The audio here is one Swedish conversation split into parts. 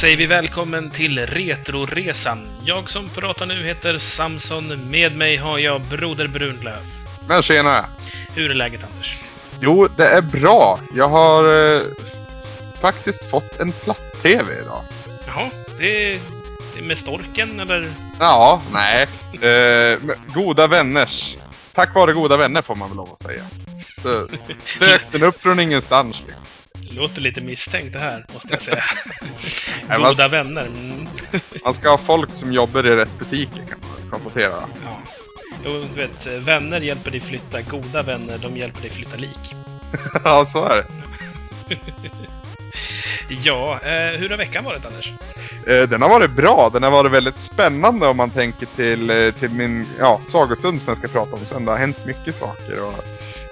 säger vi välkommen till Retroresan. Jag som pratar nu heter Samson. Med mig har jag Broder Brunlöv. Men tjena! Hur är läget Anders? Jo, det är bra. Jag har eh, faktiskt fått en platt-tv idag. Jaha, det är, med storken eller? Ja, nej. Eh, goda vänners. Tack vare goda vänner får man väl lov att säga. Så dök den upp från ingenstans liksom. Låter lite misstänkt det här, måste jag säga. Goda vänner. Mm. Man ska ha folk som jobbar i rätt butiker kan man konstatera. Ja. Jo, du vet, vänner hjälper dig flytta, goda vänner, de hjälper dig flytta lik. ja, så är det. Ja, eh, hur har veckan varit Anders? Eh, den har varit bra. Den har varit väldigt spännande om man tänker till, eh, till min ja, sagostund som jag ska prata om sen. Det har hänt mycket saker. Och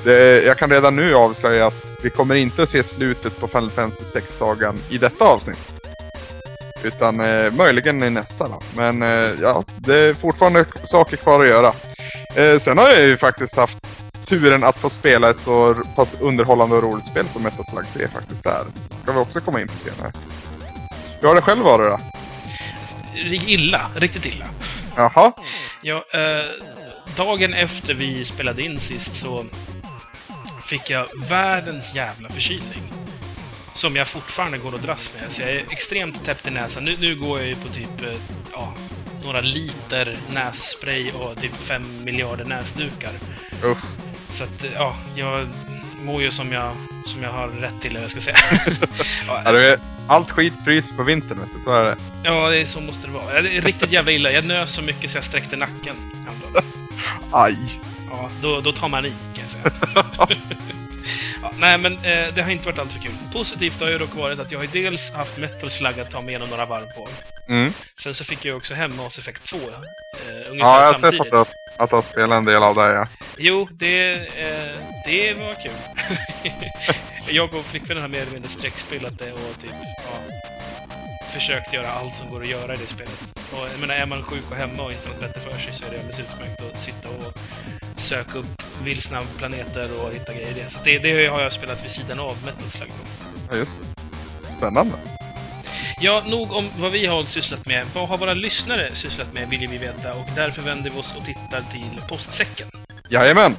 det, jag kan redan nu avslöja att vi kommer inte att se slutet på Final Fantasy 6-sagan i detta avsnitt. Utan eh, möjligen i nästa då. Men eh, ja, det är fortfarande saker kvar att göra. Eh, sen har jag ju faktiskt haft turen att få spela ett så pass underhållande och roligt spel som Metal Slug 3 faktiskt är. Det ska vi också komma in på senare. Hur har det själv varit då? Illa, riktigt illa. Jaha? Ja, eh, dagen efter vi spelade in sist så fick jag världens jävla förkylning. Som jag fortfarande går och dras med. Så jag är extremt täppt i näsan. Nu, nu går jag ju på typ eh, ja, några liter nässpray och typ fem miljarder näsdukar. Usch. Så att, eh, ja, jag mår ju som jag, som jag har rätt till, eller jag ska säga. Ja, allt skit fryser på vintern, vet du. Så är det. ja, det är, så måste det vara. Det är riktigt jävla illa. Jag nös så mycket så jag sträckte nacken. Aj! Ja, då, då tar man i. ja, nej, men eh, det har inte varit alltför kul. Positivt har ju dock varit att jag har dels haft Metal Slug att ta mig igenom några varv på. Mm. Sen så fick jag också hem Mass Effect 2. Eh, ungefär Ja, jag har sett att du att du har spelat en del av det, ja. Jo, det, eh, det var kul. jag och flickvännen har mer eller mindre streckspelat det och typ, ja, försökt göra allt som går att göra i det spelet. Och jag menar, är man sjuk och hemma och inte något bättre för sig så är det alldeles utmärkt att sitta och söka upp vilsna planeter och hitta grejer i det. Så det, det har jag spelat vid sidan av Metal Slug. ja just det. Spännande. Ja, nog om vad vi har sysslat med. Vad har våra lyssnare sysslat med, vill vi veta. Och därför vänder vi oss och tittar till postsäcken. Jajamän!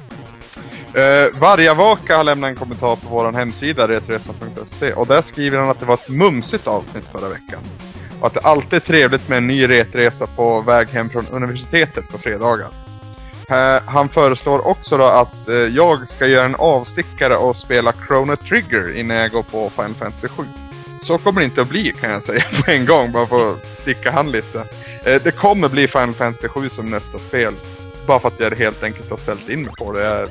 Uh, Vargavaka har lämnat en kommentar på vår hemsida, retresan.se, och där skriver han att det var ett mumsigt avsnitt förra veckan. Och att det alltid är trevligt med en ny retresa på väg hem från universitetet på fredagar. Eh, han föreslår också då att eh, jag ska göra en avstickare och spela Chrono Trigger innan jag går på Final Fantasy 7. Så kommer det inte att bli kan jag säga på en gång, bara för att sticka han lite. Eh, det kommer bli Final Fantasy 7 som nästa spel. Bara för att jag helt enkelt har ställt in mig på det. Jag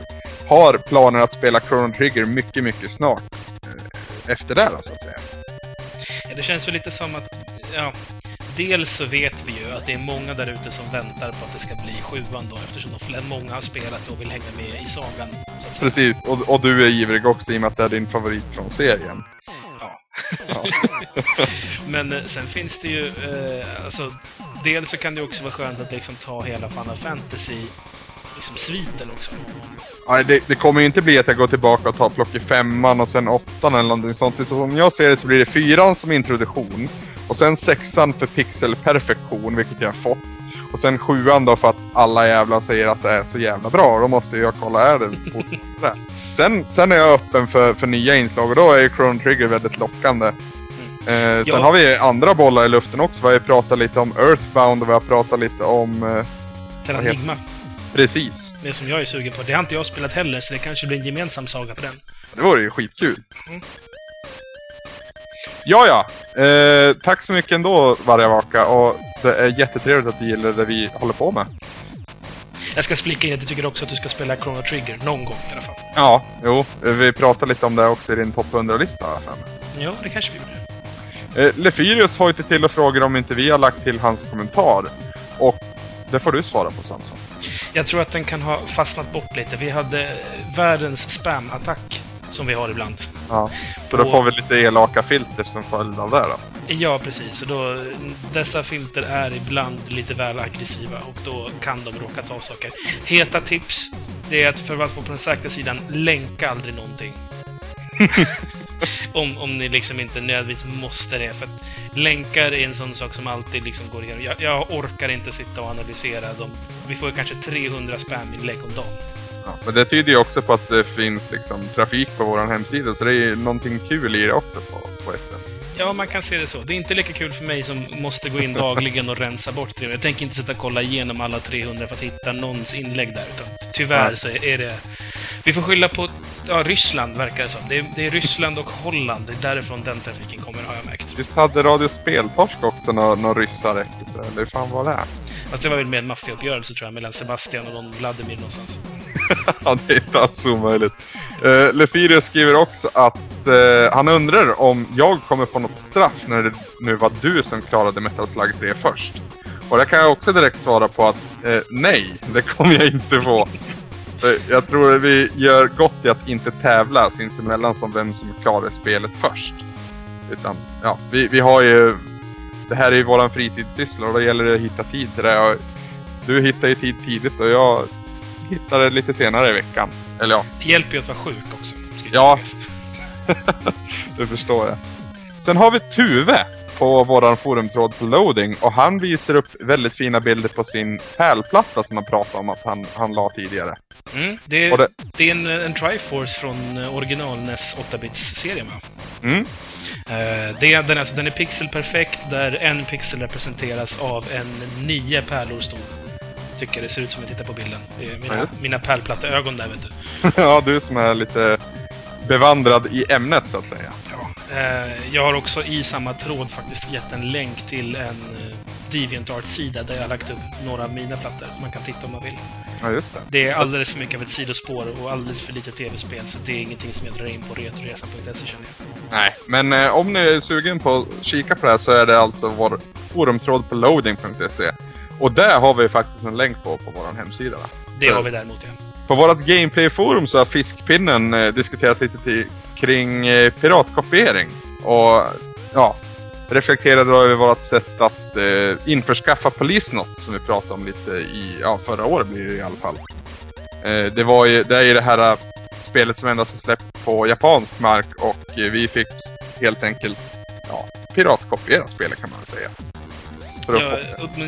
har planer att spela Chrono Trigger mycket, mycket snart. Efter det då, så att säga. Ja, det känns väl lite som att, ja, dels så vet vi ju att det är många där ute som väntar på att det ska bli sjuan då, eftersom de många har spelat och vill hänga med i sagan. Precis, och, och du är ivrig också i och med att det är din favorit från serien. Ja. Ja. Men eh, sen finns det ju, eh, alltså, dels så kan det också vara skönt att liksom ta hela Final Fantasy, liksom sviten också. Nej, det, det kommer ju inte bli att jag går tillbaka och tar plock i femman och sen åttan eller någonting sånt. Så som jag ser det så blir det fyran som introduktion. Och sen sexan för pixelperfektion, vilket jag fått. Och sen sjuan då för att alla jävla säger att det är så jävla bra. Då måste jag kolla, är det fortfarande? Sen, sen är jag öppen för, för nya inslag och då är ju Chrono Trigger väldigt lockande. Eh, sen Ja. har vi andra bollar i luften också. Vi har pratat lite om Earthbound och vi har pratat lite om... Eh, Terranigma, precis. det som jag är sugen på. Det har inte jag spelat heller, så det kanske blir en gemensam saga på den. Det vore ju skitkul. Mm. Ja, ja. Eh, tack så mycket ändå, Vargavaka. Och det är jättetrevligt att du gillar det vi håller på med. Jag ska flika in att jag tycker också att du ska spela Chrono Trigger, någon gång i alla fall. Ja, jo. Vi pratade lite om det också i din topp 100-lista. här framme. Ja, det kanske vi gjorde. Eh, Lefyrius hojtar till och frågar om inte vi har lagt till hans kommentar. Och det får du svara på, Samson. Jag tror att den kan ha fastnat bort lite. Vi hade världens spam-attack, som vi har ibland. Ja. Så då får vi lite elaka filter som följd av det då. Ja, precis. Och då, dessa filter är ibland lite väl aggressiva och då kan de råka ta saker. Heta tips, det är att för att vara på den säkra sidan, länka aldrig någonting. om, om ni liksom inte nödvändigtvis måste det. För att länkar är en sån sak som alltid liksom går igenom. Jag, jag orkar inte sitta och analysera dem. Vi får ju kanske 300 spaminlägg om dagen. Ja, men det tyder ju också på att det finns liksom trafik på vår hemsida, så det är ju någonting kul i det också på, på ett sätt. Ja, man kan se det så. Det är inte lika kul för mig som måste gå in dagligen och rensa bort 300. Jag tänker inte sitta och kolla igenom alla 300 för att hitta någons inlägg där. Utan tyvärr så är det... Vi får skylla på ja, Ryssland, verkar det som. Det är, det är Ryssland och Holland. Det är därifrån den trafiken kommer, har jag märkt. Visst hade Radio Speltorsk också några nå ryssar efter sig, eller hur fan var det? Fast det var väl med en maffiauppgörelse, tror jag, mellan Sebastian och någon Vladimir någonstans. ja, det är inte alls omöjligt. Uh, Lefirius skriver också att eh, han undrar om jag kommer få något straff när det nu var du som klarade Metal Slug 3 först. Och det kan jag också direkt svara på att eh, nej, det kommer jag inte få. Jag tror att vi gör gott i att inte tävla sinsemellan som vem som klarar spelet först. Utan, ja, vi, vi har ju... Det här är ju våran fritidssyssla och då gäller det att hitta tid till det. Och du hittar ju tid tidigt och jag hittade lite senare i veckan. Eller ja, Det hjälper ju att vara sjuk också. Ja. det förstår jag. Sen har vi Tuve på våran forumtråd på loading och han visar upp väldigt fina bilder på sin pärlplatta som han pratade om att han, han la tidigare. Mm, det, Och det- det är en, en Triforce från eh, original NES 8-bits-serien, va? Mm. Eh, det, den, alltså, den är pixelperfekt, där en pixel representeras av en nio pärlor stor. Tycker det ser ut som jag tittar på bilden. Ja, mina, just. mina pärlplatteögon där, vet du. ja, du som är lite bevandrad i ämnet så att säga. Ja. Eh, jag har också i samma tråd faktiskt gett en länk till en eh, DeviantArt-sida där jag har lagt upp några av mina plattor. Man kan titta om man vill. Ja, just det. Det är alldeles för mycket av ett sidospår och alldeles för lite tv-spel, så det är ingenting som jag drar in på retoresan.se känner jag. Nej, men eh, om ni är sugen på att kika på det här så är det alltså vår forumtråd på loading.se. Och där har vi faktiskt en länk på, på vår hemsida. va? Det Så- har vi däremot, ja. På vårt Gameplay-forum så har Fiskpinnen eh, diskuterat lite till, kring eh, piratkopiering. Och ja, reflekterade över vårt sätt att eh, införskaffa Polisnots som vi pratade om lite i, ja förra året blir det i alla fall. Eh, det var ju, det är ju det här eh, spelet som endast är släppt på japansk mark och vi fick helt enkelt, ja, piratkopiera spelet kan man säga. Ja,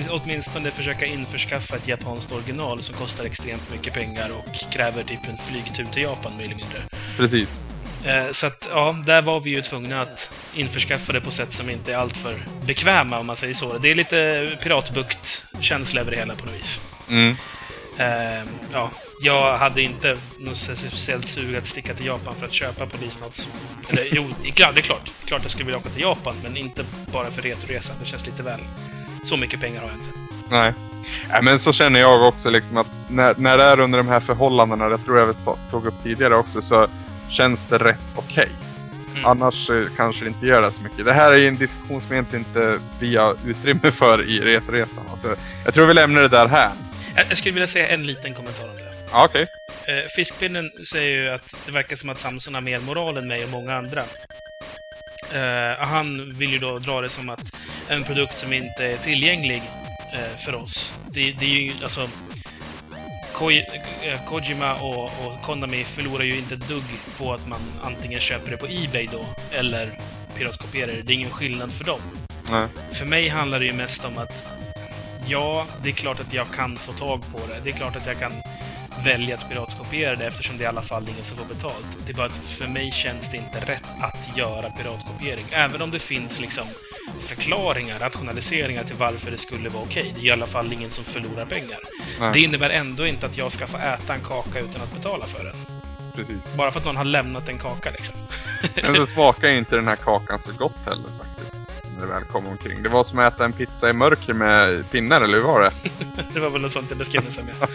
åtminstone försöka införskaffa ett japanskt original som kostar extremt mycket pengar och kräver typ en flygtur till Japan mer eller mindre. precis. Eh, så att, ja, där var vi ju tvungna att införskaffa det på sätt som inte är alltför bekväma, om man säger så. Det är lite piratbukt-känsla över det hela på något vis. Mm. Eh, ja, jag hade inte något speciellt sug att sticka till Japan för att köpa polisnots. Eller jo, det är klart, klart. Jag skulle vilja åka till Japan, men inte bara för retroresan. Det känns lite väl... Så mycket pengar har jag inte. Nej. Nej, men så känner jag också liksom att när, när det är under de här förhållandena, det tror jag vi tog upp tidigare också, så känns det rätt okej. Mm. Annars eh, kanske det inte gör det så mycket. Det här är ju en diskussion som egentligen inte vi har utrymme för i Retoresan. Alltså, jag tror vi lämnar det där här. Jag skulle vilja säga en liten kommentar om det. Ja, okej. Eh, Fiskpinnen säger ju att det verkar som att Samson har mer moral än mig och många andra. Eh, han vill ju då dra det som att en produkt som inte är tillgänglig för oss, det, det är ju alltså... Koj, eh, Kojima och, och Konami förlorar ju inte ett dugg på att man antingen köper det på Ebay då, eller piratkopierar det. Det är ingen skillnad för dem. Nej. För mig handlar det ju mest om att ja, det är klart att jag kan få tag på det. Det är klart att jag kan välja att piratkopiera det eftersom det är i alla fall ingen som får betalt. Det är bara att för mig känns det inte rätt att göra piratkopiering. Även om det finns liksom förklaringar, rationaliseringar till varför det skulle vara okej. Det är i alla fall ingen som förlorar pengar. Nej. Det innebär ändå inte att jag ska få äta en kaka utan att betala för den. Precis. Bara för att någon har lämnat en kaka liksom. Men så smakar inte den här kakan så gott heller faktiskt. När det väl kom omkring. Det var som att äta en pizza i mörker med pinnar, eller hur var det? Det var väl något sånt jag beskrev det som. Ja.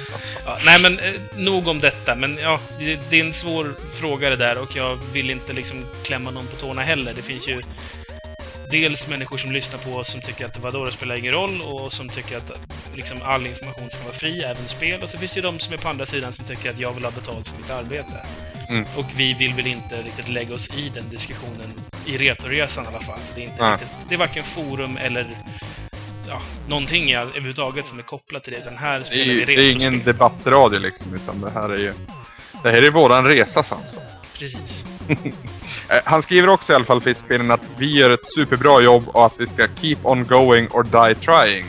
Ja, nej, men eh, nog om detta. Men ja, det, det är en svår fråga det där och jag vill inte liksom klämma någon på tårna heller. Det finns ju dels människor som lyssnar på oss som tycker att vadå, det spelar ingen roll och som tycker att liksom, all information ska vara fri, även spel. Och så finns det ju de som är på andra sidan som tycker att jag vill ha betalt för mitt arbete. Mm. Och vi vill väl inte riktigt lägga oss i den diskussionen i Retoresan i alla fall. Det, är inte Nej. riktigt, det är varken forum eller ja, någonting i- överhuvudtaget som är kopplat till det. Utan här Det är, spelar ju, det är ingen debattradio liksom, utan det här är ju... Det här är våran resa Samson. Precis. Eh, Han skriver också i alla fall Fiskpinnen att vi gör ett superbra jobb och att vi ska keep on going or die trying.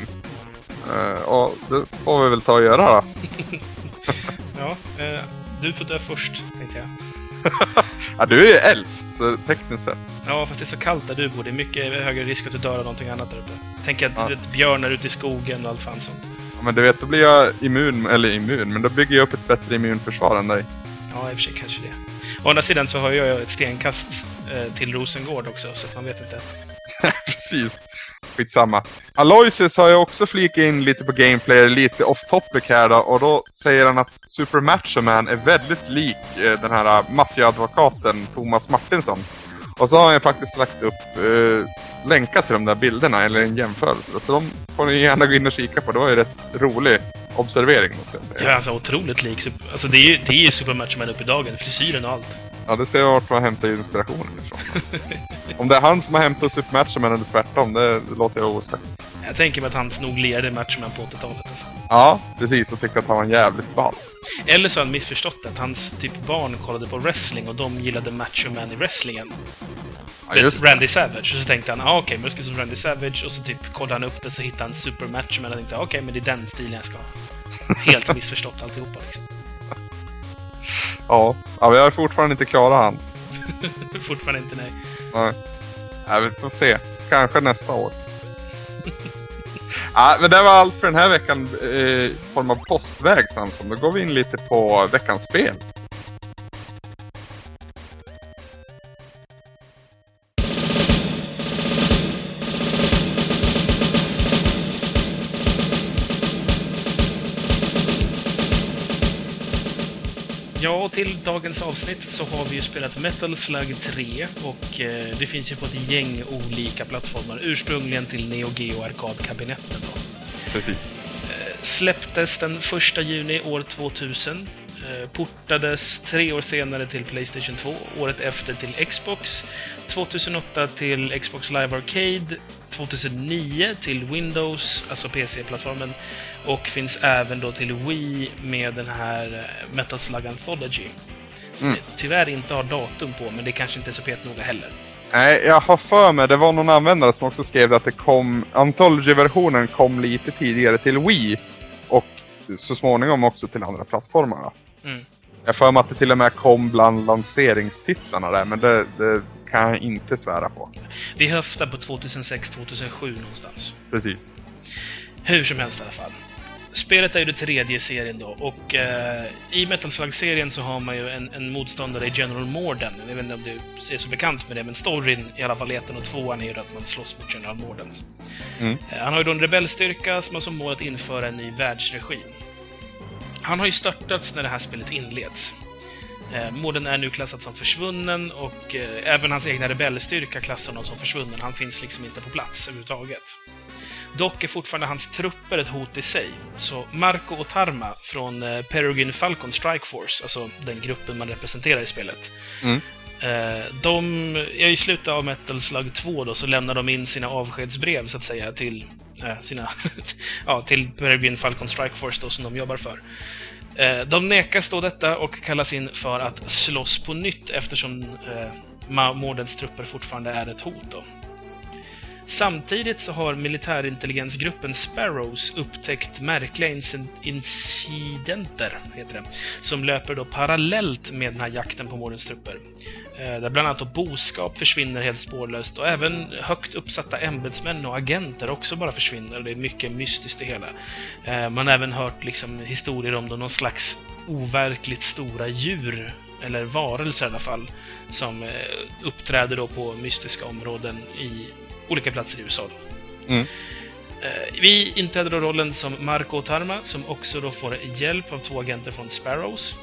Eh, och det får vi väl ta och göra då. Ja, eh, du får dö först, tänkte jag. Ja, du är ju äldst, så tekniskt sett. Ja, fast det är så kallt där du bor. Det är mycket högre risk att du dör av någonting annat där uppe. Tänk att Ja. du vet, björnar ute i skogen och allt fan sånt. Ja, Men du vet, då blir jag immun, eller immun, men då bygger jag upp ett bättre immunförsvar än dig. Ja, i och för sig kanske det. Å andra sidan så har jag ett stenkast eh, till Rosengård också, så man vet inte. Precis. Skitsamma. Aloysius har ju också flikat in lite på gameplay, lite off topic här då, och då säger han att Super Macho Man är väldigt lik eh, den här eh, maffiaadvokaten Thomas Martinsson. Och så har han ju faktiskt lagt upp eh, länkar till de där bilderna, eller en jämförelse. Så de får ni gärna gå in och kika på. Det var ju rätt rolig observering måste jag säga. Ja, alltså otroligt lik. Alltså det är ju, det är ju Supermatch Man upp i dagen. Frisyren och allt. Ja, det ser jag vart man hämtar inspirationen ifrån. Om det är han som har hämtat Super Macho Man eller tvärtom, det, det låter jag osagt. Jag tänker mig att han nog lirade Matchman på 80-talet. Alltså. Ja, precis. Och tyckte att han var jävligt ball. Eller så har han missförstått att hans typ barn kollade på wrestling och de gillade Macho Man i wrestlingen. Ja, just det. Randy Savage. Och så tänkte han, ah, okej, men jag ska som Randy Savage. Och så typ kollade han upp det så hittade han Super Match Man och tänkte, okej, men det är den stilen jag ska ha. Helt missförstått alltihopa liksom. Ja, ja vi har fortfarande inte klarat han. Fortfarande inte nej. Nej. Ja, vi får se. Kanske nästa år. ja, men det var allt för den här veckan eh, i form av postväg Samson. Då går vi in lite på veckans spel. Ja, och till dagens avsnitt så har vi ju spelat Metal Slug 3 och eh, det finns ju på ett gäng olika plattformar. Ursprungligen till Neo Geo Arkadkabinetten då. Precis. Släpptes den 1 juni år 2000. Eh, portades tre år senare till Playstation 2, året efter till Xbox, 2008 till Xbox Live Arcade, 2009 till Windows, alltså PC-plattformen, och finns även då till Wii med den här eh, Metal Slug Anthology. Som Mm. jag tyvärr inte har datum på, men det kanske inte är så petnoga heller. Nej, jag har för mig, det var någon användare som också skrev att det kom, Anthology-versionen kom lite tidigare till Wii. Och så småningom också till andra plattformar. Mm. Jag för mig att det till och med kom bland lanseringstitlarna där, men det, det kan jag inte svära på. Vi höftar på 2006-2007 någonstans. Precis. Hur som helst i alla fall. Spelet är ju det tredje i serien då och eh, i Metal Slug-serien så har man ju en, en motståndare i General Morden. Jag vet inte om du är så bekant med det, men storyn i alla fall i ettan och tvåan är ju att man slåss mot General Morden. Mm. Eh, han har ju då en rebellstyrka som har som mål att införa en ny världsregim. Han har ju störtats när det här spelet inleds. Eh, Morden är nu klassad som försvunnen och eh, även hans egna rebellstyrka klassar honom som försvunnen. Han finns liksom inte på plats överhuvudtaget. Dock är fortfarande hans trupper ett hot i sig. Så Marco Otarma från eh, Peregrine Falcon Strike Force, alltså den gruppen man representerar i spelet. Mm. Eh, de, ja, I slutet av Metal Slug 2 då, så lämnar de in sina avskedsbrev, så att säga, till, eh, sina, ja, till Peregrine Falcon Strike Force då, som de jobbar för. De nekas då detta och kallas in för att slåss på nytt eftersom eh, Mordens trupper fortfarande är ett hot. Då. Samtidigt så har militärintelligensgruppen Sparrows upptäckt märkliga incidenter, heter det, som löper då parallellt med den här jakten på Mordens trupper. Eh, där bland annat boskap försvinner helt spårlöst och även högt uppsatta ämbetsmän och agenter också bara försvinner. Det är mycket mystiskt det hela. Eh, man har även hört liksom historier om någon slags overkligt stora djur, eller varelser i alla fall, som eh, uppträder då på mystiska områden i olika platser i USA. Mm. Eh, Vi inträder då rollen som Marco Tarma, som också då får hjälp av två agenter från Sparrows.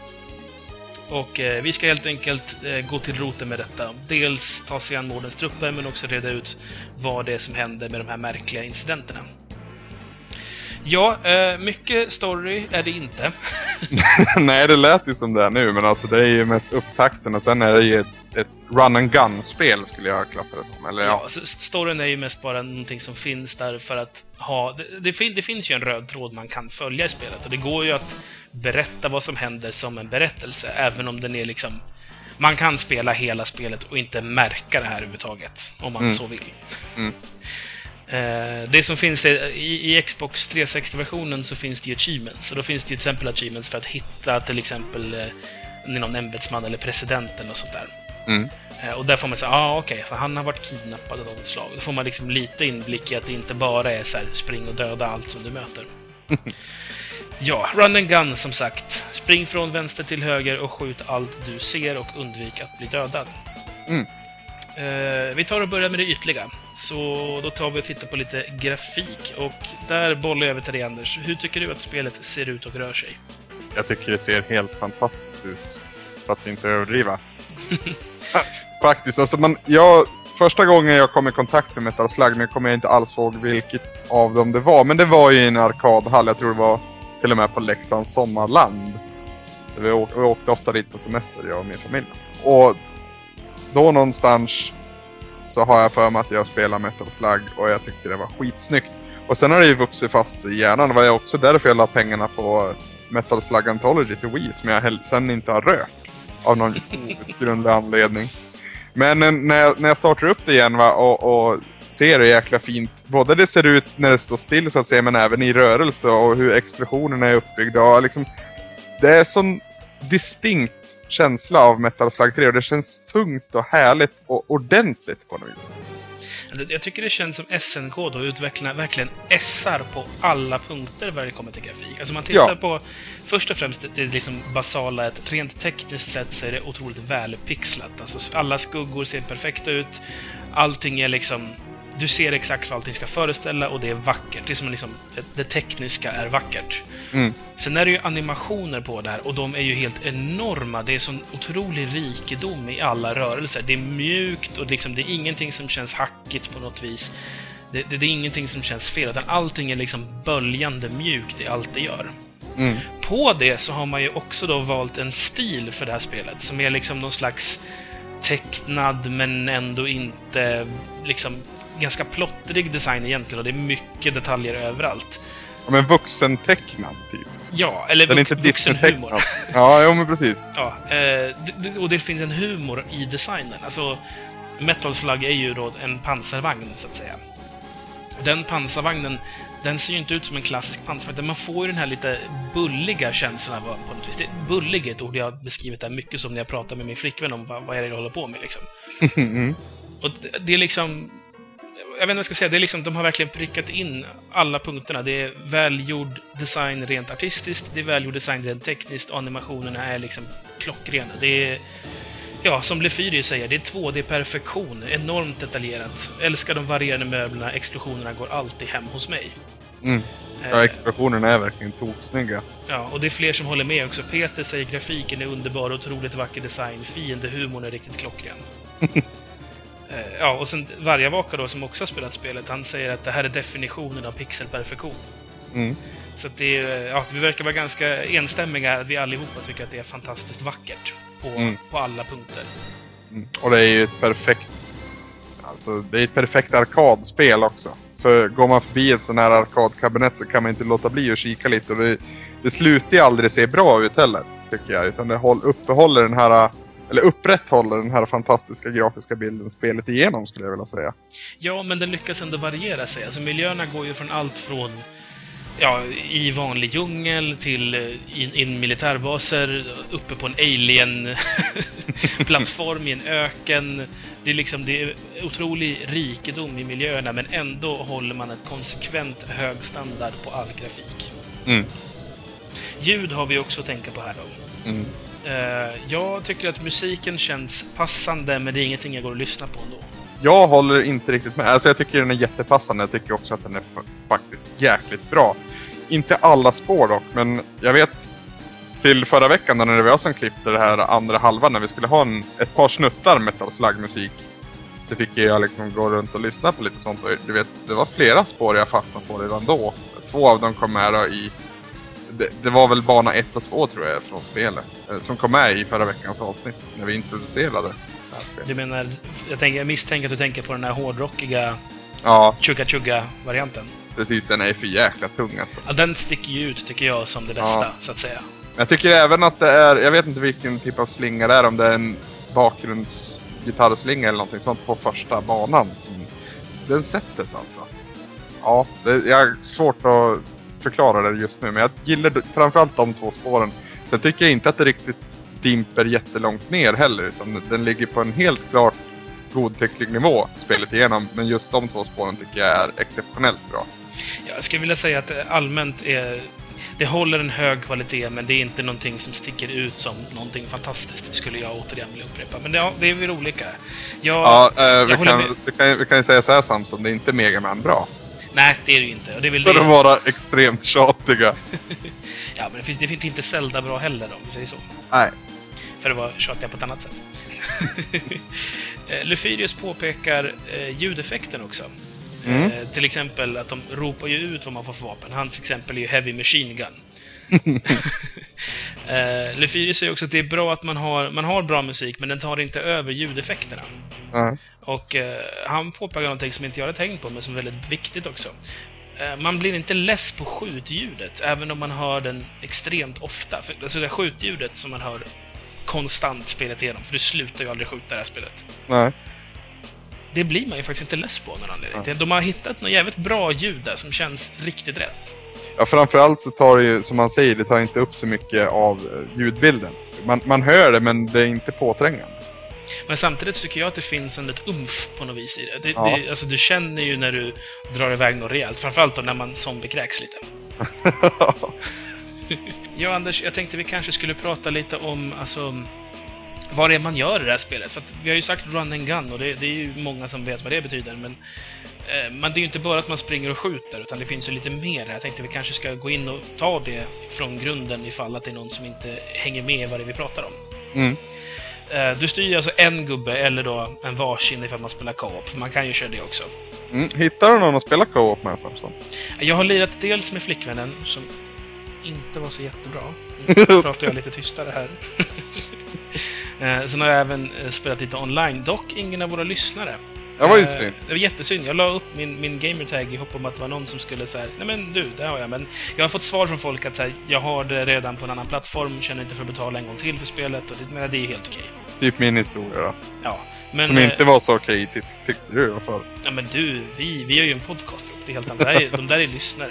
Och eh, vi ska helt enkelt eh, gå till roten med detta. Dels ta sig an mordens trupper, men också reda ut vad det är som händer med de här märkliga incidenterna. Ja, eh, mycket story är det inte. Nej, det lät ju som det är nu, men alltså det är ju mest upptakten och sen är det ju ett, ett run and gun-spel skulle jag klassa det som. Eller ja. Ja, storyn är ju mest bara någonting som finns där för att ha... Det, det, fin, det finns ju en röd tråd man kan följa i spelet och det går ju att berätta vad som händer som en berättelse, även om den är liksom Man kan spela hela spelet och inte märka det här överhuvudtaget, om man Mm. så vill. Mm. Eh, det som finns i, i Xbox 360-versionen så finns det ju achievements. Och då finns det ju till exempel achievements för att hitta till exempel eh, någon ämbetsman eller presidenten och sånt där. Mm. Eh, Och där får man säga, ja ah, okej, så han har varit kidnappad av något slag. Då får man liksom lite inblick i att det inte bara är så här, spring och döda allt som du möter. ja, run and gun som sagt. Spring från vänster till höger och skjut allt du ser och undvik att bli dödad. Mm. Eh, vi tar och börjar med det ytliga. Så då tar vi och tittar på lite grafik. Och där bollar jag över till dig Anders. Hur tycker du att spelet ser ut och rör sig? Jag tycker det ser helt fantastiskt ut. För att inte överdriva. Faktiskt, alltså man, jag, första gången jag kom i kontakt med Metal Slug, nu kommer jag inte alls ihåg vilket av dem det var, men det var ju i en arkadhall, jag tror det var till och med på Leksands sommarland. Vi åkte, vi åkte ofta dit på semester, jag och min familj. Och då någonstans så har jag för mig att jag spelar Metal Slug och jag tyckte det var skitsnyggt. Och sen har det ju vuxit fast i hjärnan, det var ju också därför jag la pengarna på Metal Slug Anthology till Wii som jag sen inte har rört. Av någon outgrundlig anledning. Men eh, när jag, när jag startar upp det igen va, och, och ser det jäkla fint. Både det ser ut när det står still så att säga men även i rörelse och hur explosionerna är uppbyggda. Och liksom, det är sån distinkt känsla av Metal Slug 3 och det känns tungt och härligt och ordentligt på något vis. Jag tycker det känns som SNK då utvecklarna verkligen SR på alla punkter vad det kommer till grafik. Alltså man tittar Ja. på, först och främst det liksom basala, att rent tekniskt sett så är det otroligt välpixlat. Alltså alla skuggor ser perfekta ut, allting är liksom, du ser exakt vad allting ska föreställa och det är vackert. Det är som liksom, det, tekniska är vackert. Mm. Sen är det ju animationer på det här och de är ju helt enorma. Det är sån otrolig rikedom i alla rörelser. Det är mjukt och liksom, det är ingenting som känns hackigt på något vis. Det, det, det är ingenting som känns fel, utan allting är liksom böljande mjukt i allt det gör. Mm. På det så har man ju också då valt en stil för det här spelet som är liksom någon slags tecknad men ändå inte liksom ganska plottrig design egentligen och det är mycket detaljer överallt. Ja, men vuxentecknad typ. Ja, eller Den är vux- inte vuxenhumor. Ja, jo men precis. Ja, eh, och det finns en humor i designen. Alltså, Metal Slug är ju då en pansarvagn, så att säga. Den pansarvagnen, den ser ju inte ut som en klassisk pansarvagn, man får ju den här lite bulliga känslan på något vis. Det, bullig är ett ord jag har beskrivit där mycket som när jag pratar med min flickvän om vad, vad är det jag håller på med liksom. Mm. Och det, det är liksom... Jag vet inte vad jag ska säga, det är liksom, de har verkligen prickat in alla punkterna. Det är välgjord design rent artistiskt, det är välgjord design rent tekniskt, och animationerna är liksom klockrena. Det är, ja, som Lefyri säger, det är 2D-perfektion, enormt detaljerat. Älskar de varierande möblerna, explosionerna går alltid hem hos mig. Mm. Eh, Ja, explosionerna är verkligen toksnygga. Ja, och det är fler som håller med också. Peter säger grafiken är underbar, otroligt vacker design, fiendehumorn är riktigt klockren. Eh, ja, och sen Vargavaka då, som också har spelat spelet, han säger att det här är definitionen av pixelperfektion. Mm. Så att det är, ja, vi verkar vara ganska enstämmiga, vi allihopa tycker att det är fantastiskt vackert på, Mm. på alla punkter. Mm. Och det är ju ett perfekt... Alltså, det är ett perfekt arkadspel också. För går man förbi ett sån här arkadkabinett så kan man inte låta bli att kika lite. Och det, det slutar ju aldrig se bra ut heller, tycker jag. Utan det håll, uppehåller den här... Eller upprätthåller den här fantastiska grafiska bilden spelet igenom, skulle jag vilja säga. Ja, men den lyckas ändå variera sig. Alltså miljöerna går ju från allt från ja, i vanlig djungel till eh, in, in militärbaser, uppe på en alien-plattform i en öken. Det är liksom det är otrolig rikedom i miljöerna, men ändå håller man ett konsekvent hög standard på all grafik. Mm. Ljud har vi också att tänka på här då. Mm. Eh, jag tycker att musiken känns passande, men det är ingenting jag går att lyssna på ändå. Jag håller inte riktigt med. Alltså jag tycker den är jättepassande. Jag tycker också att den är faktiskt jäkligt bra. Inte alla spår dock, men jag vet till förra veckan när det var jag som klippte det här andra halvan när vi skulle ha en, ett par snuttar metal slug musik Så fick jag liksom gå runt och lyssna på lite sånt och du vet, det var flera spår jag fastnade på redan då. Två av dem kom med i det, det var väl bana 1 och 2 tror jag från spelet. eh, Som kom med i förra veckans avsnitt när vi introducerade det här spelet. Du menar, jag, tänker, jag misstänker att du tänker på den här hårdrockiga Ja, Chugga Chugga-varianten. precis. Den är för jäkla tung alltså. Ja, den sticker ju ut, tycker jag, som det bästa, Ja. så att säga. Jag tycker även att det är, jag vet inte vilken typ av slinga det är, om det är en bakgrundsgitarrslinga eller någonting sånt på första banan. Som, den sätter sig alltså. Ja, det, jag har svårt att förklara det just nu, men jag gillar framförallt de två spåren. Sen tycker jag inte att det riktigt dimper jättelångt ner heller, utan den ligger på en helt klart godtycklig nivå spelet igenom. Men just de två spåren tycker jag är exceptionellt bra. Jag skulle vilja säga att allmänt är... Det håller en hög kvalitet, men det är inte någonting som sticker ut som någonting fantastiskt, skulle jag återigen vilja upprepa. Men det, ja, det är väl olika. Jag, Ja, eh, vi, jag håller kan, vi, kan, vi kan ju säga så här Samson, det är inte Mega Man bra. Nej, det är det ju inte. Och det är väl För att vara extremt tjatiga. Ja, men det finns, det finns inte Zelda bra heller, om vi säger så. Nej. För att vara tjatiga på ett annat sätt. Eh, Lufirius påpekar eh, ljudeffekten också. Mm. Eh, till exempel att de ropar ju ut vad man får för vapen. Hans exempel är ju Heavy Machine Gun. eh, Lufirius säger också att det är bra att man har, man har bra musik, men den tar inte över ljudeffekterna. Nej. Och eh, han påpekar någonting som inte jag hade tänkt på, men som är väldigt viktigt också. Eh, man blir inte less på skjutljudet, även om man hör den extremt ofta. För, alltså det skjutljudet som man hör konstant spelet igenom, för du slutar ju aldrig skjuta det här spelet. Nej. Det blir man ju faktiskt inte less på av någon anledning. Ja. De har hittat något jävligt bra ljud där som känns riktigt rätt. Ja, framförallt så tar det ju, som man säger, det tar inte upp så mycket av eh, ljudbilden. Man, man hör det, men det är inte påträngande. Men samtidigt tycker jag att det finns en ett umf på något vis i det. det, Ja. det alltså, du känner ju när du drar iväg något rejält. Framförallt då när man zombiekräks lite. Ja, Anders, jag tänkte vi kanske skulle prata lite om alltså, vad det är man gör i det här spelet. För vi har ju sagt run and gun och det, det är ju många som vet vad det betyder. Men, men det är ju inte bara att man springer och skjuter, utan det finns ju lite mer. här. Jag tänkte vi kanske ska gå in och ta det från grunden ifall att det är någon som inte hänger med i vad det är vi pratar om. Mm. Eh, Du styr alltså en gubbe eller då en varsin ifall man spelar co-op, för man kan ju köra det också. Mm. Hittar du någon att spela co-op med Samson? Jag har lirat dels med flickvännen, som inte var så jättebra. Nu pratar jag lite tystare här. Eh, Sen har jag även eh, spelat lite online, dock ingen av våra lyssnare. Det var ju Eh, synd. Det var jättesynd. Jag la upp min, min gamertag i hopp om att det var någon som skulle säga Nej men du, det har jag. Men jag har fått svar från folk att här, jag har det redan på en annan plattform, känner inte för att betala en gång till för spelet. Och det, men det är helt okej. Typ min historia då. Ja. Men, Som eh, inte var så okej, tyckte du i alla fall. Ja men du, vi, vi gör ju en podcast. Det är helt annat. Det här är- De där är lyssnare.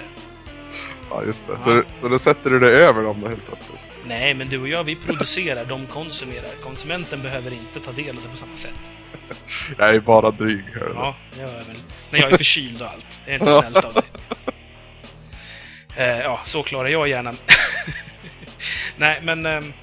Ja, just det. Ja. Så, så då sätter du det över dem då helt plötsligt. Nej, men du och jag, vi producerar, de konsumerar. Konsumenten behöver inte ta del av det på samma sätt. Jag är bara dryg, hör. Ja, det gör jag väl. När jag är förkyld och allt. Det är inte snällt av dig. Eh, ja, så klarar jag hjärnan. Nej, men... ehm,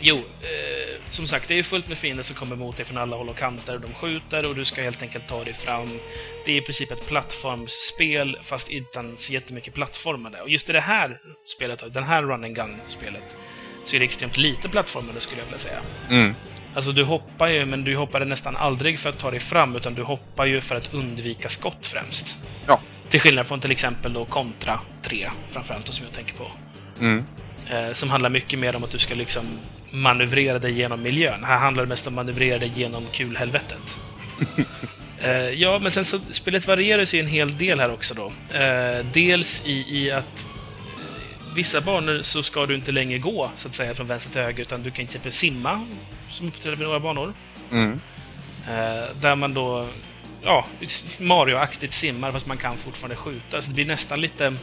jo, eh, som sagt, det är fullt med fiender som kommer mot dig från alla håll och kanter. De skjuter och du ska helt enkelt ta dig fram. Det är i princip ett plattformsspel, fast utan så jättemycket plattformande. Och just i det här spelet, den här run and gun-spelet, så är det extremt lite plattformande skulle jag vilja säga. Mm. Alltså du hoppar ju, men du hoppade nästan aldrig för att ta dig fram, utan du hoppar ju för att undvika skott främst. Ja. Till skillnad från till exempel då Contra 3, framförallt, som jag tänker på. Mm. Eh, som handlar mycket mer om att du ska liksom manövrera dig genom miljön. Här handlar det mest om att manövrera dig genom kulhelvetet. eh, ja, men sen så, spelet varierar sig en hel del här också då. Eh, dels i, i att eh, vissa banor så ska du inte längre gå, så att säga, från vänster till höger, utan du kan till exempel simma, som uppträder med några banor. Mm. Eh, där man då, ja, Mario-aktigt simmar fast man kan fortfarande skjuta. Så det blir nästan lite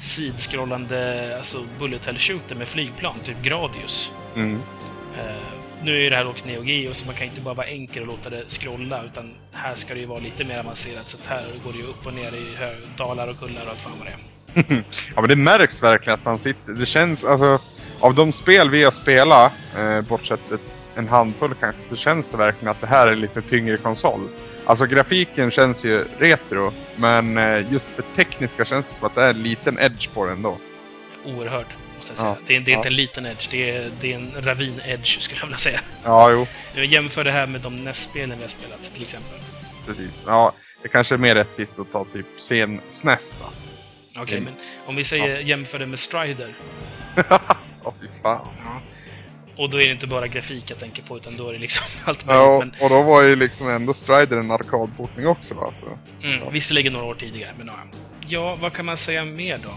sidskrollande, alltså bullet hell shooter med flygplan, typ Gradius. Mm. Eh, nu är det här dock Neo Geo, så man kan inte bara vara enkel och låta det scrolla, utan här ska det ju vara lite mer avancerat. Så att här går det ju upp och ner i dalar och kullar och allt fan vad det är. Ja men det märks verkligen att man sitter, det känns alltså av de spel vi har spelat, eh, bortsett ett, en handfull kanske, så känns det verkligen att det här är en lite tyngre konsol. Alltså grafiken känns ju retro, men eh, just det tekniska känns det som att det är en liten edge på den då. Oerhört, måste jag säga. Ja, Det, är, det är ja. inte en liten edge, det är, det är en ravin-edge, skulle jag vilja säga. Ja, jo, Jag jämför det här med de NES-spelen vi har spelat, till exempel. precis. Ja, det kanske är mer rättvist att ta typ sen SNES då. Okej, Mm. men om vi säger jämför det med Strider. Åh fy fan. Ja. Och då är det inte bara grafik jag tänker på, utan då är det liksom allt möjligt. Ja, Men, och då var ju liksom ändå Strider en arkadportning också va? Så. mm, visserligen några år tidigare, men ja. Ja, vad kan man säga mer då?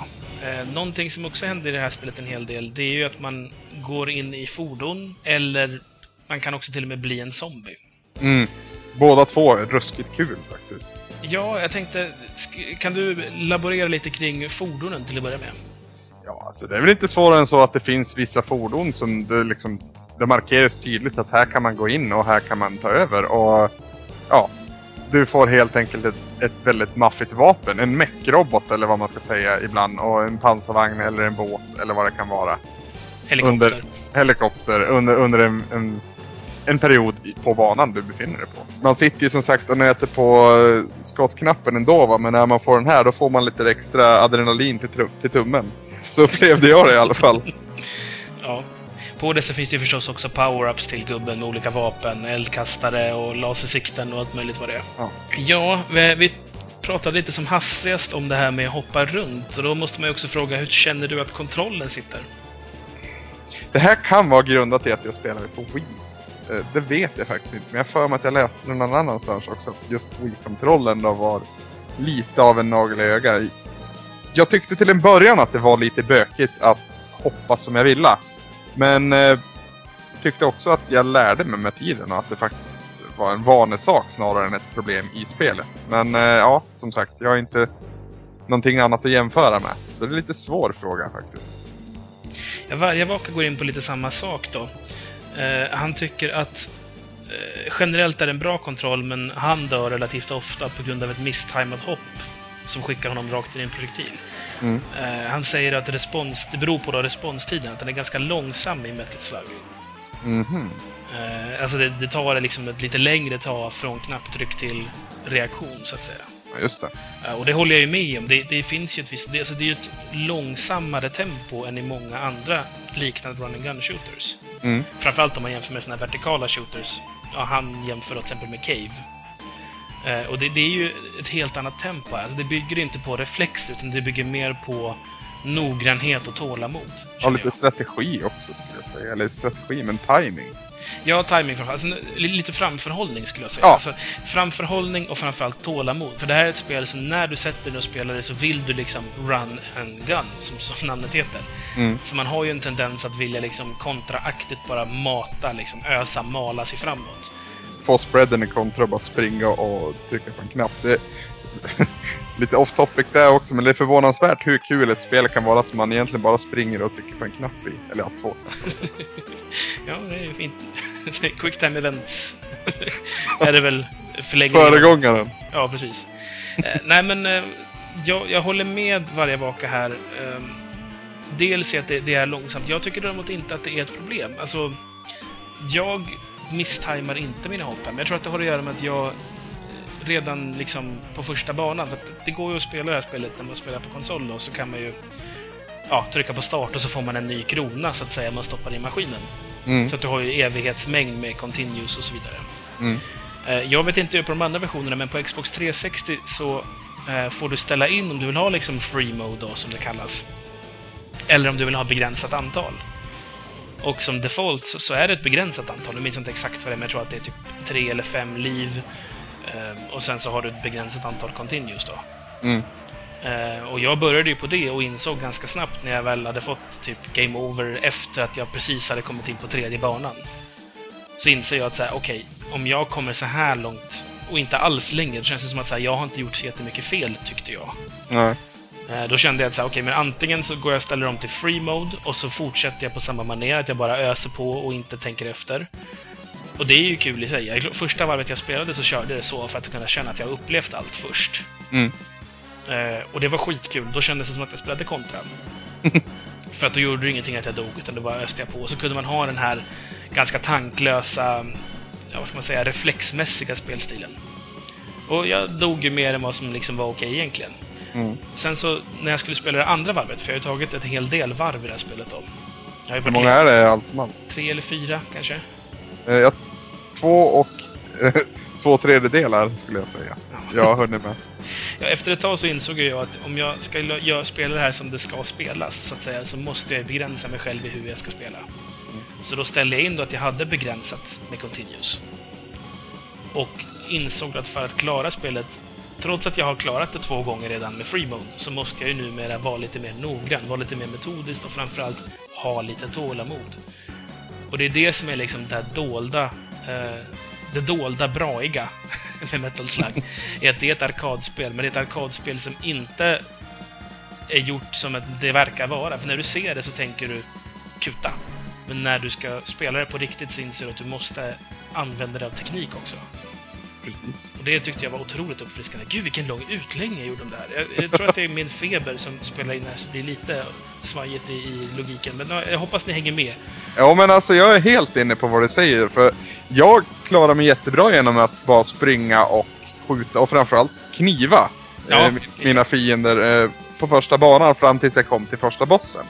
Eh, någonting som också händer i det här spelet en hel del, det är ju att man går in i fordon, eller man kan också till och med bli en zombie. Mm. Båda två är ruskigt kul faktiskt. Ja, jag tänkte, kan du laborera lite kring fordonen till att börja med? Ja, alltså det är väl inte svårare än så att det finns vissa fordon som det liksom det markeras tydligt att här kan man gå in och här kan man ta över och ja, du får helt enkelt ett, ett väldigt maffigt vapen. En mech-robot eller vad man ska säga ibland och en pansarvagn eller en båt eller vad det kan vara. Helikopter. Under- Helikopter under, under en, en, en period på banan du befinner dig på. Man sitter ju som sagt och nöter på eh, skottknappen ändå va, men när man får den här då får man lite extra adrenalin till, till tummen. Så upplevde jag det i alla fall. Ja. På det så finns det förstås också power-ups till gubben med olika vapen, eldkastare och lasersikten och allt möjligt vad det är. Ja. Ja, vi, vi pratade lite som hastigast om det här med att hoppa runt, så då måste man ju också fråga hur känner du att kontrollen sitter? Det här kan vara grundat i att jag spelade på Wii. Eh, Det vet jag faktiskt inte, men jag för mig att jag läste någon annanstans också. Att just Wii-kontrollen då var lite av en nagel i ögat. Jag tyckte till en början att det var lite bökigt att hoppa som jag ville. Men eh, tyckte också att jag lärde mig med tiden och att det faktiskt var en vanesak snarare än ett problem i spelet. Men eh, ja, som sagt, jag har inte någonting annat att jämföra med. Så det är lite svår fråga faktiskt. Ja, Vargavaka går in på lite samma sak då. Eh, han tycker att eh, generellt är det en bra kontroll, men han dör relativt ofta på grund av ett misstajmat hopp som skickar honom rakt in i en projektil. Mm. Eh, han säger att respons, det beror på då responstiden, att den är ganska långsam i Metal Slug. Mhm. Eh, alltså det, det tar liksom ett lite längre tag från knapptryck till reaktion, så att säga. Ja, just det. Eh, och det håller jag ju med om. Det, det finns ju ett visst... Det, alltså det är ju ett långsammare tempo än i många andra liknande run and gun shooters. Mm. Framförallt om man jämför med här vertikala shooters. Ja, han jämför då till exempel med Cave. Eh, och det, det är ju ett helt annat tempo här. Alltså det bygger inte på reflex, utan det bygger mer på noggrannhet och tålamod. Ja, lite jag. strategi också skulle jag säga. Eller strategi, men timing. Ja, timing framförallt. Alltså, li- lite framförhållning skulle jag säga. Ja. Alltså, framförhållning och framförallt tålamod. För det här är ett spel som när du sätter dig och spelar det så vill du liksom run and gun, som, som namnet heter. Mm. Så man har ju en tendens att vilja liksom kontraaktigt bara mata, liksom ösa, mala sig framåt. Få spreaden i kontra och bara springa och trycka på en knapp. Det är lite off topic där också, men det är förvånansvärt hur kul ett spel kan vara som man egentligen bara springer och trycker på en knapp i. Eller ja, två. Ja, det är ju fint. Quick time events är det väl förlängningen. Föregångaren. Ja, precis. Eh, nej, men eh, jag, jag håller med Vargavaka här. Eh, dels i att det, det är långsamt. Jag tycker däremot inte att det är ett problem. Alltså, jag misstajmar inte mina hopp här, men jag tror att det har att göra med att jag redan liksom på första banan, för att det går ju att spela det här spelet när man spelar på konsol då, så kan man ju ja, trycka på start och så får man en ny krona så att säga, man stoppar i maskinen. Mm. Så att du har ju evighetsmängd med continues och så vidare. Mm. Eh, Jag vet inte hur på de andra versionerna, men på Xbox 360 så eh, får du ställa in om du vill ha liksom free mode då, som det kallas. Eller om du vill ha begränsat antal. Och som default så, så är det ett begränsat antal. Jag minns inte exakt vad det är, men jag tror att det är typ tre eller fem liv. Eh, och sen så har du ett begränsat antal continues då. Mm. Eh, och jag började ju på det och insåg ganska snabbt när jag väl hade fått typ game over efter att jag precis hade kommit in på tredje banan. Så inser jag att okej, om jag kommer så här långt och inte alls längre, då känns det som att så här, jag har inte gjort så jättemycket fel, tyckte jag. Nej. Då kände jag att så här, okej, men antingen så går jag och ställer om till free mode och så fortsätter jag på samma manér, att jag bara öser på och inte tänker efter. Och det är ju kul i sig. Första varvet jag spelade så körde jag det så för att kunna känna att jag upplevt allt först. Mm. Eh, och det var skitkul. Då kändes det som att jag spelade kontra. För att då gjorde det ingenting att jag dog, utan det bara öste jag på. Och så kunde man ha den här ganska tanklösa, ja, vad ska man säga, reflexmässiga spelstilen. Och jag dog ju mer än vad som liksom var okej egentligen. Mm. Sen så, när jag skulle spela det andra varvet, för jag har ju tagit ett hel del varv i det här spelet då. Hur många är det allt som allt? tre eller fyra, kanske. Eh, jag, två och eh, två tredjedelar skulle jag säga. Jag hunnit med. Ja, efter ett tag så insåg jag att om jag ska spela det här som det ska spelas, så att säga, så måste jag begränsa mig själv i hur jag ska spela. Så då ställde jag in då att jag hade begränsat med Continues. Och insåg att för att klara spelet, trots att jag har klarat det två gånger redan med Free Mode, så måste jag ju numera vara lite mer noggrann, vara lite mer metodisk och framförallt ha lite tålamod. Och det är det som är liksom det här dolda, eh, det dolda braiga med Metal Slug. är att det är ett arkadspel, men det är ett arkadspel som inte är gjort som att det verkar vara. För när du ser det så tänker du kuta. Men när du ska spela det på riktigt så inser du att du måste använda dig av teknik också. Precis. Och det tyckte jag var otroligt uppfriskande. Gud, vilken lång utläggning jag gjorde om det här. Jag, jag tror att det är min feber som spelar in här, så det blir lite svajigt i, i logiken. Men ja, jag hoppas ni hänger med. Ja men alltså jag är helt inne på vad du säger. För jag klarar mig jättebra genom att bara springa och skjuta och framförallt kniva Ja, eh, mina fiender eh, på första banan fram tills jag kom till första bossen.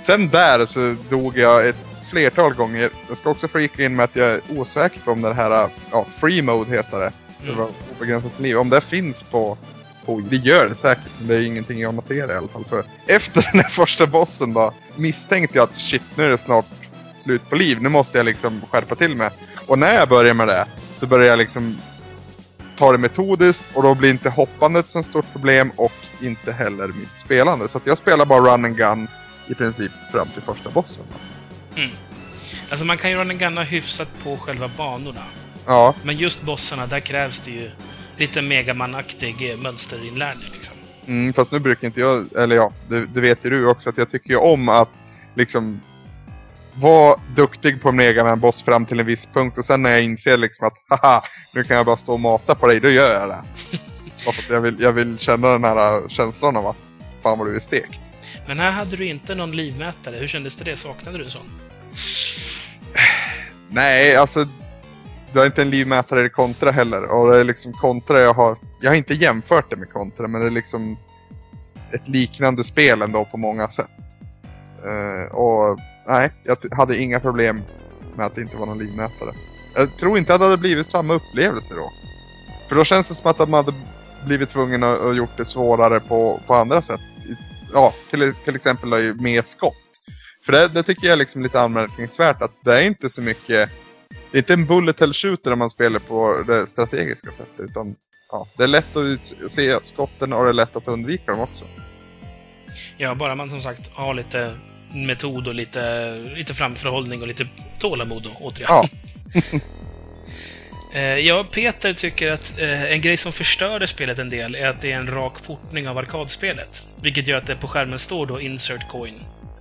Sen där så dog jag ett flertal gånger. Jag ska också flika in med att jag är osäker på om det här, ja, free mode heter det. Det Mm. var obegränsat liv. Om det finns på, på det gör det säkert, men det är ingenting jag noterar i alla fall. För efter den här första bossen då misstänkte jag att shit, nu är det snart slut på liv. Nu måste jag liksom skärpa till mig. Och när jag börjar med det så börjar jag liksom ta det metodiskt och då blir inte hoppandet så stort problem och inte heller mitt spelande. Så jag spelar bara run and gun i princip fram till första bossen. Alltså man kan ju run and gunna hyfsat på själva banorna. Ja, Men just bossarna, där krävs det ju lite Megaman-aktig eh, mönsterinlärning. Liksom. Mm, fast nu brukar inte jag, eller ja, det, det vet ju du också, att jag tycker ju om att liksom vara duktig på en Megaman boss fram till en viss punkt och sen när jag inser liksom att haha, nu kan jag bara stå och mata på dig, då gör jag det. Jag vill, jag vill känna den här känslan av att fan vad du är stekt. Men här hade du inte någon livmätare. Hur kändes det? det? Saknade du en sån? Nej, alltså du har inte en livmätare i kontra heller. Och det är liksom kontra jag har... Jag har inte jämfört det med kontra, men det är liksom ett liknande spel ändå på många sätt. Uh, och nej, jag hade inga problem med att det inte var någon livmätare. Jag tror inte att det hade blivit samma upplevelse då. För då känns det som att man hade blivit tvungen att, att gjort det svårare på, på andra sätt. Ja, till, till exempel med skott. För det, det tycker jag är liksom lite anmärkningsvärt att det är inte så mycket det är inte en bullet hell shooter om man spelar på det strategiska sättet. Utan ja, det är lätt att se skotten och det är lätt att undvika dem också. Ja, bara man som sagt har lite metod och lite, lite framförhållning och lite tålamod då, återigen. Ja. Eh, jag Ja, Peter tycker att eh, en grej som förstörde spelet en del är att det är en rak portning av arkadspelet. Vilket gör att det på skärmen står då Insert Coin.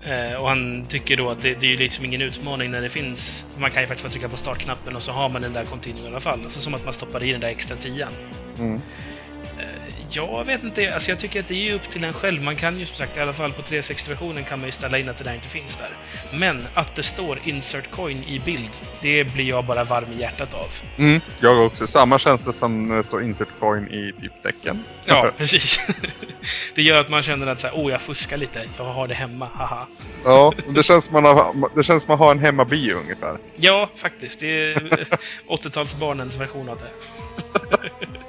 Eh, och han tycker då att det, det är ju liksom ingen utmaning när det finns... Man kan ju faktiskt bara trycka på startknappen och så har man den där continue i alla fall. Alltså som att man stoppar i den där extra tian. Mm. Jag vet inte, alltså jag tycker att det är upp till en själv. Man kan ju som sagt, i alla fall på 360-versionen kan man ju ställa in att det där inte finns där. Men att det står Insert Coin i bild, det blir jag bara varm i hjärtat av. Mm, jag också. Samma känsla som det står insert coin i typ tecken. Ja, precis. det gör att man känner att så här, åh, jag fuskar lite. Jag har det hemma, haha. ja, det känns som man har, det känns som man har en hemmabio ungefär. Ja, faktiskt. Det är 80-talsbarnens version av det.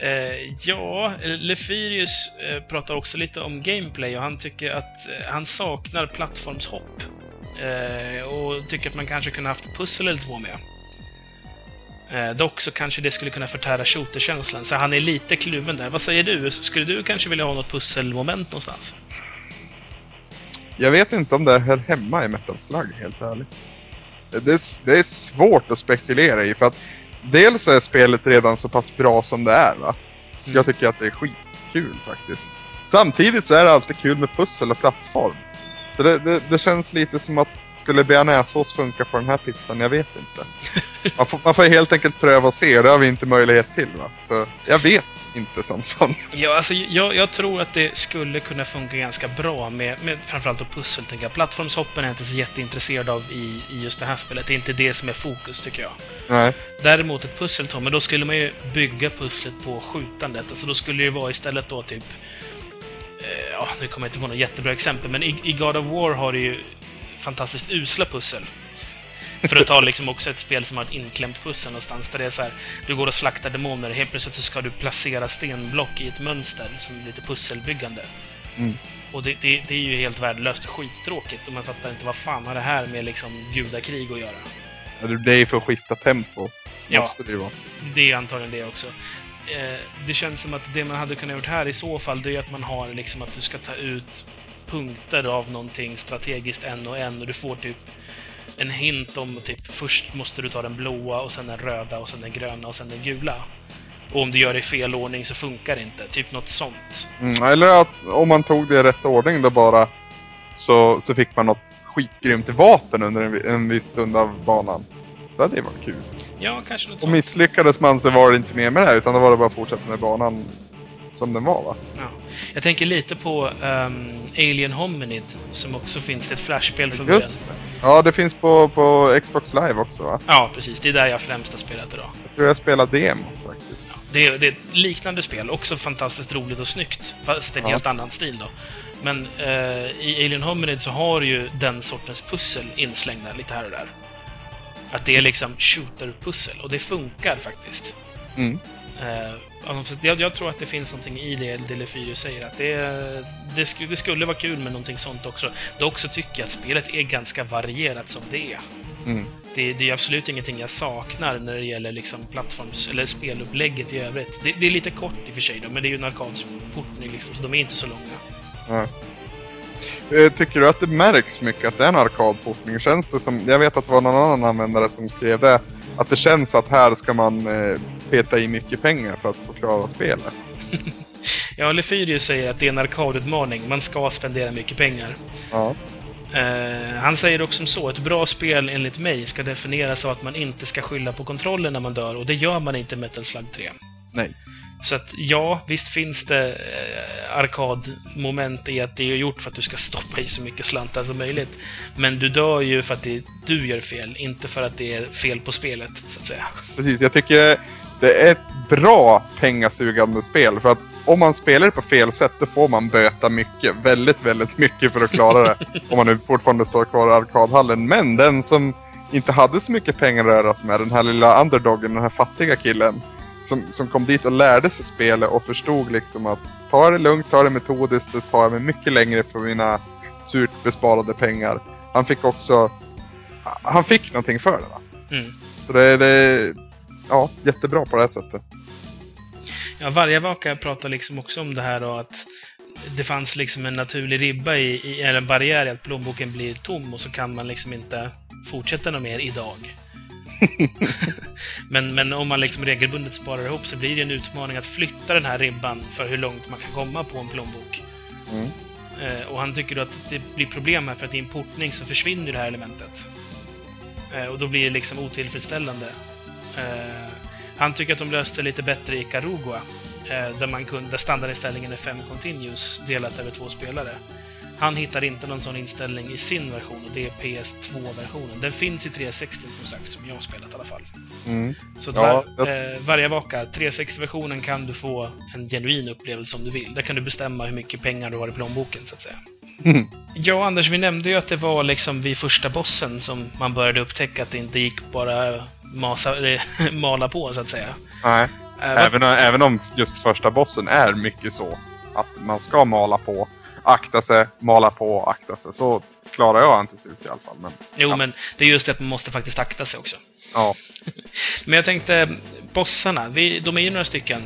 Eh, ja, Lefyrius eh, pratar också lite om gameplay och han tycker att eh, han saknar plattformshopp. Eh, och tycker att man kanske kunde haft ett pussel eller två med. Eh, dock så kanske det skulle kunna förtära shooterkänslan, så han är lite kluven där. Vad säger du? Skulle du kanske vilja ha något pusselmoment någonstans? Jag vet inte om det hör hemma i Metal Slug, helt ärligt. Det är, det är svårt att spekulera i, för att dels är spelet redan så pass bra som det är, va? Mm. Jag tycker att det är skitkul faktiskt. Samtidigt så är det alltid kul med pussel och plattform. Så det, det, det känns lite som att skulle bearnaisesås funka på den här pizzan? Jag vet inte. Man får, man får helt enkelt pröva och se, och det har vi inte möjlighet till va. Så jag vet inte Samson. Ja, alltså, jag, jag tror att det skulle kunna funka ganska bra med, med framförallt då pussel, tänker jag. Plattformshoppen är jag inte så jätteintresserad av i, i just det här spelet. Det är inte det som är fokus, tycker jag. Nej. Däremot ett pusseltom, men då skulle man ju bygga pusslet på skjutandet. Alltså då skulle det vara istället då typ... Eh, ja, nu kommer jag inte på något jättebra exempel, men i, i God of War har du ju fantastiskt usla pussel. För att ta liksom också ett spel som har ett inklämt pussel någonstans. Där det är så här, du går och slaktar demoner, helt plötsligt så ska du placera stenblock i ett mönster som är lite pusselbyggande. Mm. Och det, det, det är ju helt värdelöst skittråkigt och man fattar inte vad fan har det här med liksom gudakrig att göra. Det är ju för att skifta tempo. Ja. Måste det ju vara. Det är antagligen det också. Eh, det känns som att det man hade kunnat gjort här i så fall, det är att man har liksom att du ska ta ut punkter av någonting strategiskt en och en och du får typ en hint om typ först måste du ta den blåa och sen den röda och sen den gröna och sen den gula. Och om du gör det i fel ordning så funkar det inte. Typ något sånt. Mm, eller att om man tog det i rätt ordning då bara så, så fick man något skitgrymt vapen under en, en viss stund av banan. Det hade ju varit kul. Ja, kanske något Och sånt. misslyckades man så var det inte mer med det här utan då var det bara att fortsätta med banan som den var va? Ja. Jag tänker lite på ehm, Alien Hominid, som också finns. Det är ett flashspel från Just det. Ja, det finns på, på Xbox Live också va? Ja, precis. Det är där jag främst har spelat idag. Jag tror jag spelade demo faktiskt. Ja, det, är, det är ett liknande spel, också fantastiskt roligt och snyggt, fast en Ja. helt annan stil då. Men eh, i Alien Hominid så har du ju den sortens pussel inslängda lite här och där. Att det är liksom shooter-pussel, och det funkar faktiskt. Mm. Eh, alltså, jag, jag tror att det finns någonting i det Delefyrio säger, att det, det, sk det skulle vara kul med någonting sånt också. Dock så tycker jag att spelet är ganska varierat som det är. Mm. Det, det är absolut ingenting jag saknar när det gäller liksom plattforms eller spelupplägget i övrigt. Det, det är lite kort i och för sig då, men det är ju en arkadsportning liksom, så de är inte så långa. Ja. Eh, Tycker du att det märks mycket att det är en arkadportning? Känns det som, jag vet att det var någon annan användare som skrev det, att det känns att här ska man eh, peta i mycket pengar för att få klara spelet. Ja, Lefyrius säger att det är en arkadutmaning, man ska spendera mycket pengar. Ja. Eh, han säger också som så, ett bra spel enligt mig ska definieras av att man inte ska skylla på kontrollen när man dör, och det gör man inte i Metal Slug 3. Nej. Så att ja, visst finns det eh, arkadmoment i att det är gjort för att du ska stoppa i så mycket slantar som möjligt. Men du dör ju för att det, du gör fel, inte för att det är fel på spelet, så att säga. Precis, jag tycker det är ett bra pengasugande spel. För att om man spelar det på fel sätt då får man böta mycket. Väldigt, väldigt mycket för att klara det. om man nu fortfarande står kvar i arkadhallen. Men den som inte hade så mycket pengar att röra sig med, den här lilla underdogen, den här fattiga killen. Som, som kom dit och lärde sig spelet och förstod liksom att ta det lugnt, ta det metodiskt, så tar jag mig mycket längre för mina surt besparade pengar. Han fick också... Han fick någonting för det va? Mm. Så det, det ja, jättebra på det här sättet. Ja, Vargavaka pratar liksom också om det här då att det fanns liksom en naturlig ribba i, i en barriär i att plånboken blir tom och så kan man liksom inte fortsätta något mer idag. men, men om man liksom regelbundet sparar ihop så blir det en utmaning att flytta den här ribban för hur långt man kan komma på en plånbok. Mm. Eh, och han tycker då att det blir problem här för att i en portning så försvinner det här elementet. Eh, och då blir det liksom otillfredsställande. Eh, han tycker att de löste lite bättre i Karugua, eh, där, man kunde, där standardinställningen är 5 continues delat över två spelare. Han hittar inte någon sån inställning i sin version och det är PS2-versionen. Den finns i 360 som sagt, som jag har spelat i alla fall. Mm. Så Ja, var, eh, varje vaka, 360-versionen kan du få en genuin upplevelse om du vill. Där kan du bestämma hur mycket pengar du har i plånboken, så att säga. Mm. Ja, Anders, vi nämnde ju att det var liksom vid första bossen som man började upptäcka att det inte gick bara masa, eller, mala på, så att säga. Nej, Eh, vad- även, även om just första bossen är mycket så att man ska mala på, akta sig, mala på, akta sig. Så klarar jag inte till slut i alla fall. Men, Jo, ja. men det är just det att man måste faktiskt akta sig också. ja. Men jag tänkte, bossarna, vi, de är ju några stycken.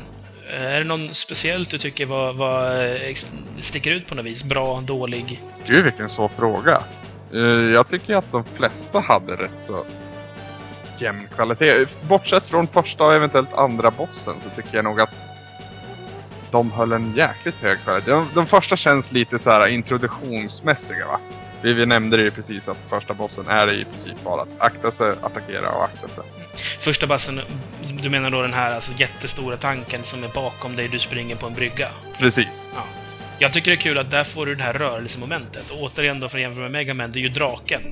Eh, Är det någon speciellt du tycker var, var, eh, sticker ut på något vis? Bra, dålig? Gud vilken svår fråga. Eh, Jag tycker att de flesta hade rätt så jämn kvalitet. Bortsett från första och eventuellt andra bossen så tycker jag nog att de höll en jäkligt hög kvalitet. De, de första känns lite så här introduktionsmässiga va? Vi, vi nämnde det ju precis att första bossen är i princip bara att akta sig, attackera och akta sig. Första bassen, du menar då den här alltså, jättestora tanken som är bakom dig, du springer på en brygga? Precis. Ja. Jag tycker det är kul att där får du det här rörelsemomentet. Och återigen då, för att jämföra med Mega Man, det är ju draken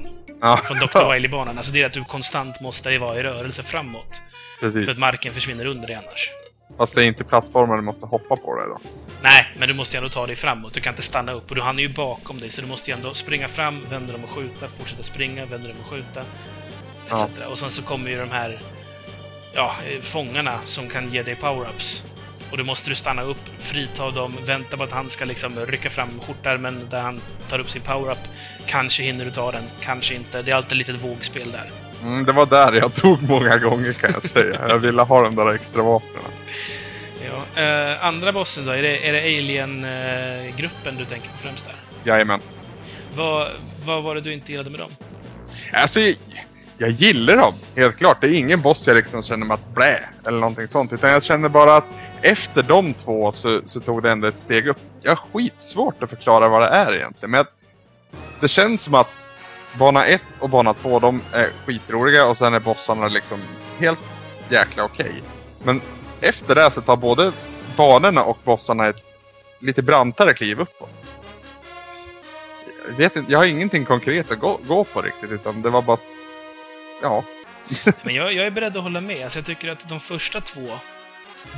Ja, från Dr. Wily-banan. Alltså det är att du konstant måste vara i rörelse framåt. precis. För att marken försvinner under dig annars. Fast det är inte plattformar du måste hoppa på det då. Nej, men du måste ju ändå ta dig framåt. Du kan inte stanna upp. Och du, han är ju bakom dig, så du måste ju ändå springa fram, vända dem och skjuta, fortsätta springa, vända dem och skjuta. Ja. Etc. Och sen så kommer ju de här ja, eh, fångarna som kan ge dig power-ups. Och då måste du stanna upp, frita dem, vänta på att han ska liksom rycka fram skjortärmen där han tar upp sin power-up. Kanske hinner du ta den, kanske inte. Det är alltid ett vågspel där. Mm, det var där jag tog många gånger kan jag säga. Jag ville ha de där extra vapnen. Ja. Eh, andra bossen då? Är det, är det Alien-gruppen du tänker på främst där? Jajamän. Vad, vad var det du inte gillade med dem? Alltså, jag, jag gillar dem, helt klart. Det är ingen boss jag liksom känner mig att blä, eller någonting sånt. Utan jag känner bara att efter de två så, så tog det ändå ett steg upp. Jag har skitsvårt att förklara vad det är egentligen. Men det känns som att bana 1 och bana 2, de är skitroliga och sen är bossarna liksom helt jäkla okej. Men efter det så tar både banorna och bossarna ett lite brantare kliv uppåt. Jag, vet inte, jag har ingenting konkret att gå, gå på riktigt, utan det var bara... Ja. Men jag, jag är beredd att hålla med. Alltså jag tycker att de första två,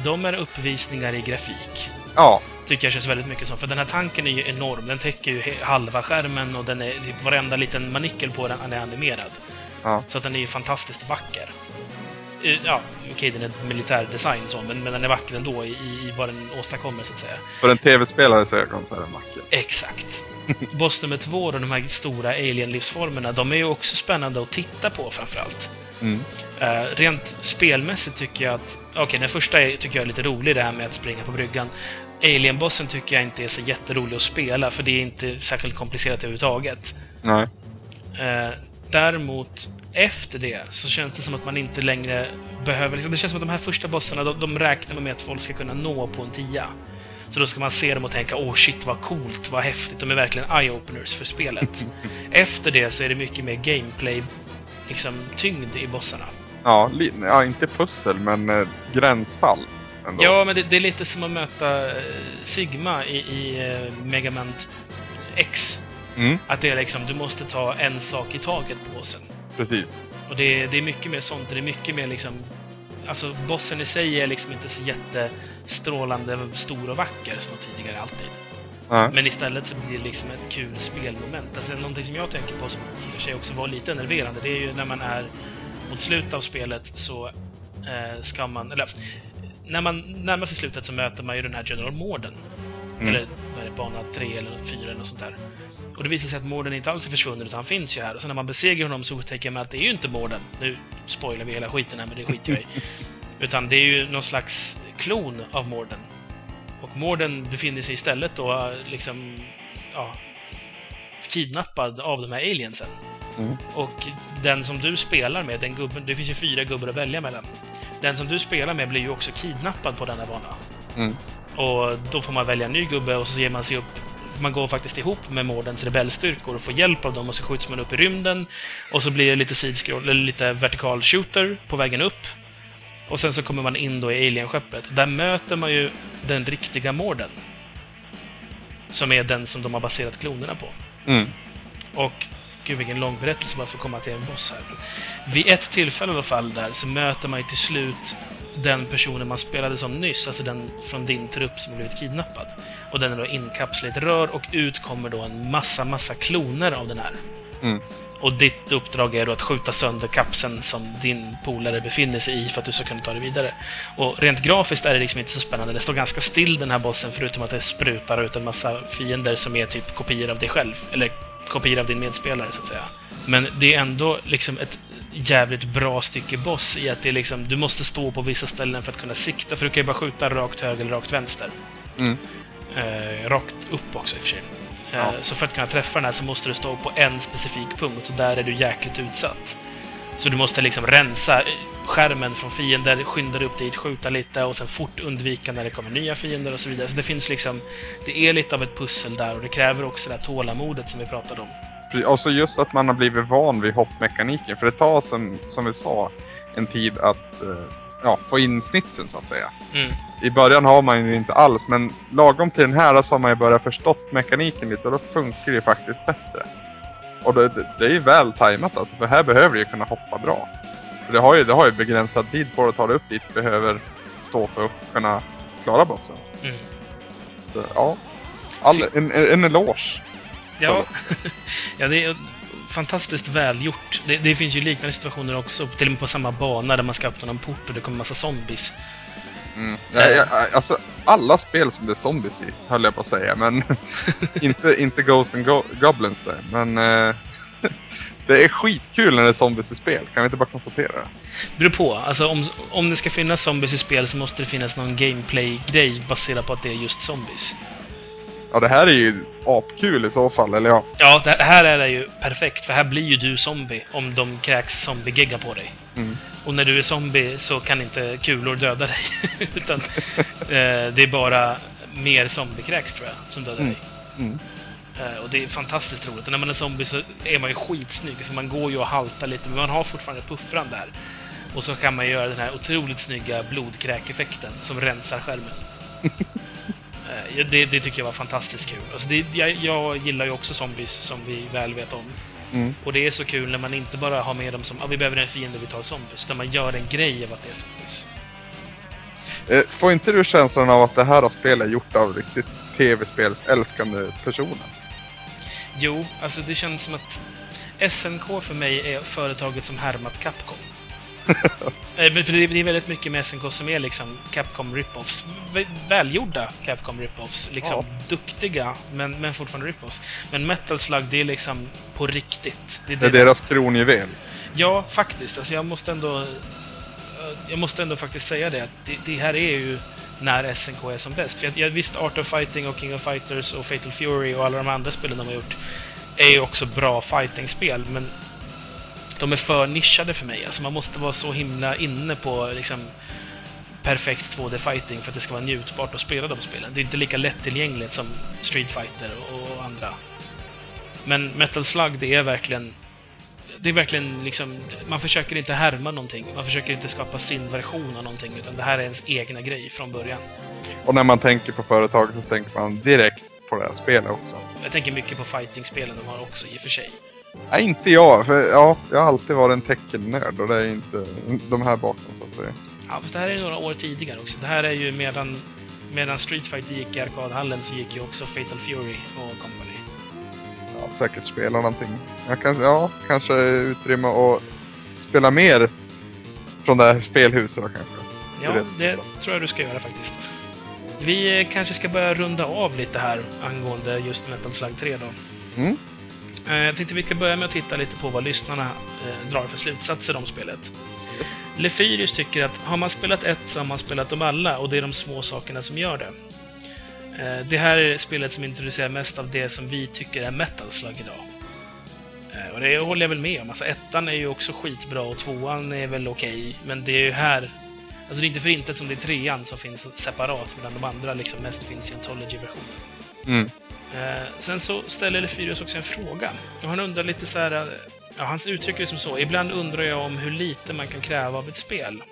de är uppvisningar i grafik. Ja. Tycker jag känns väldigt mycket som. För den här tanken är ju enorm. Den täcker ju halva skärmen och den är, varenda liten manikel på den är animerad. Ja. Så att den är ju fantastiskt vacker. Eh, Ja, okej, den är militär design så, men, men den är vacker ändå i, i vad den åstadkommer, så att säga. För en tv-spelares ögon så är den vacker. Exakt. Boss nummer två och de här stora alien-livsformerna, de är ju också spännande att titta på framförallt. Mm. Uh, rent spelmässigt tycker jag att... Okej, den första är, tycker jag är lite rolig, det här med att springa på bryggan. Alien-bossen tycker jag inte är så jätterolig att spela, för det är inte särskilt komplicerat överhuvudtaget. Nej. Eh, däremot, efter det, så känns det som att man inte längre behöver... Liksom, det känns som att de här första bossarna, de, de räknar med att folk ska kunna nå på en tia. Så då ska man se dem och tänka åh shit vad coolt, vad häftigt. De är verkligen eye-openers för spelet. efter det så är det mycket mer gameplay, liksom tyngd i bossarna. Ja, ja, inte pussel, men eh, gränsfall. Ändå. Ja, men det, det är lite som att möta eh, Sigma i, i eh, Mega Man X. Mm, Att det är liksom, du måste ta en sak i taget på bossen. precis. Och det, är- det är mycket mer sånt. Det är mycket mer liksom... Alltså, bossen i sig är liksom inte så jättestrålande stor och vacker som tidigare alltid. Ja. Men istället så blir det liksom ett kul spelmoment. Alltså, någonting som jag tänker på som i och för sig också var lite enerverande, det är ju när man är mot slutet av spelet så eh, ska man... Eller, när man närmar sig slutet så möter man ju den här General Morden. Mm. Eller vad är det, bana 3 eller 4 eller något sånt där. Och det visar sig att Morden inte alls är försvunnen, utan han finns ju här. Och så när man besegrar honom så upptäcker man att det är ju inte Morden. Nu spoilar vi hela skiten här, men det skiter jag i. Utan det är ju någon slags klon av Morden. Och Morden befinner sig istället då liksom, ja, kidnappad av de här aliensen. Mm. Och den som du spelar med, den gubben, det finns ju fyra gubbar att välja mellan. Den som du spelar med blir ju också kidnappad på denna bana. Mm. Och då får man välja en ny gubbe och så ger man sig upp man går faktiskt ihop med Mordens rebellstyrkor och får hjälp av dem och så skjuts man upp i rymden. Och så blir det lite sidskroll, eller lite vertikal shooter på vägen upp. Och sen så kommer man in då i alienskeppet. Där möter man ju den riktiga Morden. Som är den som de har baserat klonerna på. Mm. Och gud vilken lång berättelse bara för att komma till en boss här. Vid ett tillfälle i alla fall där så möter man ju till slut den personen man spelade som nyss, alltså den från din trupp som blivit kidnappad. Och den är då inkapslad i ett rör och ut kommer då en massa, massa kloner av den här. Mm. Och ditt uppdrag är då att skjuta sönder kapseln som din polare befinner sig i för att du ska kunna ta det vidare. Och rent grafiskt är det liksom inte så spännande. Det står ganska still den här bossen förutom att det sprutar ut en massa fiender som är typ kopior av dig själv. Eller kopior av din medspelare, så att säga. Men det är ändå liksom ett jävligt bra stycke boss i att det är liksom, du måste stå på vissa ställen för att kunna sikta, för du kan ju bara skjuta rakt höger eller rakt vänster. Mm. Eh, rakt upp också i och för sig. Eh, Ja. Så för att kunna träffa den här så måste du stå på en specifik punkt och där är du jäkligt utsatt. Så du måste liksom rensa eh, skärmen från fiender, skynda dig upp dit, skjuta lite och sen fort undvika när det kommer nya fiender och så vidare. Så det finns liksom, det är lite av ett pussel där och det kräver också det här tålamodet som vi pratade om. Och så just att man har blivit van vid hoppmekaniken. För det tar som, som vi sa en tid att eh, ja, få in snitsen så att säga. Mm. I början har man ju inte alls men lagom till den här så har man ju börjat förstått mekaniken lite och då funkar det ju faktiskt bättre. Och det, det, det är ju väl tajmat alltså för här behöver du ju kunna hoppa bra. För det har ju, det har ju begränsad tid på att ta dig upp dit du behöver stå för att kunna klara bossen. Mm. Så, ja. All, en, en eloge. Ja, ja det är fantastiskt välgjort. Det, det finns ju liknande situationer också, till och med på samma bana där man ska öppna någon port och det kommer massa zombies. Mm. Ja, ja, alltså, alla spel som det är zombies i, höll jag på att säga. Men inte, inte Ghost and Go Goblins där. Men eh, det är skitkul när det är zombies i spel. Kan vi inte bara konstatera? Det beror på. Alltså, om, om det ska finnas zombies i spel så måste det finnas någon gameplay-grej baserad på att det är just zombies. Ja, det här är ju apkul i så fall, eller ja. Ja, det här är det ju perfekt, för här blir ju du zombie om de kräks zombie-gegga på dig. Mm. Och när du är zombie så kan inte kulor döda dig. Utan eh, det är bara mer zombiekräks, tror jag, som dödar Mm. dig. Mm. Eh, och det är fantastiskt roligt. Och när man är zombie så är man ju skitsnygg, för man går ju och haltar lite, men man har fortfarande puffran där. Och så kan man göra den här otroligt snygga blodkräkeffekten som rensar skärmen. Eh, det, det tycker jag var fantastiskt kul. Alltså det, jag, jag gillar ju också zombies, som vi väl vet om. Mm. Och det är så kul när man inte bara har med dem som ah, vi behöver en fiende, vi tar zombies. Utan man gör en grej av att det är zombies. Eh, Får inte du känslan av att det här spelet är gjort av riktigt tv-spelsälskande personer? Jo, alltså det känns som att SNK för mig är företaget som härmat Capcom. För det är väldigt mycket med SNK som är liksom Capcom rip-offs. Vä- Välgjorda Capcom rip-offs. Liksom duktiga, men, men fortfarande rip-offs. Men Metal Slug, det är liksom på riktigt. Det är Det är det- deras kronjuvel. Ja, faktiskt. Alltså jag måste ändå... eh, Jag måste ändå faktiskt säga det, att det, det här är ju när SNK är som bäst. För jag, jag visst, Art of Fighting och King of Fighters och Fatal Fury och alla de andra spelen de har gjort är ju också bra fightingspel, men de är för nischade för mig. Alltså man måste vara så himla inne på liksom perfekt 2D-fighting för att det ska vara njutbart att spela de spelen. Det är inte lika lättillgängligt som Street Fighter och andra. Men Metal Slug, det är verkligen det är verkligen liksom, man försöker inte härma någonting. Man försöker inte skapa sin version av någonting, utan det här är ens egna grej från början. Och när man tänker på företaget så tänker man direkt på det här spelet också. Jag tänker mycket på fighting-spelen de har också, i och för sig. Nej, inte jag. För ja, jag har alltid varit en teckennörd och det är inte de här bakom så att säga. Ja, fast det här är några år tidigare också. Det här är ju medan, medan Street Fighter gick i arkadhallen så gick ju också Fatal Fury och company. Ja, säkert spela någonting. Jag kanske, ja, kanske utrymme att spela mer från det här spelhuset då kanske. Ja, det så. tror jag du ska göra faktiskt. Vi kanske ska börja runda av lite här angående just Metal Slug 3 då. Mm. Eh, Jag tänkte vi ska börja med att titta lite på vad lyssnarna eh, drar för slutsatser om spelet. Yes. Lefyrius tycker att har man spelat ett så har man spelat dem alla och det är de små sakerna som gör det. Eh, Det här är spelet som introducerar mest av det som vi tycker är metal slug idag. Och det håller jag väl med om. Alltså ettan är ju också skitbra och tvåan är väl okej, men det är ju här... Alltså det är inte för intet som det är trean som finns separat, medan de andra liksom mest finns i Ontology-versionen. Mm. Eh, sen så ställer Lefyrius också en fråga. Och han undrar lite så här... eh, Ja, han uttrycker det som så. Ibland undrar jag om hur lite man kan kräva av ett spel.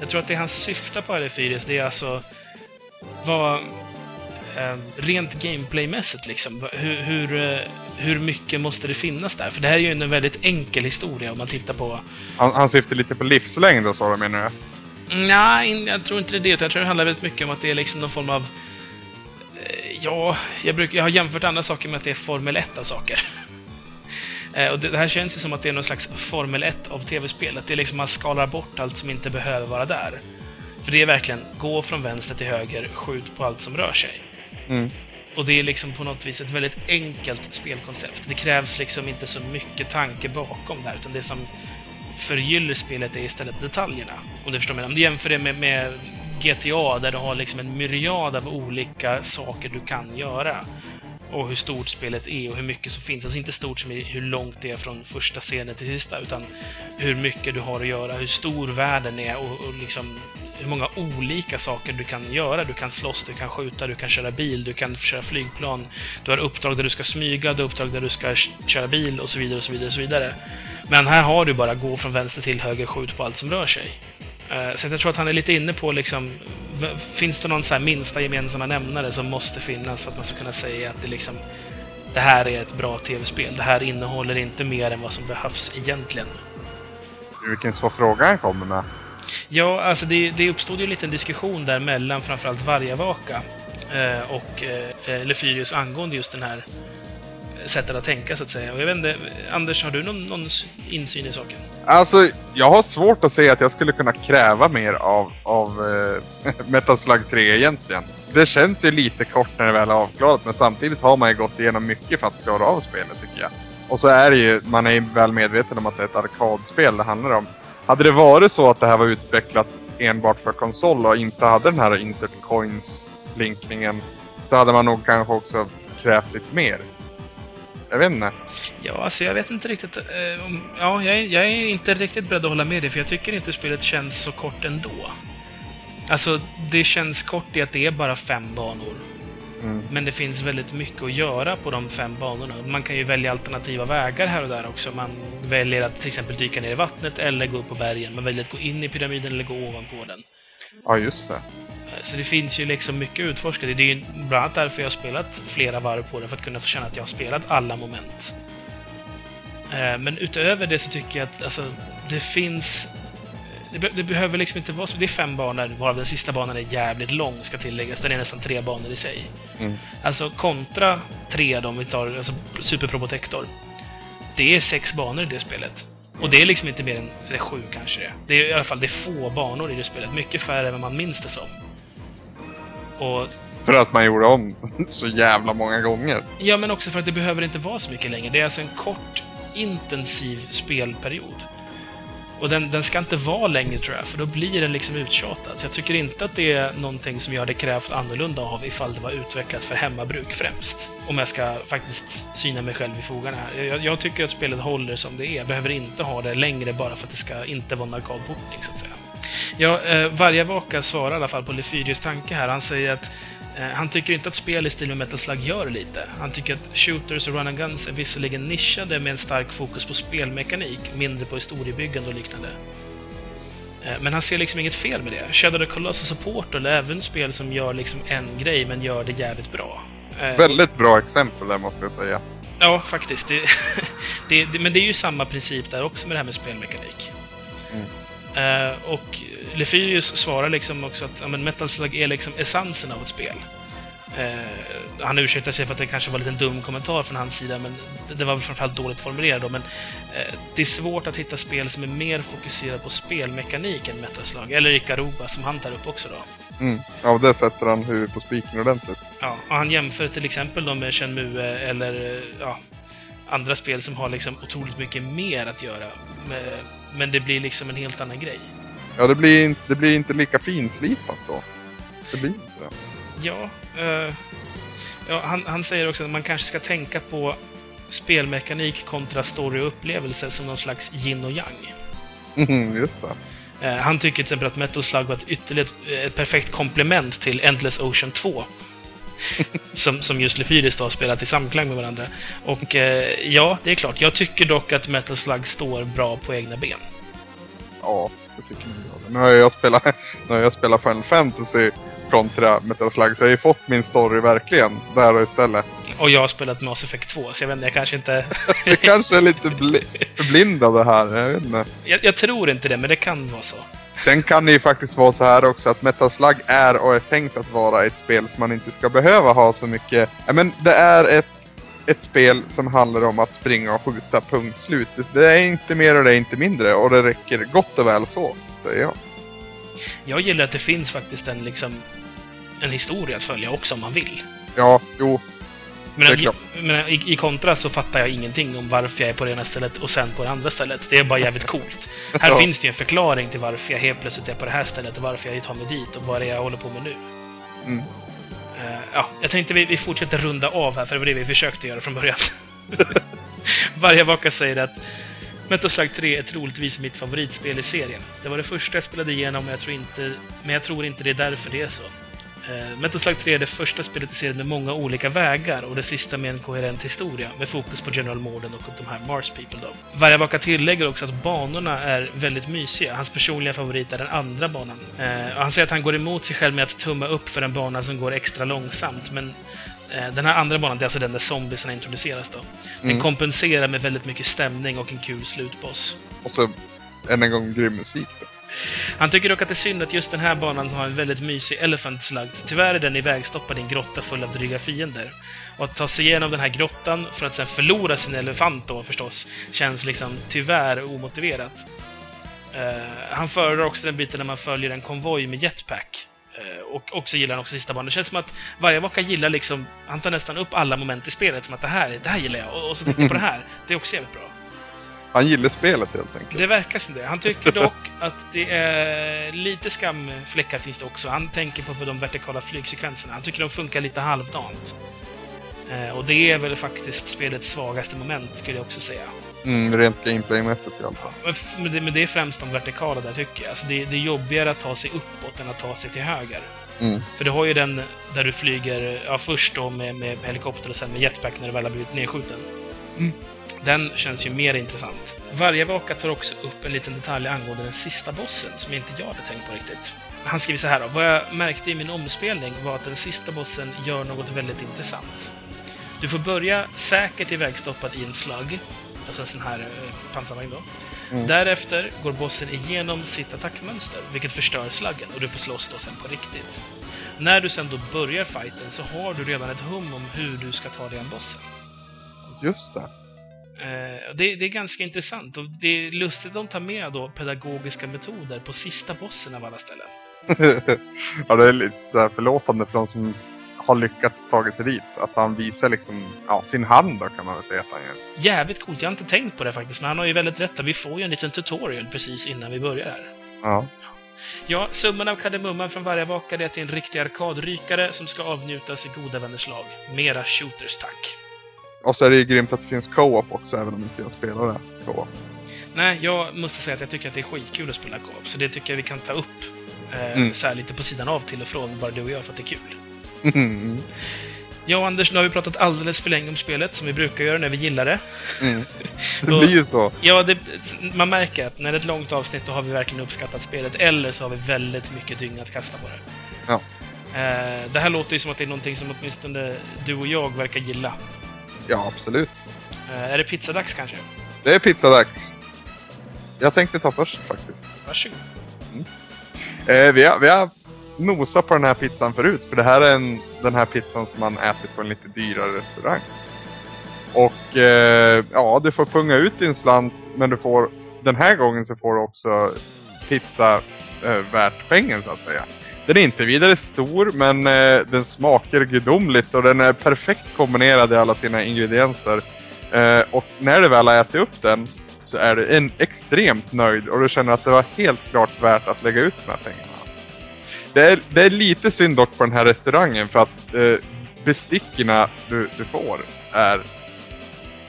Jag tror att det han syftar på, Lefyrius, det är alltså... Vad... Eh, rent gameplaymässigt, liksom. Hur, hur, eh, hur mycket måste det finnas där? För det här är ju en väldigt enkel historia om man tittar på... Han, han syftar lite på livslängd och så menar jag. Nej, jag tror inte det är det. Jag tror det handlar väldigt mycket om att det är liksom någon form av... Ja, jag, brukar, jag har jämfört andra saker med att det är Formel 1 av saker. Eh, Och det, här känns ju som att det är någon slags Formel 1 av tv-spel. Att det är liksom man skalar bort allt som inte behöver vara där. För det är verkligen gå från vänster till höger, skjut på allt som rör sig. Mm. Och det är liksom på något vis ett väldigt enkelt spelkoncept. Det krävs liksom inte så mycket tanke bakom det här, utan det som förgyller spelet är istället detaljerna. Om du förstår menar. Om du jämför det med, med GTA, där du har liksom en myriad av olika saker du kan göra. Och hur stort spelet är och hur mycket som finns. Alltså inte stort som i hur långt det är från första scenen till sista, utan hur mycket du har att göra, hur stor världen är och, och liksom hur många olika saker du kan göra. Du kan slåss, du kan skjuta, du kan köra bil, du kan köra flygplan. Du har uppdrag där du ska smyga, du har uppdrag där du ska köra bil och så vidare och så vidare och så vidare. Men här har du bara gå från vänster till höger, skjut på allt som rör sig. Eh, Så jag tror att han är lite inne på liksom, finns det någon så här minsta gemensamma nämnare som måste finnas för att man ska kunna säga att det liksom, det här är ett bra tv-spel. Det här innehåller inte mer än vad som behövs egentligen. Vilken svår fråga han kommer med. Ja, alltså det, det uppstod ju en liten diskussion där mellan framförallt Vargavaka eh, och eh, Lefyrius angående just den här sättet att tänka, så att säga. Och jag vet inte, Anders, har du någon, någon insyn i saken? Alltså, jag har svårt att se att jag skulle kunna kräva mer av, av eh, äh, Metaslag 3 egentligen. Det känns ju lite kort när det väl är avklarat, men samtidigt har man ju gått igenom mycket för att klara av spelet tycker jag. Och så är det ju, man är ju väl medveten om att det är ett arkadspel det handlar om. Hade det varit så att det här var utvecklat enbart för konsol och inte hade den här insert coins blinkningen så hade man nog kanske också krävt lite mer. Jag vet inte. Ja, alltså jag vet inte riktigt. Eh, om- ja, jag är, jag är inte riktigt beredd att hålla med dig, för jag tycker inte spelet känns så kort ändå. Alltså, det känns kort i att det är bara fem banor. Mm. Men det finns väldigt mycket att göra på de fem banorna. Man kan ju välja alternativa vägar här och där också. Man väljer att till exempel dyka ner i vattnet eller gå upp på bergen. Man väljer att gå in i pyramiden eller gå ovanpå den. Ja, just det. Eh, Så det finns ju liksom mycket att utforska. Det är ju bland annat därför jag har spelat flera varv på det, för att kunna få känna att jag har spelat alla moment. Eh, Men utöver det så tycker jag att alltså, det finns... Det, det behöver liksom inte vara så. Det är fem banor, varav den sista banan är jävligt lång, ska tilläggas. Den är nästan tre banor i sig. Mm. Alltså kontra tre då, om vi tar alltså, Super Probotector. Det är sex banor i det spelet. Och det är liksom inte mer än eller sju kanske det är. Det är i alla fall det är få banor i det spelet. Mycket färre än vad man minns det som. Och För att man gjorde om så jävla många gånger. Ja, men också för att det behöver inte vara så mycket längre. Det är alltså en kort, intensiv spelperiod. Och den, den ska inte vara längre, tror jag, för då blir den liksom uttjatad. Så jag tycker inte att det är någonting som jag hade krävt annorlunda av ifall det var utvecklat för hemmabruk främst. Om jag ska faktiskt syna mig själv i fogarna här. Jag, jag tycker att spelet håller som det är. Jag behöver inte ha det längre bara för att det ska inte vara en arkadportning, så att säga. Ja, eh, Vargavaka svarar i alla fall på Lefyrius tanke här. Han säger att eh, han tycker inte att spel i stil med Metal Slug gör lite. Han tycker att shooters och run and guns är visserligen nischade med en stark fokus på spelmekanik, mindre på historiebyggande och liknande. Eh, Men han ser liksom inget fel med det. Shadow the Colossus och Portal är även spel som gör liksom en grej, men gör det jävligt bra. Eh, Väldigt bra exempel där måste jag säga. Ja, faktiskt. Det, det, det, men det är ju samma princip där också med det här med spelmekanik. Eh, och Lefyrius svarar liksom också att ja, men Metal Slug är liksom essensen av ett spel. Eh, han ursäktar sig för att det kanske var en liten dum kommentar från hans sida, men det, det var väl framförallt dåligt formulerat då. Men eh, det är svårt att hitta spel som är mer fokuserade på spelmekanik än Metal Slug. Eller Ikaruba, som han tar upp också då. Mm. Ja, det sätter han huvudet på spiken ordentligt. Ja, och han jämför till exempel då med Shenmue eller ja, andra spel som har liksom otroligt mycket mer att göra. Med, men det blir liksom en helt annan grej. Ja, det blir, inte, det blir inte lika finslipat då. Det blir inte det. Ja, eh, ja han, han säger också att man kanske ska tänka på spelmekanik kontra story och upplevelse som någon slags yin och yang. Mhm, just det. Eh, han tycker till exempel att Metal Slug var ett ytterligare ett perfekt komplement till Endless Ocean 2. som, som just Lefyris då har spelat i samklang med varandra. Och eh, ja, det är klart. Jag tycker dock att Metal Slug står bra på egna ben. Ja, det tycker jag. Nu har jag spelat, nu har jag spelat Final Fantasy kontra Metal Slug, så jag har ju fått min story verkligen där och istället. Och jag har spelat Mass Effect 2, så jag vet inte, jag kanske inte... Det kanske är lite bli, förblindade här, jag vet inte. jag, jag tror inte det, men det kan vara så. Sen kan det ju faktiskt vara så här också att Metal Slug är och är tänkt att vara ett spel som man inte ska behöva ha så mycket. Men det är ett, ett spel som handlar om att springa och skjuta, punkt slut. Det- Det är inte mer och det är inte mindre och det räcker gott och väl så, säger jag. Jag gillar att det finns faktiskt en, liksom, en historia att följa också om man vill. Ja, jo, Men, klart. men i, i kontra så fattar jag ingenting om varför jag är på det ena stället och sen på det andra stället. Det är bara jävligt coolt. Här Ja. finns det ju en förklaring till varför jag helt plötsligt är på det här stället och varför jag tar mig dit och vad det är jag håller på med nu. Mm. Eh, ja, jag tänkte vi, vi fortsätter runda av här, för det var det vi försökte göra från början. Vargavaka säger att Metal Slug 3 är troligtvis mitt favoritspel i serien. Det var det första jag spelade igenom, men jag tror inte, men jag tror inte det är därför det är så. Eh, Metal Slug 3 är det första spelet i serien med många olika vägar och det sista med en koherent historia, med fokus på General Morden och de här Mars People då. Vargavaka tillägger också att banorna är väldigt mysiga. Hans personliga favorit är den andra banan. Eh, han säger att han går emot sig själv med att tumma upp för en bana som går extra långsamt, men eh, den här andra banan, det är alltså den där zombiesarna introduceras då. Den Mm. kompenserar med väldigt mycket stämning och en kul slutboss. och så än en gång grym musik då. Han tycker dock att det är synd att just den här banan har en väldigt mysig Elephant Slug. Tyvärr är den ivägstoppad i en grotta full av dryga fiender. Och att ta sig igenom den här grottan för att sen förlora sin elefant då förstås, känns liksom tyvärr omotiverat. Uh, han föredrar också den biten när man följer en konvoj med jetpack. Uh, och också gillar han också sista banan. Det känns som att Vargavaka gillar liksom, han tar nästan upp alla moment i spelet som att det här, det här gillar jag, och, och så tänker jag på det här. Det är också jävligt bra. Han gillar spelet helt enkelt. Det verkar som det. Han tycker dock att det är lite skamfläckar finns det också. Han tänker på de vertikala flygsekvenserna. Han tycker de funkar lite halvdant. Eh, och det är väl faktiskt spelets svagaste moment, skulle jag också säga. Mm, rent gameplaymässigt i alla fall. Men, f- men, det, men det är främst de vertikala där, tycker jag. Alltså det, det är jobbigare att ta sig uppåt än att ta sig till höger. Mm. För du har ju den där du flyger, ja först då med, med helikopter och sen med jetpack när du väl har blivit nedskjuten. Mm. Den känns ju mer intressant. Varje vaka tar också upp en liten detalj angående den sista bossen som inte jag hade tänkt på riktigt. Han skriver så här då. Vad jag märkte i min omspelning var att den sista bossen gör något väldigt intressant. Du får börja säkert ivägstoppad i en slug, alltså en sån här eh, pansarvagn då. Mm. Därefter går bossen igenom sitt attackmönster, vilket förstör slaggen och du får slåss då sen på riktigt. När du sen då börjar fighten så har du redan ett hum om hur du ska ta dig an bossen. Just det. Eh, det, det är ganska intressant och det är lustigt att de tar med då pedagogiska metoder på sista bossen av alla ställen. ja, det är lite så här förlåtande för de som har lyckats ta sig dit. Att han visar liksom, ja, sin hand då kan man väl säga att han gör. Jävligt coolt, jag har inte tänkt på det faktiskt, men han har ju väldigt rätt. Vi får ju en liten tutorial precis innan vi börjar här. Ja. Ja, summan av kardemumman från varje är till en riktig arkadrykare som ska avnjutas i goda vänners lag. Mera shooters, tack. Och så är det ju grymt att det finns co-op också, även om inte jag spelar det. Co-op. Nej, jag måste säga att jag tycker att det är skitkul att spela co-op, så det tycker jag vi kan ta upp eh, Mm. så här lite på sidan av till och från, bara du och jag, för att det är kul. Mm. Jag och Anders, nu har vi pratat alldeles för länge om spelet, som vi brukar göra när vi gillar det. Mm. Det blir ju så. Ja, det, man märker att när det är ett långt avsnitt, då har vi verkligen uppskattat spelet, eller så har vi väldigt mycket dynga att kasta på det. Ja. Eh, det här låter ju som att det är någonting som åtminstone du och jag verkar gilla. Ja, absolut. Eh, är det pizzadags kanske? Det är pizzadags. Jag tänkte ta först faktiskt. Varsågod. Eh, vi, har, vi har nosat på den här pizzan förut, för det här är en, den här pizzan som man äter på en lite dyrare restaurang. Och eh, ja, du får punga ut din slant, men du får den här gången så får du också pizza eh, värt pengen så att säga. Den är inte vidare stor, men eh, den smakar gudomligt och den är perfekt kombinerad i alla sina ingredienser. Eh, och när du väl har ätit upp den så är du en extremt nöjd och du känner att det var helt klart värt att lägga ut de här pengarna. Det är, det är lite synd dock på den här restaurangen för att eh, bestickerna du, du får är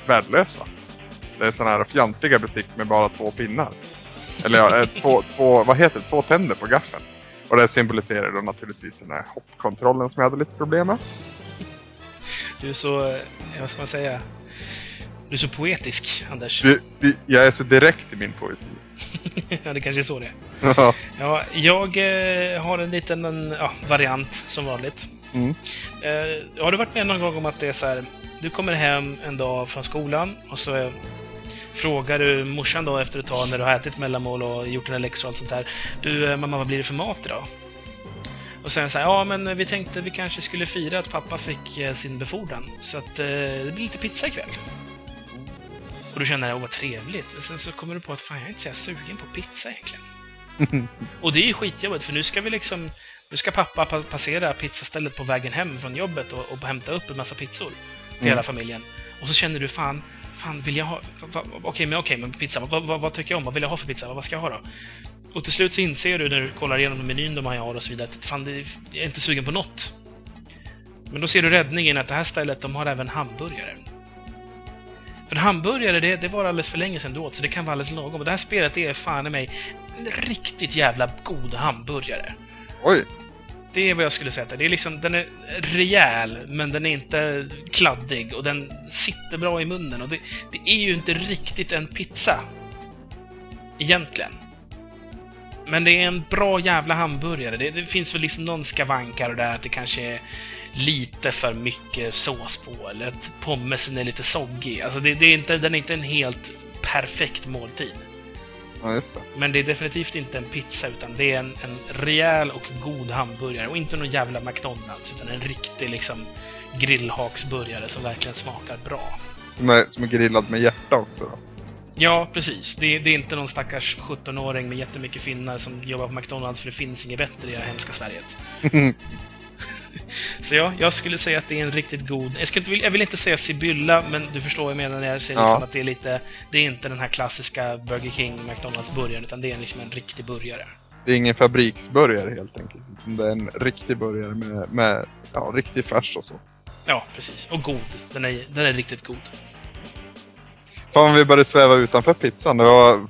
värdelösa. Det är sådana här fjantiga bestick med bara två pinnar. Eller ja, eh, två, två, vad heter det? Två tänder på gaffeln. Och det symboliserar då naturligtvis den här hoppkontrollen som jag hade lite problem med. Du är så, eh, vad ska man säga? Du är så poetisk, Anders. Vi, vi, jag är så direkt i min poesi. ja, det kanske är så det är. Ja. Ja, jag eh, har en liten en, ja, variant, som vanligt. Mm. Eh, har du varit med någon gång om att det är så här, du kommer hem en dag från skolan och så frågar du morsan då efter ett tag när du har ätit mellanmål och gjort dina läxor och allt sånt där. Du, eh, mamma, vad blir det för mat idag? Och sen så här, ja men vi tänkte vi kanske skulle fira att pappa fick eh, sin befordran. Så att eh, det blir lite pizza ikväll. Och du känner, åh vad trevligt. Men sen så kommer du på att fan, jag är inte så sugen på pizza egentligen. Och det är ju skitjobbigt, för nu ska vi liksom... Nu ska pappa pa passera pizzastället på vägen hem från jobbet och, och hämta upp en massa pizzor till Mm. hela familjen. Och så känner du, fan, fan vill jag ha... va- va- Okej, men okej, men pizza, vad, vad, vad tycker jag om? Vad vill jag ha för pizza? Vad ska jag ha då? Och till slut så inser du när du kollar igenom menyn de har och så vidare att fan, det, jag är inte sugen på något. Men då ser du räddningen att det här stället, de har även hamburgare. För hamburgare, det, det var alldeles för länge sedan du åt, så det kan vara alldeles lagom. Och det här spelet, det är fan i mig en riktigt jävla god hamburgare. Oj, det är vad jag skulle säga. att det är. Liksom, den är rejäl, men den är inte kladdig och den sitter bra i munnen. Och det, det är ju inte riktigt en pizza. Egentligen. Men det är en bra jävla hamburgare. Det, det finns väl liksom någon skavankar där att det kanske är lite för mycket sås på, eller att pommesen är lite soggig. Alltså det, det är inte, den är inte en helt perfekt måltid ja just det. Men det är definitivt inte en pizza, utan det är en, en rejäl och god hamburgare. Och inte någon jävla McDonalds, utan en riktig liksom grillhaksburgare som verkligen smakar bra. Som är, som är grillad med hjärta också då. Ja, precis. Det, det är inte någon stackars 17-åring med jättemycket finnar som jobbar på McDonalds, för det finns inget bättre i det här hemska Sverige. Så ja, jag skulle säga att det är en riktigt god... Jag, ska inte, jag vill inte säga Sibylla, men du förstår vad jag menar när jag säger Ja. liksom att det är lite... Det är inte den här klassiska Burger King, McDonalds-burgaren, utan det är liksom en riktig burgare. Det är ingen fabriksburgare helt enkelt. Det är en riktig burgare med, med ja, riktig färs och så. Ja, precis. Och god. Den är, den är riktigt god. Fan vi började sväva utanför pizzan. Det var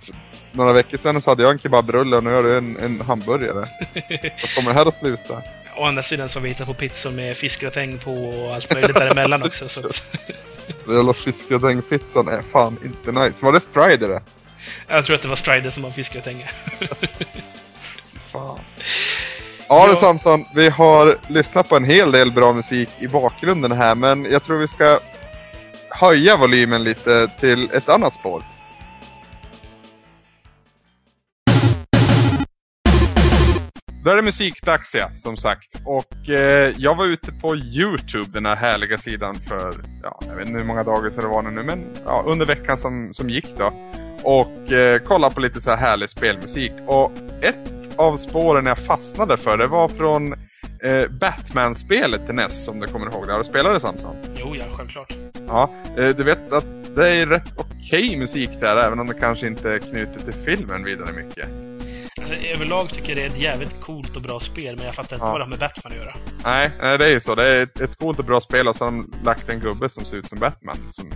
några veckor sedan så hade jag en kebabrulle och nu har du en, en hamburgare. Vad kommer det här att sluta? Å andra sidan så har vi hittat på pizzor med fiskgratäng på och allt möjligt däremellan också. Så att, Den jävla fiskgratengpizzan är fan inte nice. Var det Strider det? jag tror att det var Strider som har fiskgratäng. Fan. Ja, Ja. det Samson. Vi har lyssnat på en hel del bra musik i bakgrunden här, men jag tror vi ska höja volymen lite till ett annat spår. Då är det musikdags ja, som sagt. Och eh, jag var ute på Youtube, den här härliga sidan för, ja, jag vet inte hur många dagar sedan det var nu, men ja, under veckan som, som gick då. Och eh, kollade på lite så här härlig spelmusik. Och ett av spåren jag fastnade för, det var från eh, Batman-spelet till NES, som du kommer ihåg. Har du spelat det Samson? Jo, ja, självklart. Ja, eh, du vet att det är rätt okej musik där, även om det kanske inte är knutet till filmen vidare mycket. Alltså, överlag tycker jag det är ett jävligt coolt och bra spel, men jag fattar inte Ja. vad det har med Batman att göra. Nej, nej, det är ju så. Det är ett, ett coolt och bra spel och så har de lagt en gubbe som ser ut som Batman. Som,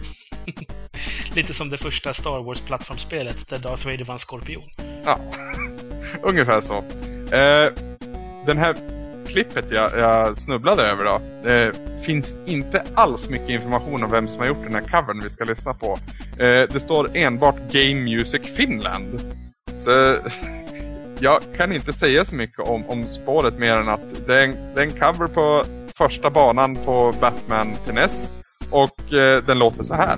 Lite som det första Star Wars-plattformsspelet, där Darth Vader var en skorpion. ja, ungefär så. Eh, den här klippet jag, jag snubblade över då. Det finns inte alls mycket information om vem som har gjort den här covern vi ska lyssna på. Eh, det står enbart Game Music Finland. Så jag kan inte säga så mycket om, om spåret mer än att det är, en, det är en cover på första banan på Batman till NES. Och eh, den låter så här.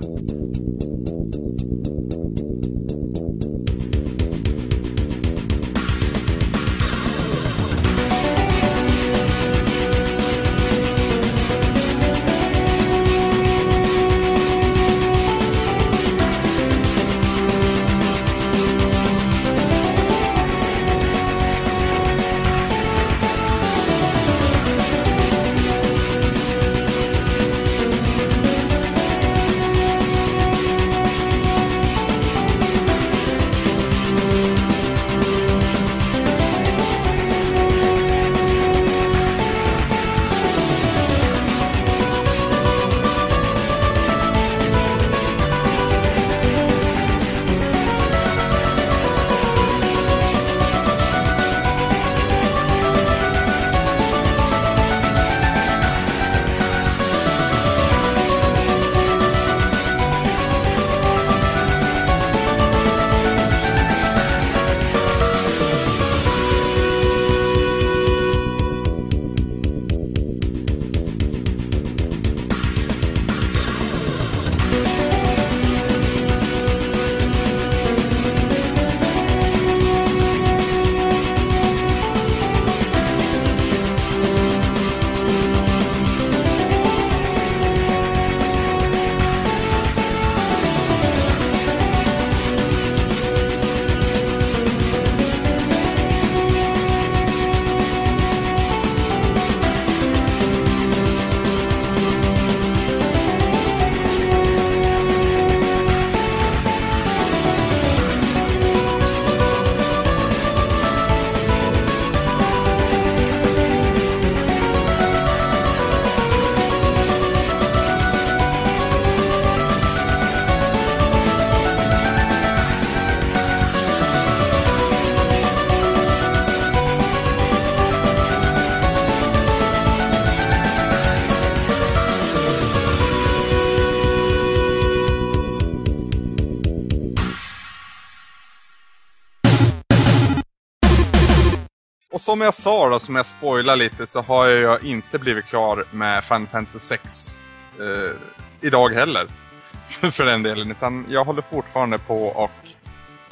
Som jag sa då, som jag spoilar lite, så har jag inte blivit klar med Final Fantasy 6 eh, idag heller. För den delen, utan jag håller fortfarande på och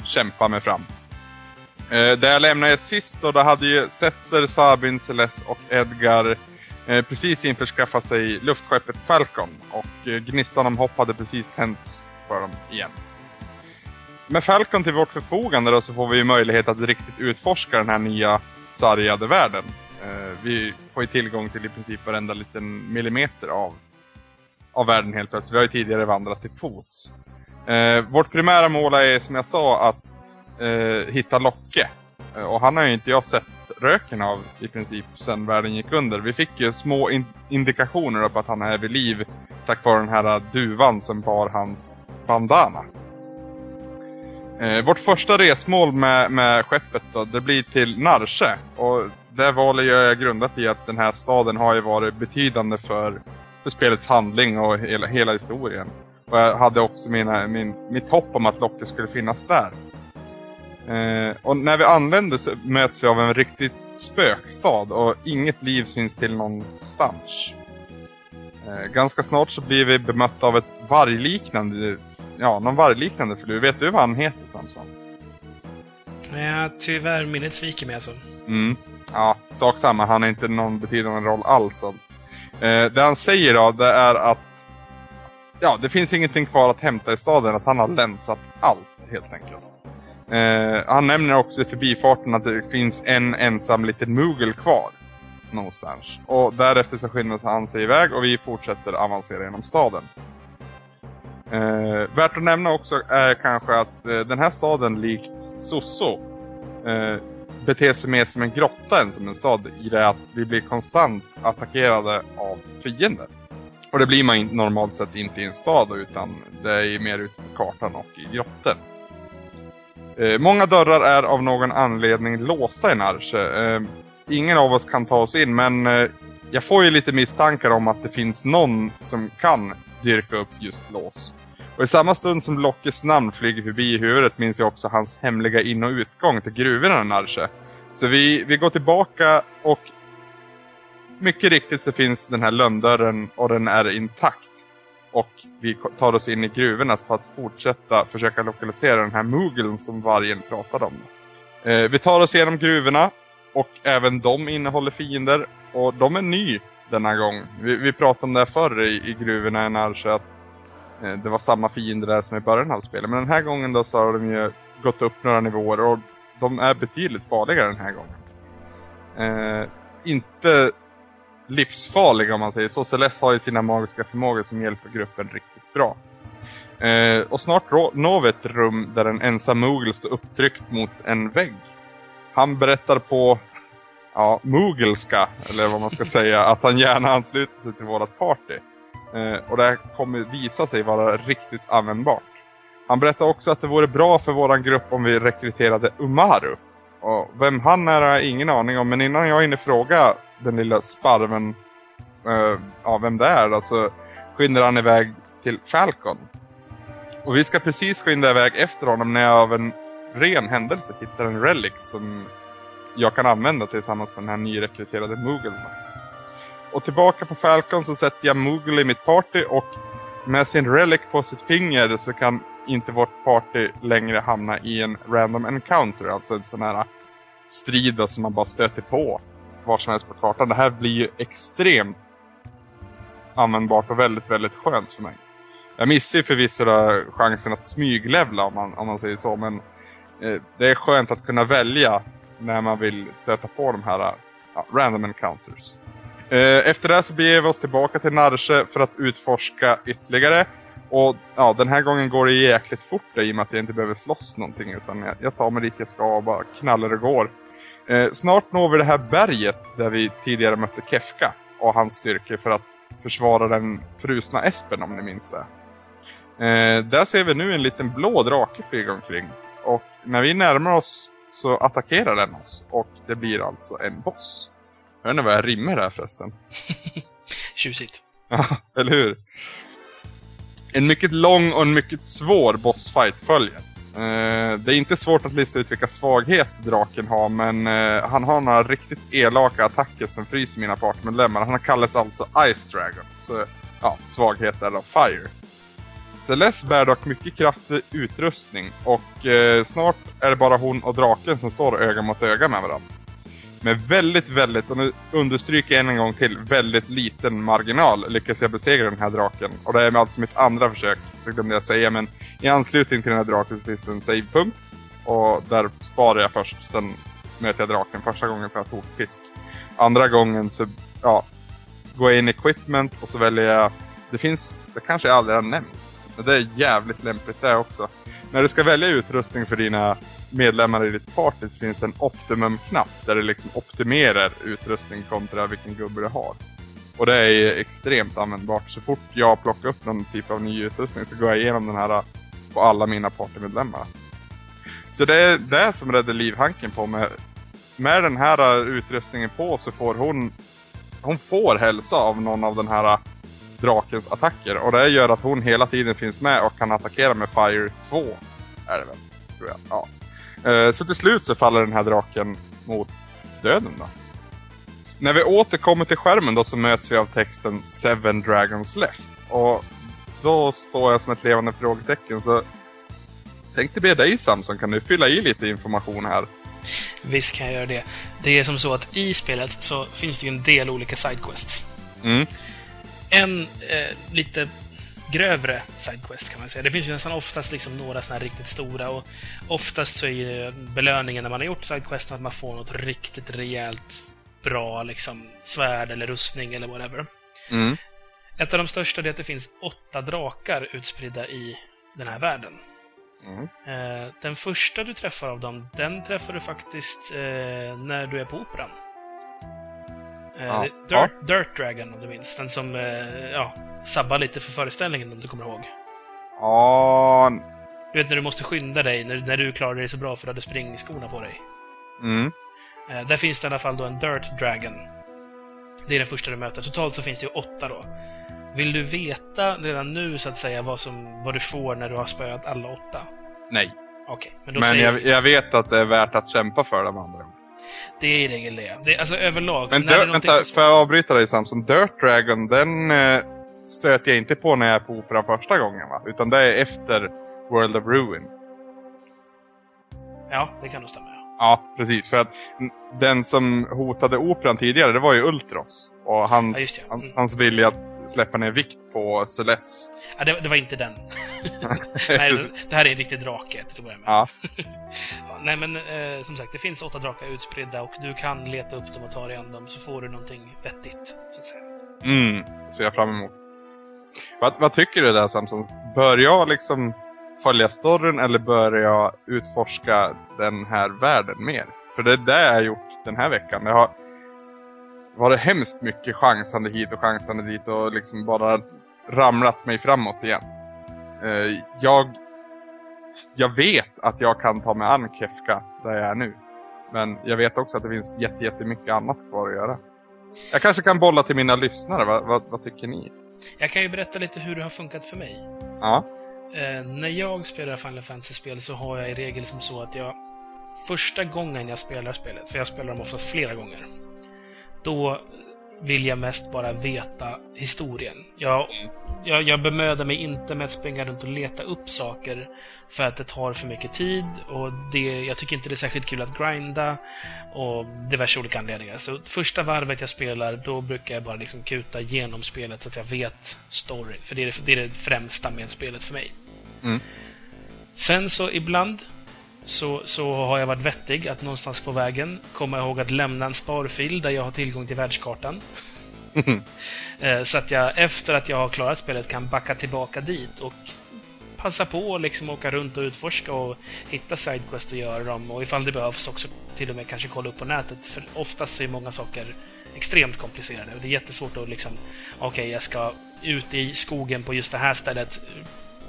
kämpa mig fram. Eh, där jag lämnade sist då, då hade ju Setzer, Sabin, Celeste och Edgar eh, precis införskaffat sig luftskeppet Falcon. Och eh, gnistan om hopp hade precis tänts för dem igen. Med Falcon till vårt förfogande då, så får vi ju möjlighet att riktigt utforska den här nya sargade världen. Eh, vi får ju tillgång till i princip varenda liten millimeter av, av världen helt plötsligt. Vi har ju tidigare vandrat till fots. Eh, vårt primära mål är som jag sa att eh, hitta Locke. Eh, och han har ju inte jag sett röken av i princip sedan världen gick under. Vi fick ju små in indikationer på att han är vid liv tack vare den här duvan som bar hans bandana. Eh, vårt första resmål med, med skeppet då, det blir till Narche. Och det valet gör jag grundat i att den här staden har ju varit betydande för, för spelets handling och hela, hela historien. Och jag hade också mina, min, mitt hopp om att Locke skulle finnas där. Eh, och när vi anländer så möts vi av en riktigt spökstad och inget liv syns till någonstans. Eh, ganska snart så blir vi bemötta av ett vargliknande, ja, någon vargliknande förlur. Vet du vad han heter Samson? Ja, tyvärr minnet sviker mig alltså. Mm. Ja, sak samma. Han har inte någon betydande roll alls. Eh, det han säger då, det är att ja, det finns ingenting kvar att hämta i staden. Att han har länsat allt, helt enkelt. Eh, han nämner också i förbifarten att det finns en ensam liten mugel kvar. Någonstans. Och därefter så skyndar han sig iväg och vi fortsätter avancera genom staden. Eh, värt att nämna också är kanske att eh, den här staden likt Soso eh, beter sig mer som en grotta än som en stad i det att vi blir konstant attackerade av fiender. Och det blir man normalt sett inte i en stad utan det är mer ute på kartan och i grottor. Eh, många dörrar är av någon anledning låsta i Narche. Eh, ingen av oss kan ta oss in men eh, jag får ju lite misstankar om att det finns någon som kan dyrka upp just lås. Och i samma stund som Lockes namn flyger förbi i huvudet minns jag också hans hemliga in- och utgång till gruvorna i Så vi, vi går tillbaka och mycket riktigt så finns den här lönndörren och den är intakt. Och vi tar oss in i gruvorna för att fortsätta försöka lokalisera den här mugeln som vargen pratade om. Eh, vi tar oss igenom gruvorna och även de innehåller fiender och de är ny denna gång. Vi, vi pratade om det här förr i, i gruvorna i Narsha att eh, det var samma fiender där som i början av spelet. Men den här gången då så har de ju gått upp några nivåer och de är betydligt farligare den här gången. Eh, inte livsfarliga om man säger så. Celeste har ju sina magiska förmågor som hjälper gruppen riktigt bra. Eh, och snart når vi ett rum där en ensam Moogle står upptryckt mot en vägg. Han berättar på ja, mogelska, eller vad man ska säga, att han gärna ansluter sig till vårat party. Eh, och det här kommer visa sig vara riktigt användbart. Han berättar också att det vore bra för våran grupp om vi rekryterade Umaru. Och vem han är har jag ingen aning om, men innan jag hinner fråga den lilla sparven eh, ja, vem det är, alltså skyndar han iväg till Falcon. Och vi ska precis skynda iväg efter honom när jag av en ren händelse hittar en relic som jag kan använda tillsammans med den här nyrekryterade Moogle. Och tillbaka på Falcon så sätter jag Moogle i mitt party och med sin relic på sitt finger så kan inte vårt party längre hamna i en random encounter, alltså en sån här strid som man bara stöter på var som helst på kartan. Det här blir ju extremt användbart och väldigt, väldigt skönt för mig. Jag missar ju förvisso chansen att smyglevla om man, om man säger så, men eh, det är skönt att kunna välja när man vill stöta på de här ja, random encounters. Eh, efter det så beger vi oss tillbaka till Narshe för att utforska ytterligare. Och ja, den här gången går det jäkligt fort i och med att jag inte behöver slåss någonting utan jag, jag tar mig dit jag ska och bara knallar och går. Eh, snart når vi det här berget där vi tidigare mötte Kefka och hans styrkor för att försvara den frusna Espen om ni minns det. Eh, där ser vi nu en liten blå drake flyga omkring och när vi närmar oss så attackerar den oss och det blir alltså en boss. Jag vet inte vad jag rimmar där förresten. Tjusigt. Ja, eller hur? En mycket lång och en mycket svår bossfight följer. Uh, det är inte svårt att lista ut vilka svagheter draken har, men uh, han har några riktigt elaka attacker som fryser mina partmedlemmar. Han kallas alltså Ice Dragon. Så ja, svaghet är då Fire. Celeste bär dock mycket kraftig utrustning och eh, snart är det bara hon och draken som står öga mot öga med varandra. Med väldigt, väldigt, och nu understryker jag en gång till, väldigt liten marginal lyckas jag besegra den här draken. Och det är alltså mitt andra försök, det glömde jag säga, men i anslutning till den här draken så finns det en savepunkt. Och där sparar jag först, sen möter jag draken. Första gången får jag tokfisk. Andra gången så, ja, går jag in i equipment och så väljer jag, det finns, det kanske jag aldrig har nämnt. Men det är jävligt lämpligt det också. När du ska välja utrustning för dina medlemmar i ditt party så finns det en optimum-knapp där du liksom optimerar utrustning kontra vilken gubbe du har. Och det är extremt användbart. Så fort jag plockar upp någon typ av ny utrustning så går jag igenom den här äh, på alla mina partymedlemmar. Så det är det som räddar livhanken på mig. Med den här äh, utrustningen på så får hon hon får hälsa av någon av den här äh, drakens attacker. Och det gör att hon hela tiden finns med och kan attackera med Fire 2. Är det väl, tror jag. Ja. Eh, så till slut så faller den här draken mot döden då. När vi återkommer till skärmen då så möts vi av texten Seven Dragons Left. Och då står jag som ett levande frågetecken så tänkte be dig Samson, kan du fylla i lite information här? Visst kan jag göra det. Det är som så att i spelet så finns det ju en del olika sidequests. Mm. En eh, lite grövre sidequest kan man säga. Det finns ju nästan oftast liksom några sådana här riktigt stora och oftast så är ju belöningen när man har gjort sidequesten att man får något riktigt rejält bra liksom svärd eller rustning eller whatever. Mm. Ett av de största är att det finns åtta drakar utspridda i den här världen. Mm. Eh, den första du träffar av dem, den träffar du faktiskt eh, när du är på Operan. Eh, Ja. Dirt, Dirt Dragon om du minns. Den som eh, ja, sabbar lite för föreställningen om du kommer ihåg. Ja, Du vet när du måste skynda dig, när, när du klarar dig så bra för att du har springskorna på dig. mm. Eh, där finns det i alla fall då en Dirt Dragon. Det är den första du möter. Totalt så finns det ju åtta då. Vill du veta redan nu så att säga vad, som, vad du får när du har spöat alla åtta? nej. Okej, men då Men säger jag, jag vet att det är värt att kämpa för de andra. Det är i regel det. det alltså överlag. Men Dirt, vänta, får jag avbryta dig Samson? Dirt Dragon, den eh, stöter jag inte på när jag är på operan första gången va? Utan det är efter World of Ruin. Ja, det kan nog stämma. ja. Ja, precis. För att den som hotade operan tidigare, det var ju Ultros. Och hans, Ja, han- Mm. hans vilja att släppa ner vikt på Celeste. Ja, det, det var inte den. Nej, det, det här är en riktig drake till att börja med. Ja. Ja, nej, men eh, som sagt, det finns åtta drakar utspridda och du kan leta upp dem och ta dig an dem så får du någonting vettigt, så att säga. Mm, ser jag fram emot. Vad, vad tycker du där Samson? Bör jag liksom följa storyn eller bör jag utforska den här världen mer? För det är det jag har gjort den här veckan. Jag har varit hemskt mycket chansande hit och chansande dit och liksom bara ramlat mig framåt igen. Eh, jag, jag vet att jag kan ta mig an Kefka där jag är nu. Men jag vet också att det finns jätte, jättemycket annat kvar att göra. Jag kanske kan bolla till mina lyssnare, vad, vad, vad tycker ni? Jag kan ju berätta lite hur det har funkat för mig. Ja. Eh, när jag spelar Final Fantasy-spel så har jag i regel som så att jag första gången jag spelar spelet, för jag spelar dem oftast flera gånger, då vill jag mest bara veta historien. Jag, jag, jag bemödar mig inte med att springa runt och leta upp saker för att det tar för mycket tid och det, jag tycker inte det är särskilt kul att grinda och diverse olika anledningar. Så första varvet jag spelar, då brukar jag bara liksom kuta igenom spelet så att jag vet storyn. För det är det, det, är det främsta med spelet för mig. Mm. Sen så ibland så, så har jag varit vettig att någonstans på vägen komma ihåg att lämna en sparfil där jag har tillgång till världskartan. Eh, så att jag efter att jag har klarat spelet kan backa tillbaka dit och passa på att liksom åka runt och utforska och hitta sidequest och göra dem. Och ifall det behövs också till och med kanske kolla upp på nätet. För oftast är många saker extremt komplicerade och det är jättesvårt att liksom okej, jag ska ut i skogen på just det här stället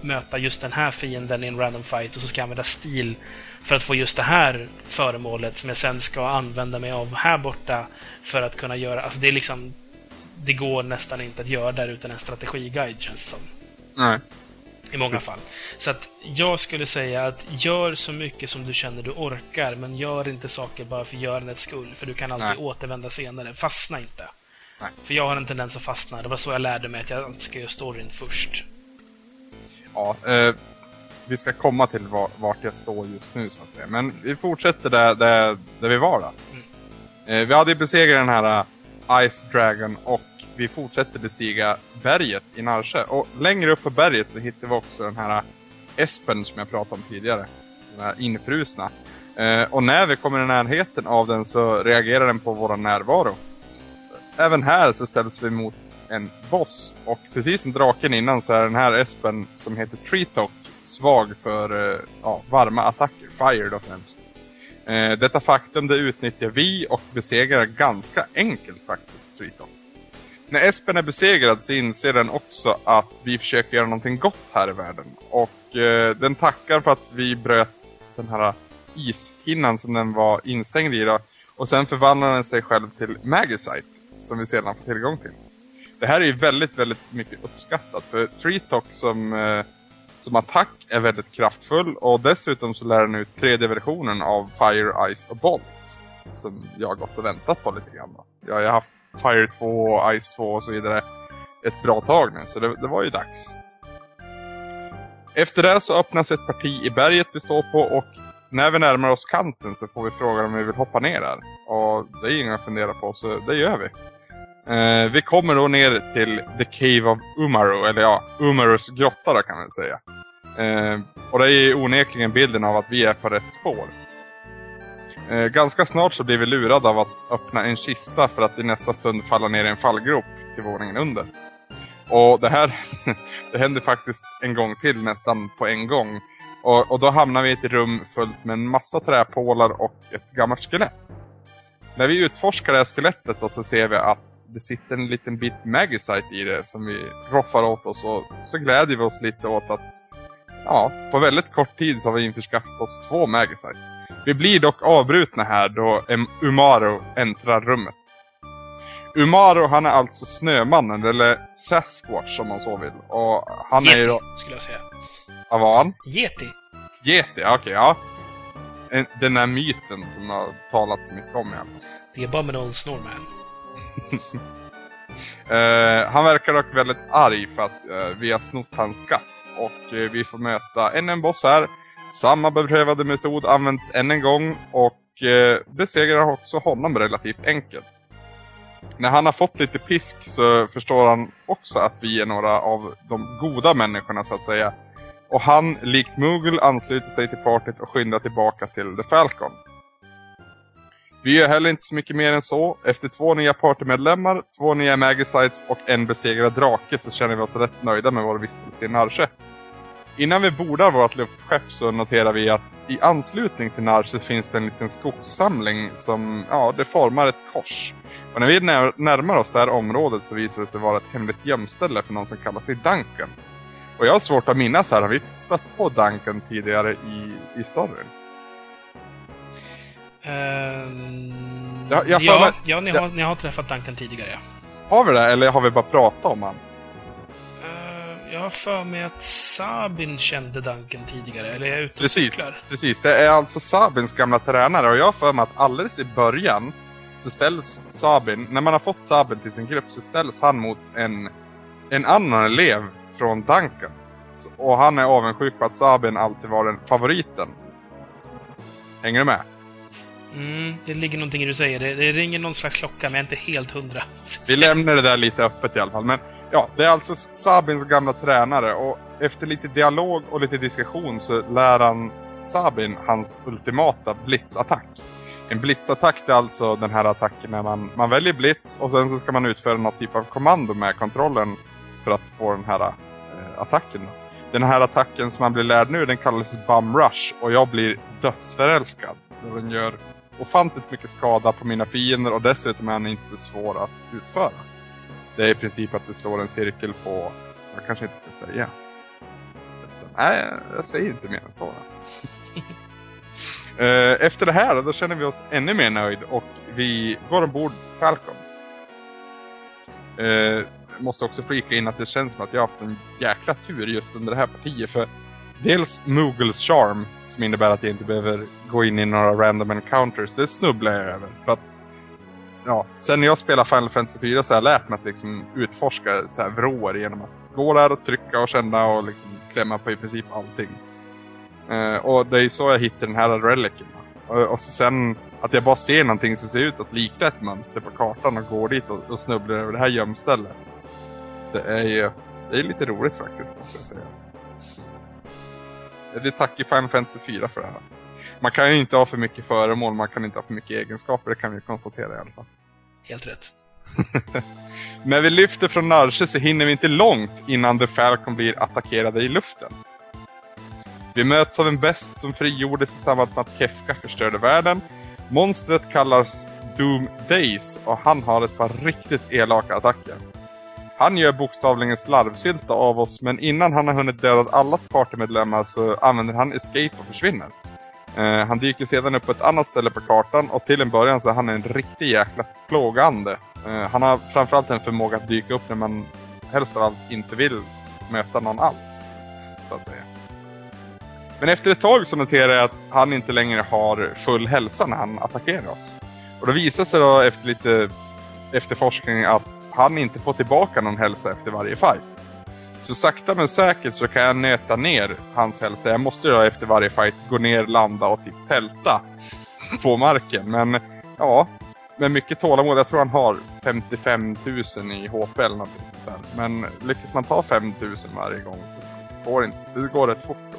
möta just den här fienden i en random fight och så ska jag använda stil för att få just det här föremålet som jag sen ska använda mig av här borta för att kunna göra... Alltså det är liksom... Det går nästan inte att göra där utan en strategiguide känns det som. Nej. I många fall. Så att jag skulle säga att gör så mycket som du känner du orkar, men gör inte saker bara för görandets skull. För du kan alltid Nej. återvända senare. Fastna inte. Nej. För jag har en tendens att fastna. Det var så jag lärde mig att jag alltid ska göra storyn först. Ja, eh, vi ska komma till var, vart jag står just nu så att säga. Men vi fortsätter där, där, där vi var då. Eh, vi hade ju besegrat den här eh, Ice Dragon och vi fortsätter bestiga berget i Narsjö. Och längre upp på berget så hittar vi också den här eh, Espen som jag pratade om tidigare. Den här infrusna. Eh, och när vi kommer i närheten av den så reagerar den på vår närvaro. Även här så ställs vi mot en boss. Och precis som draken innan så är den här espen som heter Treetalk svag för eh, ja, varma attacker. Fire då främst. Eh, detta faktum det utnyttjar vi och besegrar ganska enkelt faktiskt Treetalk. När Espen är besegrad så inser den också att vi försöker göra någonting gott här i världen. Och eh, den tackar för att vi bröt den här ishinnan som den var instängd i då. Och sen förvandlar den sig själv till Magicite som vi sedan får tillgång till. Det här är ju väldigt, väldigt mycket uppskattat för Treetalk som, eh, som attack är väldigt kraftfull och dessutom så lär den ut tredje versionen av Fire, Ice och Bolt. Som jag har gått och väntat på lite grann. Då. Jag har ju haft Fire 2 och Ice 2 och så vidare ett bra tag nu så det, det var ju dags. Efter det så öppnas ett parti i berget vi står på och när vi närmar oss kanten så får vi frågan om vi vill hoppa ner där. Och det är inget att fundera på så det gör vi. Eh, vi kommer då ner till The Cave of Umaru, eller ja, Umarus grotta då kan man säga. Eh, och det är onekligen bilden av att vi är på rätt spår. Eh, ganska snart så blir vi lurade av att öppna en kista för att i nästa stund falla ner i en fallgrop till våningen under. Och det här det händer faktiskt en gång till nästan på en gång. Och, och då hamnar vi i ett rum fullt med en massa träpålar och ett gammalt skelett. När vi utforskar det här skelettet då så ser vi att det sitter en liten bit Magicite i det som vi roffar åt oss och så glädjer vi oss lite åt att ja, på väldigt kort tid så har vi införskaffat oss två Magicites. Vi blir dock avbrutna här då Umaro äntrar rummet. Umaro han är alltså Snömannen eller Sasquatch om man så vill. Och han Yeti, är då... skulle jag säga. Vad var han? Yeti. Yeti, okej ja. En- Den här myten som har talats mycket om i alla fall. The Abominable Snowman. Eh, han verkar dock väldigt arg för att eh, vi har snott hans skatt. Och eh, vi får möta än en boss här. Samma beprövade metod används än en gång och besegrar också honom relativt enkelt. När han har fått lite pisk så förstår han också att vi är några av de goda människorna så att säga. Och han, likt Moogle, ansluter sig till partyt och skyndar tillbaka till The Falcon. Vi gör heller inte så mycket mer än så. Efter två nya partymedlemmar, två nya Magicites och en besegrad drake så känner vi oss rätt nöjda med vår vistelse i Narsche. Innan vi bordar vårt luftskepp så noterar vi att i anslutning till Narsche finns det en liten skogssamling som, ja, det formar ett kors. Och när vi när, närmar oss det här området så visar det sig vara ett hemligt gömställe för någon som kallar sig Duncan. Och jag har svårt att minnas här, har vi stött på Duncan tidigare i, i storyn? Ehm, Ja, jag ja, väl- ja, ni, ja. har, ni har träffat Duncan tidigare. Har vi det eller har vi bara pratat om han? Eh, jag har för mig att Sabin kände Duncan tidigare, eller är jag ute och Precis. cyklar? Precis, det är alltså Sabins gamla tränare och jag har för mig att alldeles i början så ställs Sabin, när man har fått Sabin till sin grupp så ställs han mot en, en annan elev från Duncan. Så, och han är avundsjuk på att Sabin alltid var den favoriten. Hänger du med? Mm, det ligger någonting i det du säger. Det, det ringer någon slags klocka, men jag är inte helt hundra. Vi lämnar det där lite öppet i alla fall. Men ja, det är alltså Sabins gamla tränare och efter lite dialog och lite diskussion så lär han Sabin hans ultimata blitzattack. En blitzattack är alltså den här attacken när man, man väljer blitz och sen så ska man utföra någon typ av kommando med kontrollen för att få den här eh, attacken. Den här attacken som man blir lärd nu den kallas Bum Rush och jag blir dödsförälskad. Då Den gör ofantligt mycket skada på mina fiender och dessutom är den inte så svår att utföra. Det är i princip att du slår en cirkel på, jag kanske inte ska säga. Nej, jag säger inte mer än så. Eh, Efter det här då känner vi oss ännu mer nöjd och vi går ombord Falcon. Eh, måste också flika in att det känns som att jag har haft en jäkla tur just under det här partiet för dels Moogles charm som innebär att jag inte behöver gå in i några random encounters. Det snubblar jag över. För att, ja, sen när jag spelar Final Fantasy 4 så har jag lärt mig att liksom utforska så här vrår genom att gå där och trycka och känna och liksom klämma på i princip allting. Eh, och det är så jag hittar den här relicen. Och, och så sen att jag bara ser någonting som ser ut att likna ett mönster på kartan och går dit och, och snubblar över det här gömstället. Det är ju det är lite roligt faktiskt måste jag säga. Vi tackar Final Fantasy 4 för det här man kan ju inte ha för mycket föremål, man kan inte ha för mycket egenskaper, det kan vi konstatera i alla fall. Helt rätt. När vi lyfter från Narshe så hinner vi inte långt innan The Falcon blir attackerade i luften. Vi möts av en best som frigjordes i samband med att Kefka förstörde världen. Monstret kallas Doom Days och han har ett par riktigt elaka attacker. Han gör bokstavligen slarvsylta av oss men innan han har hunnit döda alla partymedlemmar så använder han escape och försvinner. Eh, han dyker sedan upp på ett annat ställe på kartan och till en början så är han en riktig jäkla plågande. Eh, han har framförallt en förmåga att dyka upp när man helst av allt inte vill möta någon alls. Så att säga. Men efter ett tag så noterar jag att han inte längre har full hälsa när han attackerar oss. Och det visar sig då efter lite efterforskning att han inte får tillbaka någon hälsa efter varje fight. Så sakta men säkert så kan jag nöta ner hans hälsa. Jag måste då efter varje fight gå ner, landa och typ tälta på marken. Men ja, med mycket tålamod. Jag tror han har 55 000 i HP eller någonting sånt där. Men lyckas man ta 5 000 varje gång så går det, inte, det går rätt fort då.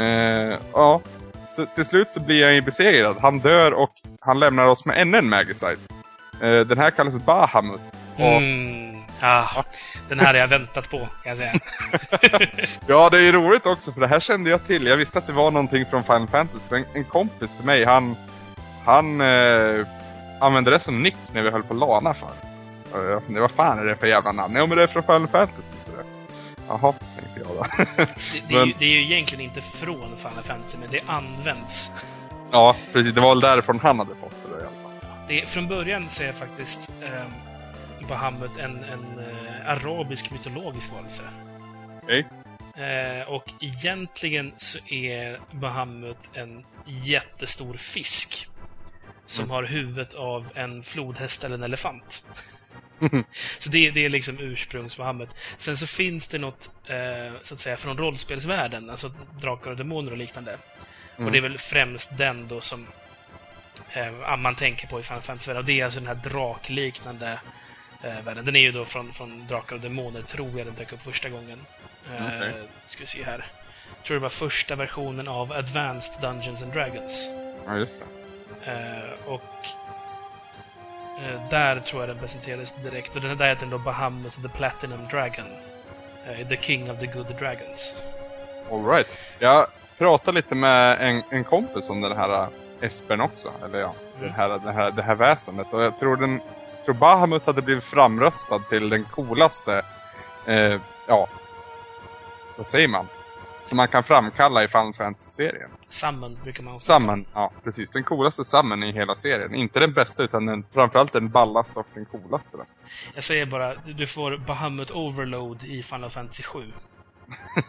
Eh, ja, så till slut så blir han ju besegrad. Han dör och han lämnar oss med ännu en Magicite. Eh, den här kallas Bahamut. Och, Mm. Ah, den här har jag väntat på, kan jag säga. Ja, det är roligt också för det här kände jag till. Jag visste att det var någonting från Final Fantasy. Men en kompis till mig, han, han eh, använde det som nick när vi höll på Lana för. Jag funderade, vad fan är det för jävla namn? Ja, men det är från Final Fantasy. Så det. Jaha, tänkte jag då. Det, det, är ju, det är ju egentligen inte från Final Fantasy, men det används. ja, precis. Det var väl därifrån han hade fått det då, i alla fall. Det från början så är faktiskt eh, Bahamut en, en eh, arabisk mytologisk varelse. Okej. Eh, och egentligen så är Bahamut en jättestor fisk. Som Mm. har huvudet av en flodhäst eller en elefant. så det, det är liksom ursprungs-Bahamut. Sen så finns det något, eh, så att säga, från rollspelsvärlden. Alltså drakar och demoner och liknande. Mm. Och det är väl främst den då som eh, man tänker på i Final Fantasy-världen. Och det är alltså den här drakliknande eh, världen. Den är ju då från, från Drakar och Demoner, tror jag den dök upp första gången. Eh, Okej. Ska vi se här. Jag tror det var första versionen av Advanced Dungeons and Dragons. Ja, just det. Eh, och eh, där tror jag den presenterades direkt. Och den där heter då Bahamut the Platinum Dragon. Eh, the King of the Good Dragons. All right. Jag pratade lite med en, en kompis om den här Espern också. Eller ja, Mm. den här, det, här, det här väsendet. Och jag tror, den, jag tror Bahamut hade blivit framröstad till den coolaste, eh, ja, vad säger man? Som man kan framkalla i Final Fantasy-serien. Summon brukar man Summon, ja precis. Den coolaste summon i hela serien. Inte den bästa utan den, framförallt den ballaste och den coolaste. Då. Jag säger bara, du får Bahamut Overload i Final Fantasy 7.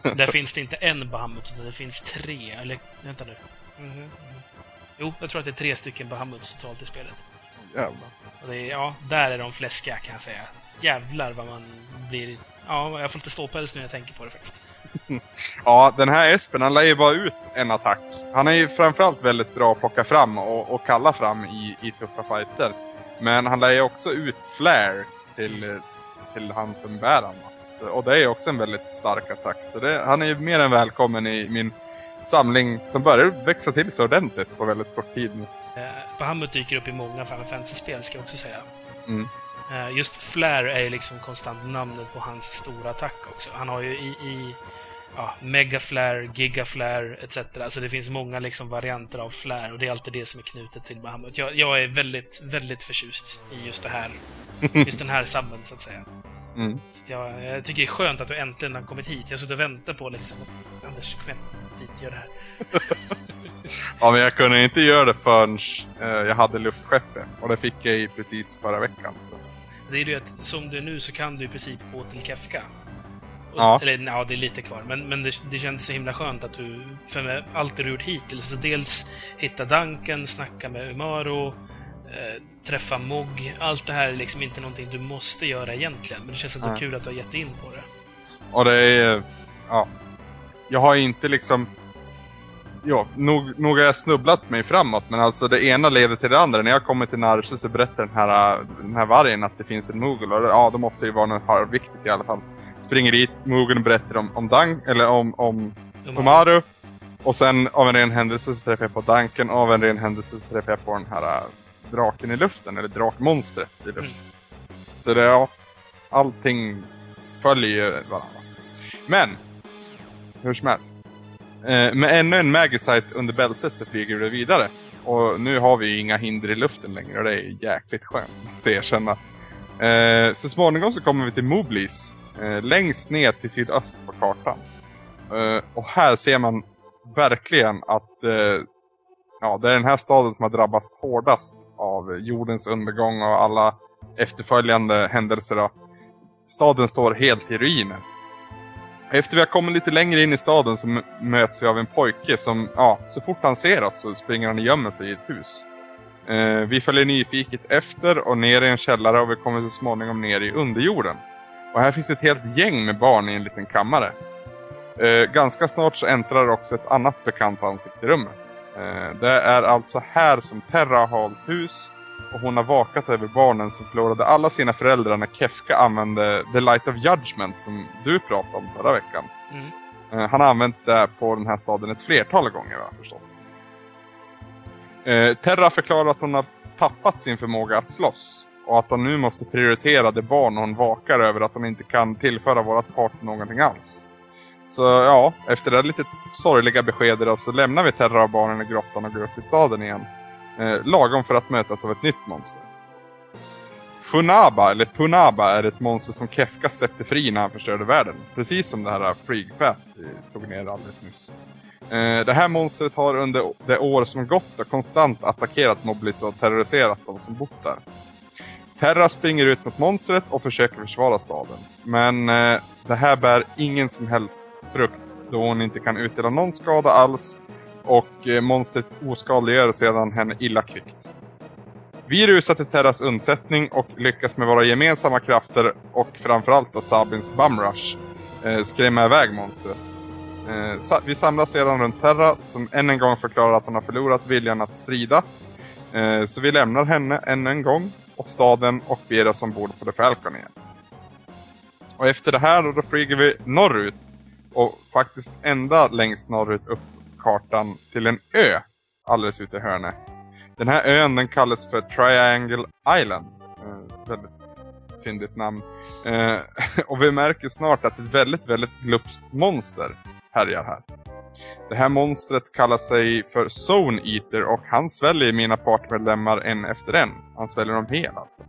Där finns det inte en Bahamut, utan det finns tre. Eller, vänta nu. Mhm. Jo, jag tror att det är tre stycken Bahamuts totalt i spelet. Jävlar. Och det ja, där är de fläskiga kan jag säga. Jävlar vad man blir... Ja, jag får lite ståpäls nu när jag tänker på det faktiskt. Ja, den här Espen han lär ju bara ut en attack. Han är ju framförallt väldigt bra att plocka fram och, och kalla fram i, i tuffa fighter. Men han lär ju också ut flare till, till han som bär han. Och det är ju också en väldigt stark attack. Så det, han är ju mer än välkommen i min samling som börjar växa till sig ordentligt på väldigt kort tid nu. Eh, Bahamut dyker upp i många Final Fantasy-spel, ska jag också säga. Mm. Eh, Just Flare är ju liksom konstant namnet på hans stora attack också. Han har ju i, i ja, Mega Flare, Giga Flare etc. Så det finns många liksom varianter av Flare och det är alltid det som är knutet till Bahamut. Jag, jag är väldigt, väldigt förtjust i just det här. Just den här subben, så att säga. Mm. Så jag, jag tycker det är skönt att du äntligen har kommit hit. Jag har suttit och väntat på liksom, Anders, kom igen, dit, gör det här. Ja, men jag kunde inte göra det förrän eh, jag hade luftskeppet. Och det fick jag i precis förra veckan. Så. Det är ju att som det är nu så kan du i princip gå till Kefka. Och, Ja. Eller ja, det är lite kvar. Men, men det, det känns så himla skönt att du, för med allt det du gjort hittills, så dels hitta Duncan, snacka med Umaro, eh, träffa Mog. Allt det här är liksom inte någonting du måste göra egentligen. Men det känns ändå Nej. kul att du har gett in på det. Och det är... Ja. Jag har inte liksom... Ja, nog, nog har jag snubblat mig framåt men alltså det ena leder till det andra. När jag kommer till Narshe så berättar den här, den här vargen att det finns en Moogle och ja, då måste det ju vara något halvviktigt i alla fall. Springer dit, Moogle berättar om, om Dang, eller om, om Umaru. Och sen av en ren händelse så träffar jag på Duncan och av en ren händelse så träffar jag på den här äh, draken i luften, eller drakmonstret i luften. Mm. Så det, ja, allting följer ju varandra. Men, hur som helst. Eh, med ännu en Magicite under bältet så flyger vi vidare. Och nu har vi ju inga hinder i luften längre och det är jäkligt skönt, måste jag erkänna. Eh, så småningom så kommer vi till Moblis. Eh, längst ner till sydöst på kartan. Eh, och här ser man verkligen att eh, ja, det är den här staden som har drabbats hårdast av jordens undergång och alla efterföljande händelser. Då. Staden står helt i ruiner. Efter vi har kommit lite längre in i staden så möts vi av en pojke som, ja, så fort han ser oss så springer han och gömmer sig i ett hus. Eh, vi följer nyfiket efter och ner i en källare och vi kommer så småningom ner i underjorden. Och här finns ett helt gäng med barn i en liten kammare. Eh, ganska snart så äntrar också ett annat bekant ansikte i rummet. Eh, det är alltså här som Terra har hållit hus och hon har vakat över barnen som förlorade alla sina föräldrar när Kefka använde The Light of Judgment som du pratade om förra veckan. Mm. Eh, han har använt det på den här staden ett flertal gånger har jag förstått. Eh, Terra förklarar att hon har tappat sin förmåga att slåss och att hon nu måste prioritera det barn hon vakar över att hon inte kan tillföra vårat part någonting alls. Så ja, efter det lite sorgliga beskedet så lämnar vi Terra och barnen i grottan och går upp i staden igen. Eh, lagom för att mötas av ett nytt monster. Funaba, eller Punaba, är ett monster som Kefka släppte fri när han förstörde världen. Precis som det här Freakfat vi tog ner alldeles nyss. Eh, det här monstret har under det år som gått och konstant attackerat Noblis och terroriserat de som bott där. Terra springer ut mot monstret och försöker försvara staden. Men eh, det här bär ingen som helst frukt då hon inte kan utdela någon skada alls och eh, monstret oskadliggör sedan henne illa kvickt. Vi rusar till Terras undsättning och lyckas med våra gemensamma krafter och framförallt då Sabins Bumrush eh, skrämma iväg monstret. Eh, vi samlas sedan runt Terra som än en gång förklarar att hon har förlorat viljan att strida. Eh, så vi lämnar henne än en gång och staden och beger oss ombord på The Falcon igen. Och efter det här då, då flyger vi norrut och faktiskt ända längst norrut upp kartan till en ö alldeles ute i hörnet. Den här ön den kallas för Triangle Island. Eh, väldigt fyndigt namn. Eh, och vi märker snart att ett väldigt, väldigt glupskt monster härjar här. Det här monstret kallar sig för Zone Eater och han sväljer mina partmedlemmar en efter en. Han sväljer dem hel alltså.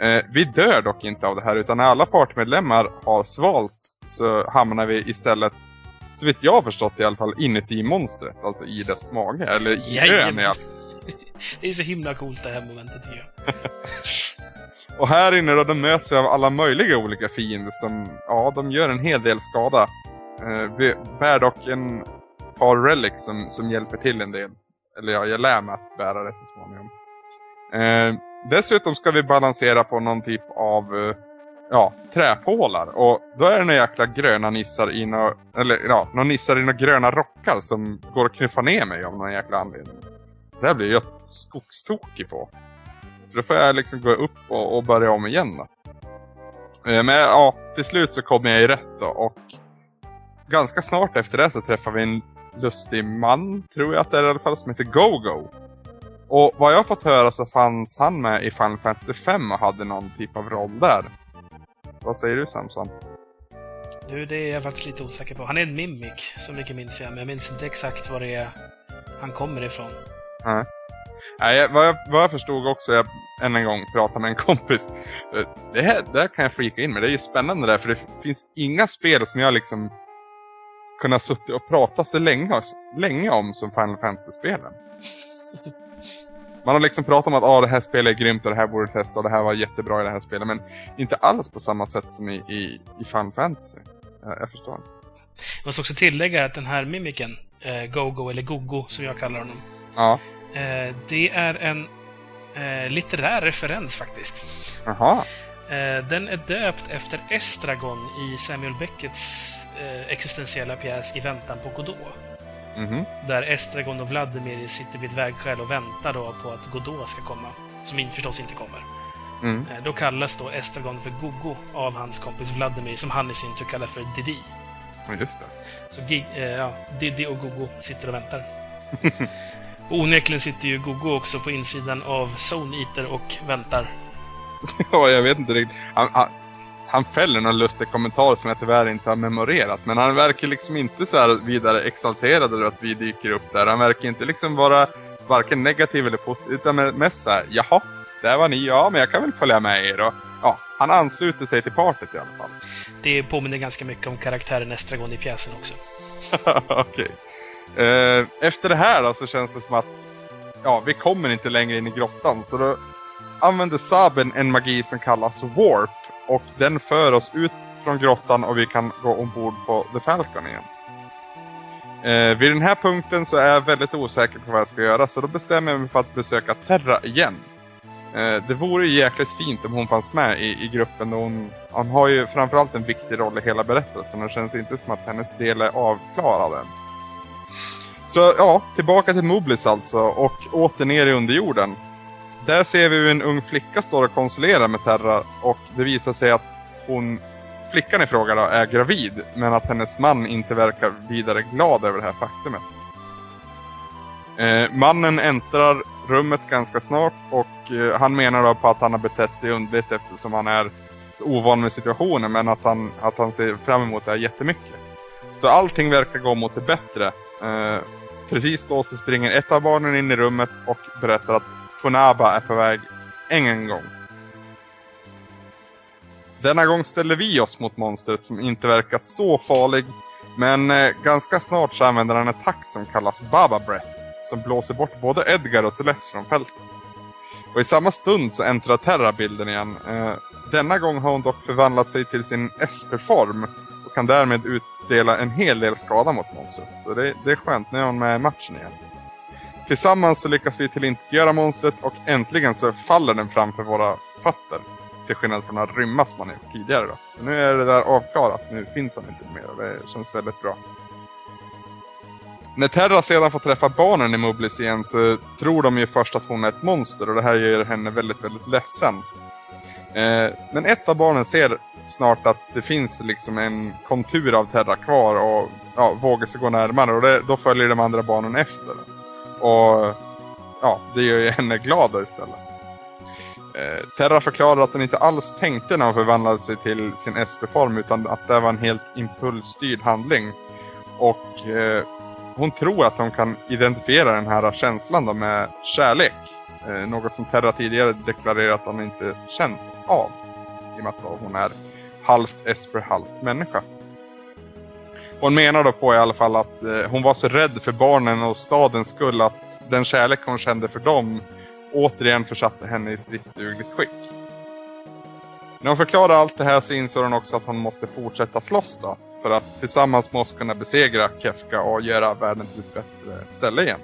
Eh, vi dör dock inte av det här utan när alla partmedlemmar har svalts så hamnar vi istället så vitt jag har förstått i alla fall inuti monstret, alltså i dess mage, eller i ön i alla Det är så himla coolt det här momentet tycker jag. Och här inne då, då möts vi av alla möjliga olika fiender som, ja, de gör en hel del skada. Eh, vi bär dock en par relics som, som hjälper till en del. Eller ja, jag lär mig att bära det så småningom. Eh, dessutom ska vi balansera på någon typ av eh, ja, träpålar. Och då är det några jäkla gröna nissar i några, eller ja, några nissar i några gröna rockar som går och knuffar ner mig av någon jäkla anledning. Det här blir jag skogstokig på. För då får jag liksom gå upp och, och börja om igen då. Eh, men ja, till slut så kommer jag i rätt då och ganska snart efter det så träffar vi en lustig man, tror jag att det är i alla fall, som heter Go-Go. Och vad jag har fått höra så fanns han med i Final Fantasy 5 och hade någon typ av roll där. Vad säger du Samson? Du, det är jag faktiskt lite osäker på. Han är en mimik, så mycket minns jag. Men jag minns inte exakt var det är han kommer ifrån. Nej. Nej, vad, jag, vad jag förstod också, jag än en gång pratade med en kompis. eh, Det här, det här kan jag flika in med, det är ju spännande där, för det finns inga spel som jag liksom kunnat suttit och prata så länge, länge om som Final Fantasy-spelen. Man har liksom pratat om att ah, det här spelet är grymt och det här borde testa och det här var jättebra i det här spelet. Men inte alls på samma sätt som i, i, i Final Fantasy. Jag, jag förstår inte. Jag måste också tillägga att den här mimiken, eh, Gogo eller Gogo som jag kallar honom, Ja, eh, det är en eh, litterär referens faktiskt. jaha. Eh, den är döpt efter Estragon i Samuel Beckets eh, existentiella pjäs I väntan på Godot. Mhm. Där Estragon och Vladimir sitter vid ett vägskäl och väntar då på att Godot ska komma. Som förstås inte kommer. Mm. Eh, Då kallas då Estragon för Gogo av hans kompis Vladimir, som han i sin tur kallar för Didi. Ja, just det. Så Gig, eh, ja, Diddy och Gogo sitter och väntar. och onekligen sitter ju Gogo också på insidan av Zone Eater och väntar. ja, jag vet inte riktigt. Han, han, han fäller någon lustig kommentar som jag tyvärr inte har memorerat. Men han verkar liksom inte så här vidare exalterad över att vi dyker upp där. Han verkar inte liksom vara varken negativ eller positiv. Utan mest såhär, jaha, där var ni, ja men jag kan väl följa med er. Och, ja, han ansluter sig till partyt i alla fall. Det påminner ganska mycket om karaktären Estragon i pjäsen också. Okej. Okay. Eh, efter det här då, så känns det som att ja, vi kommer inte längre in i grottan. Så då använder Saben en magi som kallas Warp. Och den för oss ut från grottan och vi kan gå ombord på The Falcon igen. Eh, vid den här punkten så är jag väldigt osäker på vad jag ska göra så då bestämmer jag mig för att besöka Terra igen. Eh, det vore jäkligt fint om hon fanns med i, i gruppen. Hon, hon har ju framförallt en viktig roll i hela berättelsen och det känns inte som att hennes del är avklarad än. Så ja, tillbaka till Moblis alltså och åter ner i underjorden. Där ser vi hur en ung flicka står och konsulerar med Terra och det visar sig att hon, flickan i fråga då, är gravid men att hennes man inte verkar vidare glad över det här faktumet. Eh, mannen äntrar rummet ganska snart och eh, han menar då på att han har betett sig underligt eftersom han är så ovan med situationen men att han, att han ser fram emot det här jättemycket. Så allting verkar gå mot det bättre. Eh, precis då så springer ett av barnen in i rummet och berättar att Funaba är på väg än en gång. Denna gång ställer vi oss mot monstret som inte verkar så farlig men eh, ganska snart så använder han en attack som kallas Baba Breath som blåser bort både Edgar och Celeste från fältet. Och i samma stund så äntrar Terra bilden igen. Eh, denna gång har hon dock förvandlat sig till sin SP-form och kan därmed utdela en hel del skada mot monstret. Så det, det är skönt, nu är hon med i matchen igen. Tillsammans så lyckas vi tillintetgöra monstret och äntligen så faller den framför våra fötter. Till skillnad från att rymma som man gjort tidigare då. Så nu är det där avklarat, nu finns han inte mer och det känns väldigt bra. När Terra sedan får träffa barnen i Mublis igen så tror de ju först att hon är ett monster och det här gör henne väldigt, väldigt ledsen. Eh, men ett av barnen ser snart att det finns liksom en kontur av Terra kvar och ja, vågar sig gå närmare och det, då följer de andra barnen efter. Och ja, det gör ju henne glad istället. Eh, Terra förklarar att hon inte alls tänkte när hon förvandlade sig till sin SP-form utan att det var en helt impulsstyrd handling. Och eh, hon tror att hon kan identifiera den här känslan då med kärlek. Eh, något som Terra tidigare deklarerat att hon inte känt av. I och med att hon är halvt Esper, halvt människa. Hon menar då på i alla fall att eh, hon var så rädd för barnen och stadens skull att den kärlek hon kände för dem återigen försatte henne i stridsdugligt skick. När hon förklarar allt det här så inser hon också att hon måste fortsätta slåss då. För att tillsammans måste kunna besegra Kefka och göra världen till ett bättre ställe igen.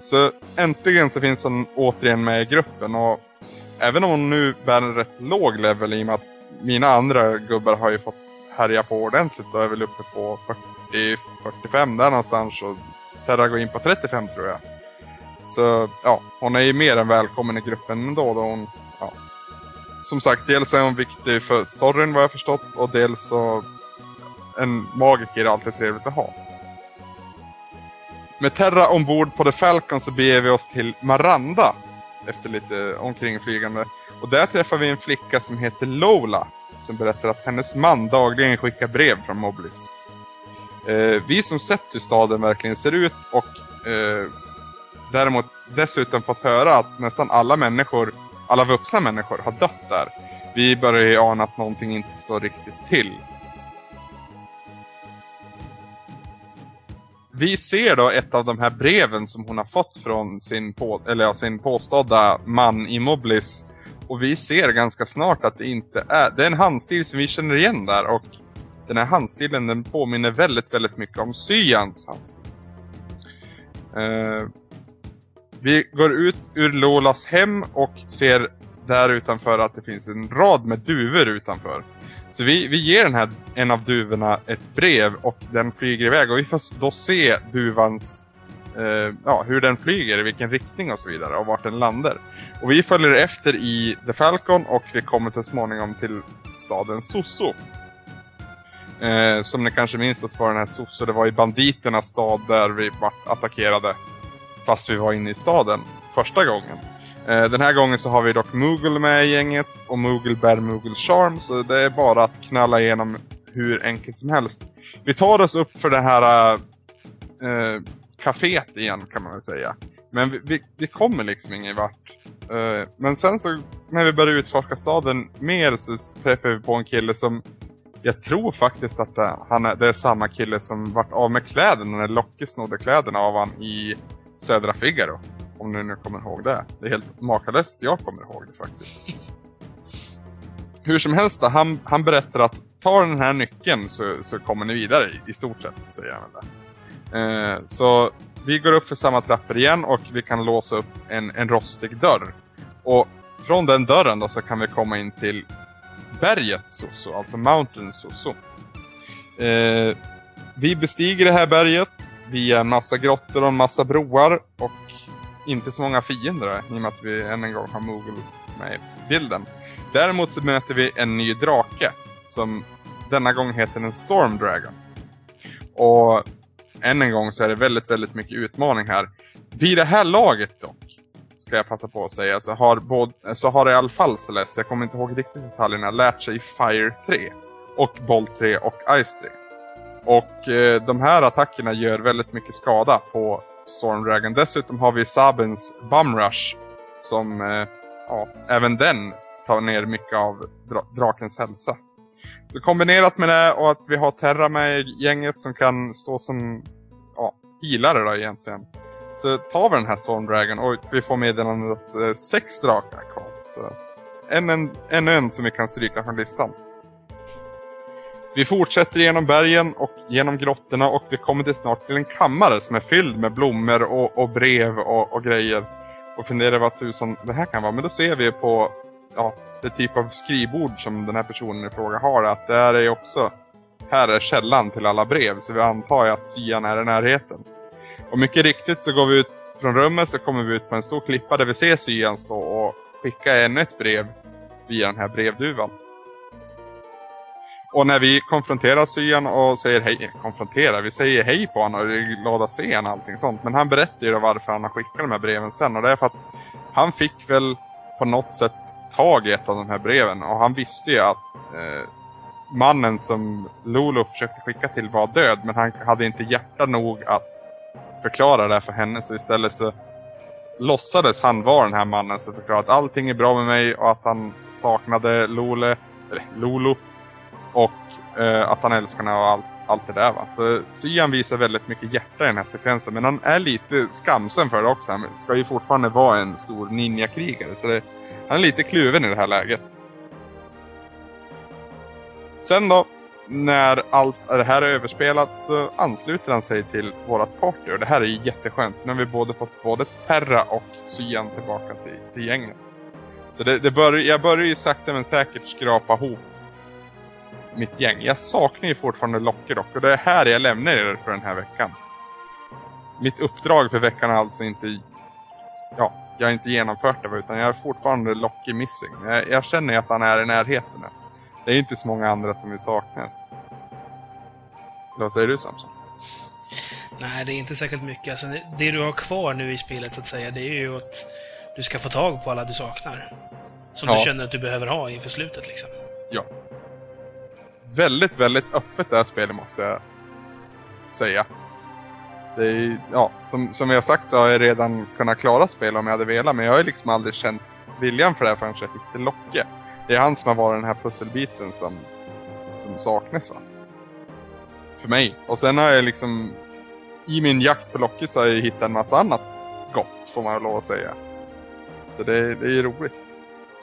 Så äntligen så finns hon återigen med i gruppen och även om hon nu bär en rätt låg level i och med att mina andra gubbar har ju fått härja på ordentligt och är väl uppe på 40-45 där någonstans och Terra går in på 35 tror jag. Så ja, hon är ju mer än välkommen i gruppen ändå då hon, ja. Som sagt, dels är hon viktig för storyn vad jag förstått och dels så en magiker är alltid trevligt att ha. Med Terra ombord på The Falcon så beger vi oss till Maranda efter lite omkringflygande. Och där träffar vi en flicka som heter Lola som berättar att hennes man dagligen skickar brev från Moblis. Eh, vi som sett hur staden verkligen ser ut och eh, däremot dessutom fått höra att nästan alla människor, alla vuxna människor har dött där. Vi börjar ju ana att någonting inte står riktigt till. vi ser då ett av de här breven som hon har fått från sin, på, eller ja, sin påstådda man i Moblis. Och vi ser ganska snart att det inte är... Det är en handstil som vi känner igen där och den här handstilen den påminner väldigt, väldigt mycket om Syans handstil. Uh, vi går ut ur Lolas hem och ser där utanför att det finns en rad med duvor utanför. Så vi, vi ger den här, en av duvorna ett brev och den flyger iväg och vi får då se duvans eh, ja, hur den flyger, i vilken riktning och så vidare och vart den landar. Och vi följer efter i The Falcon och vi kommer till småningom till staden Soso. Eh, som ni kanske minns så var den här Soso, det var i banditernas stad där vi vart attackerade. Fast vi var inne i staden första gången. Eh, den här gången så har vi dock Moogle med i gänget och Moogle bär Moogle Charm så det är bara att knalla igenom hur enkelt som helst. Vi tar oss upp för det här eh, kaféet igen kan man väl säga. Men vi, vi, vi kommer liksom ingen vart. Uh, men sen så när vi börjar utforska staden mer så träffar vi på en kille som jag tror faktiskt att det, han är, det är samma kille som vart av med kläderna när Locke snodde kläderna av han i Södra Figaro. Om ni nu kommer ihåg det. Det är helt makalöst jag kommer ihåg det faktiskt. Hur som helst han, han berättar att ta den här nyckeln så, så kommer ni vidare i, i stort sett, säger han där. Eh, så vi går upp för samma trappor igen och vi kan låsa upp en, en rostig dörr. Och från den dörren då så kan vi komma in till berget Soso, alltså Mountain Soso. Eh, vi bestiger det här berget via en massa grottor och en massa broar och inte så många fiender i och med att vi än en gång har Moogle med i bilden. Däremot så möter vi en ny drake som denna gång heter en Storm Dragon. Och än en gång så är det väldigt, väldigt mycket utmaning här. Vid det här laget dock, ska jag passa på att säga, så har, både, så har i alla fall Celeste, jag kommer inte ihåg riktigt detaljerna, lärt sig Fire 3. Och Bolt 3 och Ice 3. Och eh, de här attackerna gör väldigt mycket skada på Storm Dragon. Dessutom har vi Sabens Bum Rush. Som, eh, ja, även den tar ner mycket av dra drakens hälsa. Så kombinerat med det och att vi har Terra med i gänget som kan stå som ja, healare då egentligen. Så tar vi den här Storm Dragon och vi får meddelandet att eh, sex drakar kvar. Så en, en, en, en som vi kan stryka från listan. Vi fortsätter genom bergen och genom grottorna och vi kommer till snart till en kammare som är fylld med blommor och, och brev och, och, grejer. Och funderar vad tusan det här kan vara. Men då ser vi på ja, det typ av skrivbord som den här personen i fråga har. Att det här är också, här är källan till alla brev. Så vi antar ju att syan är i närheten. Och mycket riktigt så går vi ut från rummet så kommer vi ut på en stor klippa där vi ser syan stå och skicka ännu ett brev via den här brevduvan. Och när vi konfronterar syan och säger hej, konfronterar, vi säger hej på honom och är glada att se honom och allting sånt. Men han berättar ju varför han har skickat de här breven sen och det är för att han fick väl på något sätt tag i ett av de här breven och han visste ju att eh, mannen som Lolo försökte skicka till var död men han hade inte hjärta nog att förklara det för henne så istället så låtsades han vara den här mannen som förklarade att allting är bra med mig och att han saknade Lole, eller Lolo och eh, att han älskar henne och allt, allt det där va. Så Syan visar väldigt mycket hjärta i den här sekvensen men han är lite skamsen för det också. Han ska ju fortfarande vara en stor ninjakrigare så det, han är lite kluven i det här läget. Sen då, när allt det här är överspelat så ansluter han sig till vårat party. Och det här är jätteskönt. För nu har vi både fått både Terra och Syan tillbaka till, till gänget. Så det, det bör, jag börjar ju sakta men säkert skrapa ihop mitt gäng. Jag saknar ju fortfarande Locke dock. Och det är här jag lämnar er för den här veckan. Mitt uppdrag för veckan är alltså inte... Ja, jag inte genomfört det utan jag är fortfarande Locke missing. Jag, jag känner att han är i närheten. Det är inte så många andra som vi saknar. Vad säger du Samson? Nej, det är inte särskilt mycket. Alltså, det du har kvar nu i spelet så att säga, det är ju att du ska få tag på alla du saknar. Som ja. du känner att du behöver ha inför slutet liksom. Ja. Väldigt, väldigt öppet det här spelet måste jag säga. Det är, ja, som, som jag sagt så har jag redan kunnat klara spel om jag hade velat, men jag har liksom aldrig känt viljan för det här förrän jag hittade Locke. Det är han som har varit den här pusselbiten som, som saknas va. För mig. Och sen har jag liksom i min jakt på Locke så har jag hittat en massa annat gott får man lov att säga. Så det, det är ju roligt.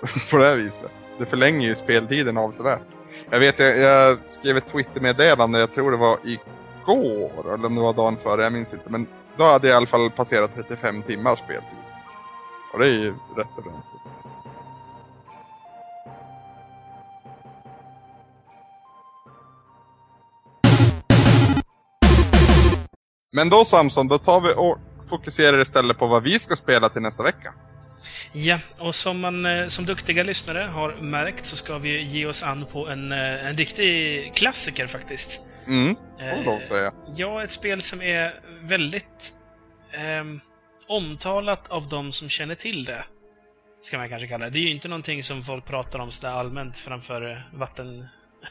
på det här viset. Det förlänger ju speltiden avsevärt. Jag vet, jag, jag skrev ett Twitter-meddelande, jag tror det var i igår, eller om det var dagen före, jag minns inte. Men då hade jag i alla fall passerat 35 timmar speltid. Och det är ju rätt ordentligt. Men då Samson, då tar vi och fokuserar istället på vad vi ska spela till nästa vecka. Ja, och som, man, eh, som duktiga lyssnare har märkt så ska vi ge oss an på en, eh, en riktig klassiker faktiskt. Mm, att säga. Ja, ett spel som är väldigt ehm, omtalat av de som känner till det. Ska man kanske kalla det. Det är ju inte någonting som folk pratar om sådär allmänt framför eh, vatten...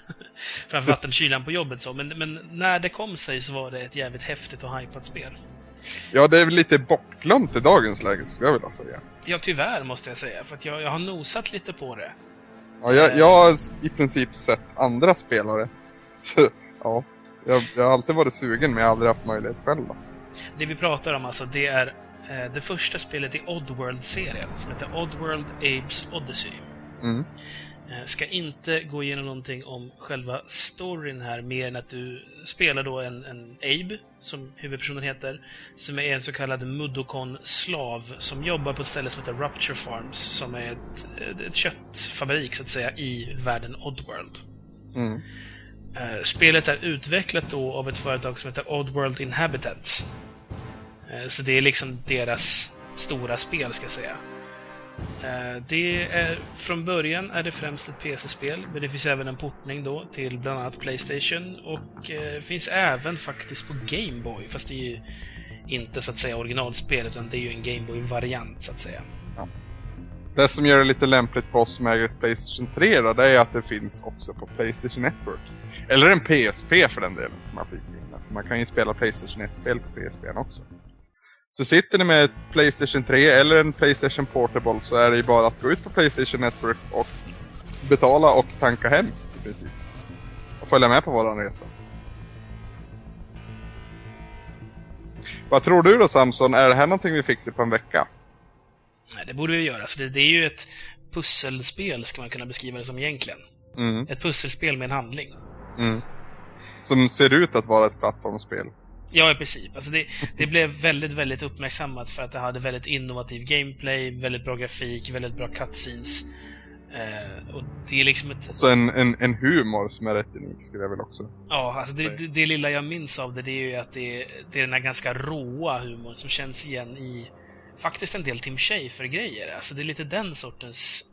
framför vattenkylan på jobbet så. Men, men när det kom sig så var det ett jävligt häftigt och hypat spel. Ja, det är väl lite bortglömt i dagens läge skulle jag vilja säga. Ja, tyvärr måste jag säga. För att jag, jag har nosat lite på det. Ja, jag, jag har i princip sett andra spelare. Ja. Jag, jag har alltid varit sugen men jag har aldrig haft möjlighet själv. Då. Det vi pratar om alltså, det är eh, det första spelet i Oddworld-serien som heter Oddworld Abes Odyssey. Mm. Eh, ska inte gå igenom någonting om själva storyn här, mer än att du spelar då en, en Abe, som huvudpersonen heter, som är en så kallad Mudokon-slav som jobbar på ett ställe som heter Rupture Farms, som är ett, ett köttfabrik, så att säga, i världen Oddworld. Mm. Eh, spelet är utvecklat då av ett företag som heter Oddworld Inhabitants. Eh, så det är liksom deras stora spel, ska jag säga. Eh, det är, från början är det främst ett PC-spel, men det finns även en portning då till bland annat Playstation och eh, finns även faktiskt på Gameboy, fast det är ju inte så att säga originalspel, utan det är ju en Gameboy-variant. så att säga. Det som gör det lite lämpligt för oss som äger ett Playstation 3 då, det är att det finns också på Playstation Network. Eller en PSP för den delen, ska man flika. För man kan ju spela Playstation 1-spel på PSP också. Så sitter ni med ett Playstation 3 eller en Playstation Portable så är det ju bara att gå ut på Playstation Network och betala och tanka hem i princip. Och följa med på våran resa. Vad tror du då Samson? Är det här någonting vi fixar på en vecka? Nej, det borde vi göra. Så det, det är ju ett pusselspel, ska man kunna beskriva det som egentligen. Mm, Ett pusselspel med en handling. mm. Som ser ut att vara ett plattformsspel. Ja, i princip. Alltså det, det blev väldigt, väldigt uppmärksammat för att det hade väldigt innovativ gameplay, väldigt bra grafik, väldigt bra cutscenes. Eh, och det är liksom ett... Så en, en, en humor som är rätt unik skulle jag väl också. Ja, alltså det, det, det lilla jag minns av det, det är ju att det, det är den här ganska råa humorn som känns igen i faktiskt en del Tim Schafer-grejer. Alltså det är lite den sortens...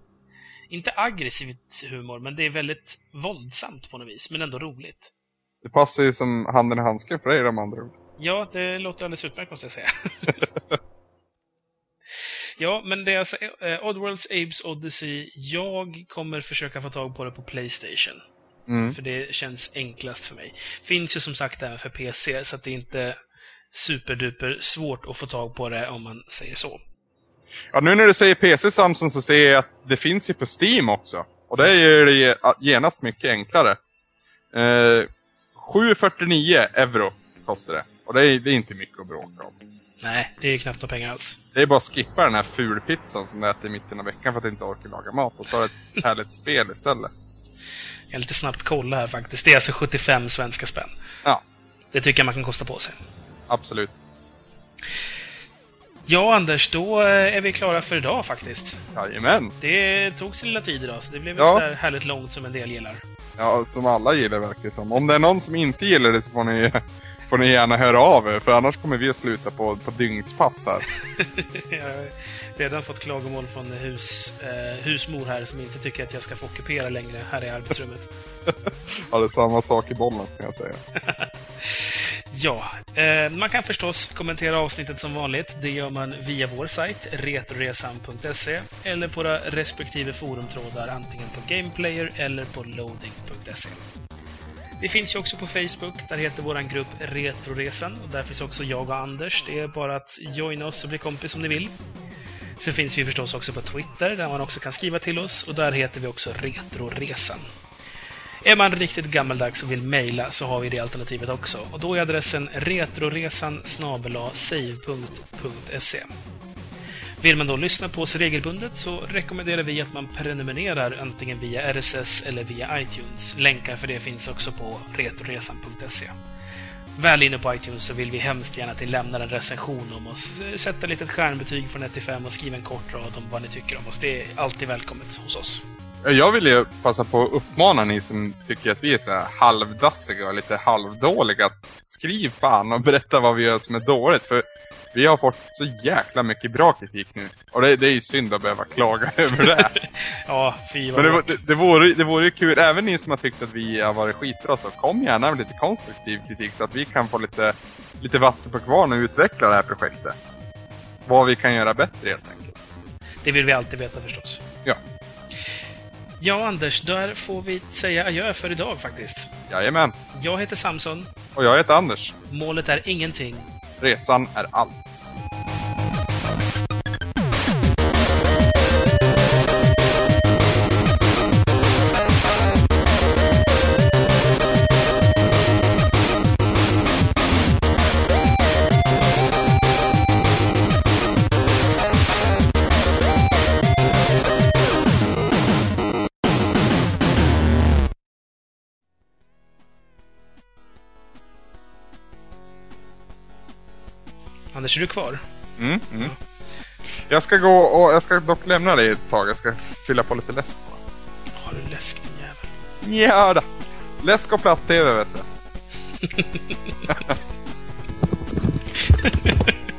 Inte aggressivt humor, men det är väldigt våldsamt på något vis, men ändå roligt. Det passar ju som handen i handsken för dig de andra ord. Ja, det låter alldeles utmärkt måste jag säga. ja, men det är alltså eh, Oddworlds Abes Odyssey. Jag kommer försöka få tag på det på Playstation. Mm. För det känns enklast för mig. Finns ju som sagt även för PC, så att det inte superduper svårt att få tag på det om man säger så. Ja, nu när du säger PC Samson så ser jag att det finns ju på Steam också. Och det gör det ge- genast mycket enklare. Eh, 7,49 euro kostar det. Och det är, det är inte mycket att bråka om. Nej, det är knappt några pengar alls. Det är bara att skippa den här fulpizzan som du äter i mitten av veckan för att du inte orkar laga mat. Och så har du ett härligt spel istället. Jag kan lite snabbt kolla här faktiskt. Det är alltså 75 svenska spänn. Ja, Det tycker jag man kan kosta på sig. Absolut. Ja, Anders, då eh, är vi klara för idag faktiskt. Jajamän. Det tog sin lilla tid idag, så det blev Ja. sådär härligt långt som en del gillar. Ja, som alla gillar verkar det som. Om det är någon som inte gillar det så får ni, får ni gärna höra av er. För annars kommer vi att sluta på, på dygnspass här. Jag har redan fått klagomål från hus, eh, husmor här som inte tycker att jag ska få ockupera längre här i arbetsrummet. Ja, det är samma sak i Bollnäs kan jag säga. Ja, eh, man kan förstås kommentera avsnittet som vanligt. Det gör man via vår sajt, retroresan.se, eller på våra respektive forumtrådar antingen på Gameplayer eller på loading.se. Vi finns ju också på Facebook, där heter vår grupp Retroresan. Och där finns också jag och Anders. Det är bara att joina oss och bli kompis om ni vill. Sen finns vi förstås också på Twitter, där man också kan skriva till oss. Och där heter vi också Retroresan. Är man riktigt gammaldags och vill mejla så har vi det alternativet också. Och då är adressen retroresan save.se. Vill man då lyssna på oss regelbundet så rekommenderar vi att man prenumererar antingen via RSS eller via iTunes. Länkar för det finns också på retroresan.se. Väl inne på iTunes så vill vi hemskt gärna att ni lämnar en recension om oss. Sätta ett litet stjärnbetyg från 1 till 5 och skriva en kort rad om vad ni tycker om oss. Det är alltid välkommet hos oss. Jag vill ju passa på att uppmana ni som tycker att vi är så här halvdassiga och lite halvdåliga. att Skriv fan och berätta vad vi gör som är dåligt. För Vi har fått så jäkla mycket bra kritik nu. Och det, det är ju synd att behöva klaga över det. ja, fy Men det, det, det, vore, det vore ju kul, även ni som har tyckt att vi har varit skitbra, så kom gärna med lite konstruktiv kritik så att vi kan få lite, lite vatten på kvarn och utveckla det här projektet. Vad vi kan göra bättre helt enkelt. Det vill vi alltid veta förstås. Ja. Ja, Anders, där får vi säga adjö för idag faktiskt. Jajamän. Jag heter Samson. Och jag heter Anders. Målet är ingenting. Resan är allt. Anders, är du kvar? Mm, mm. Ja. Jag ska gå och jag ska dock lämna dig ett tag. Jag ska fylla på lite läsk. Har du läsk din jävel? Ja då. Läsk och platt-tv vet du.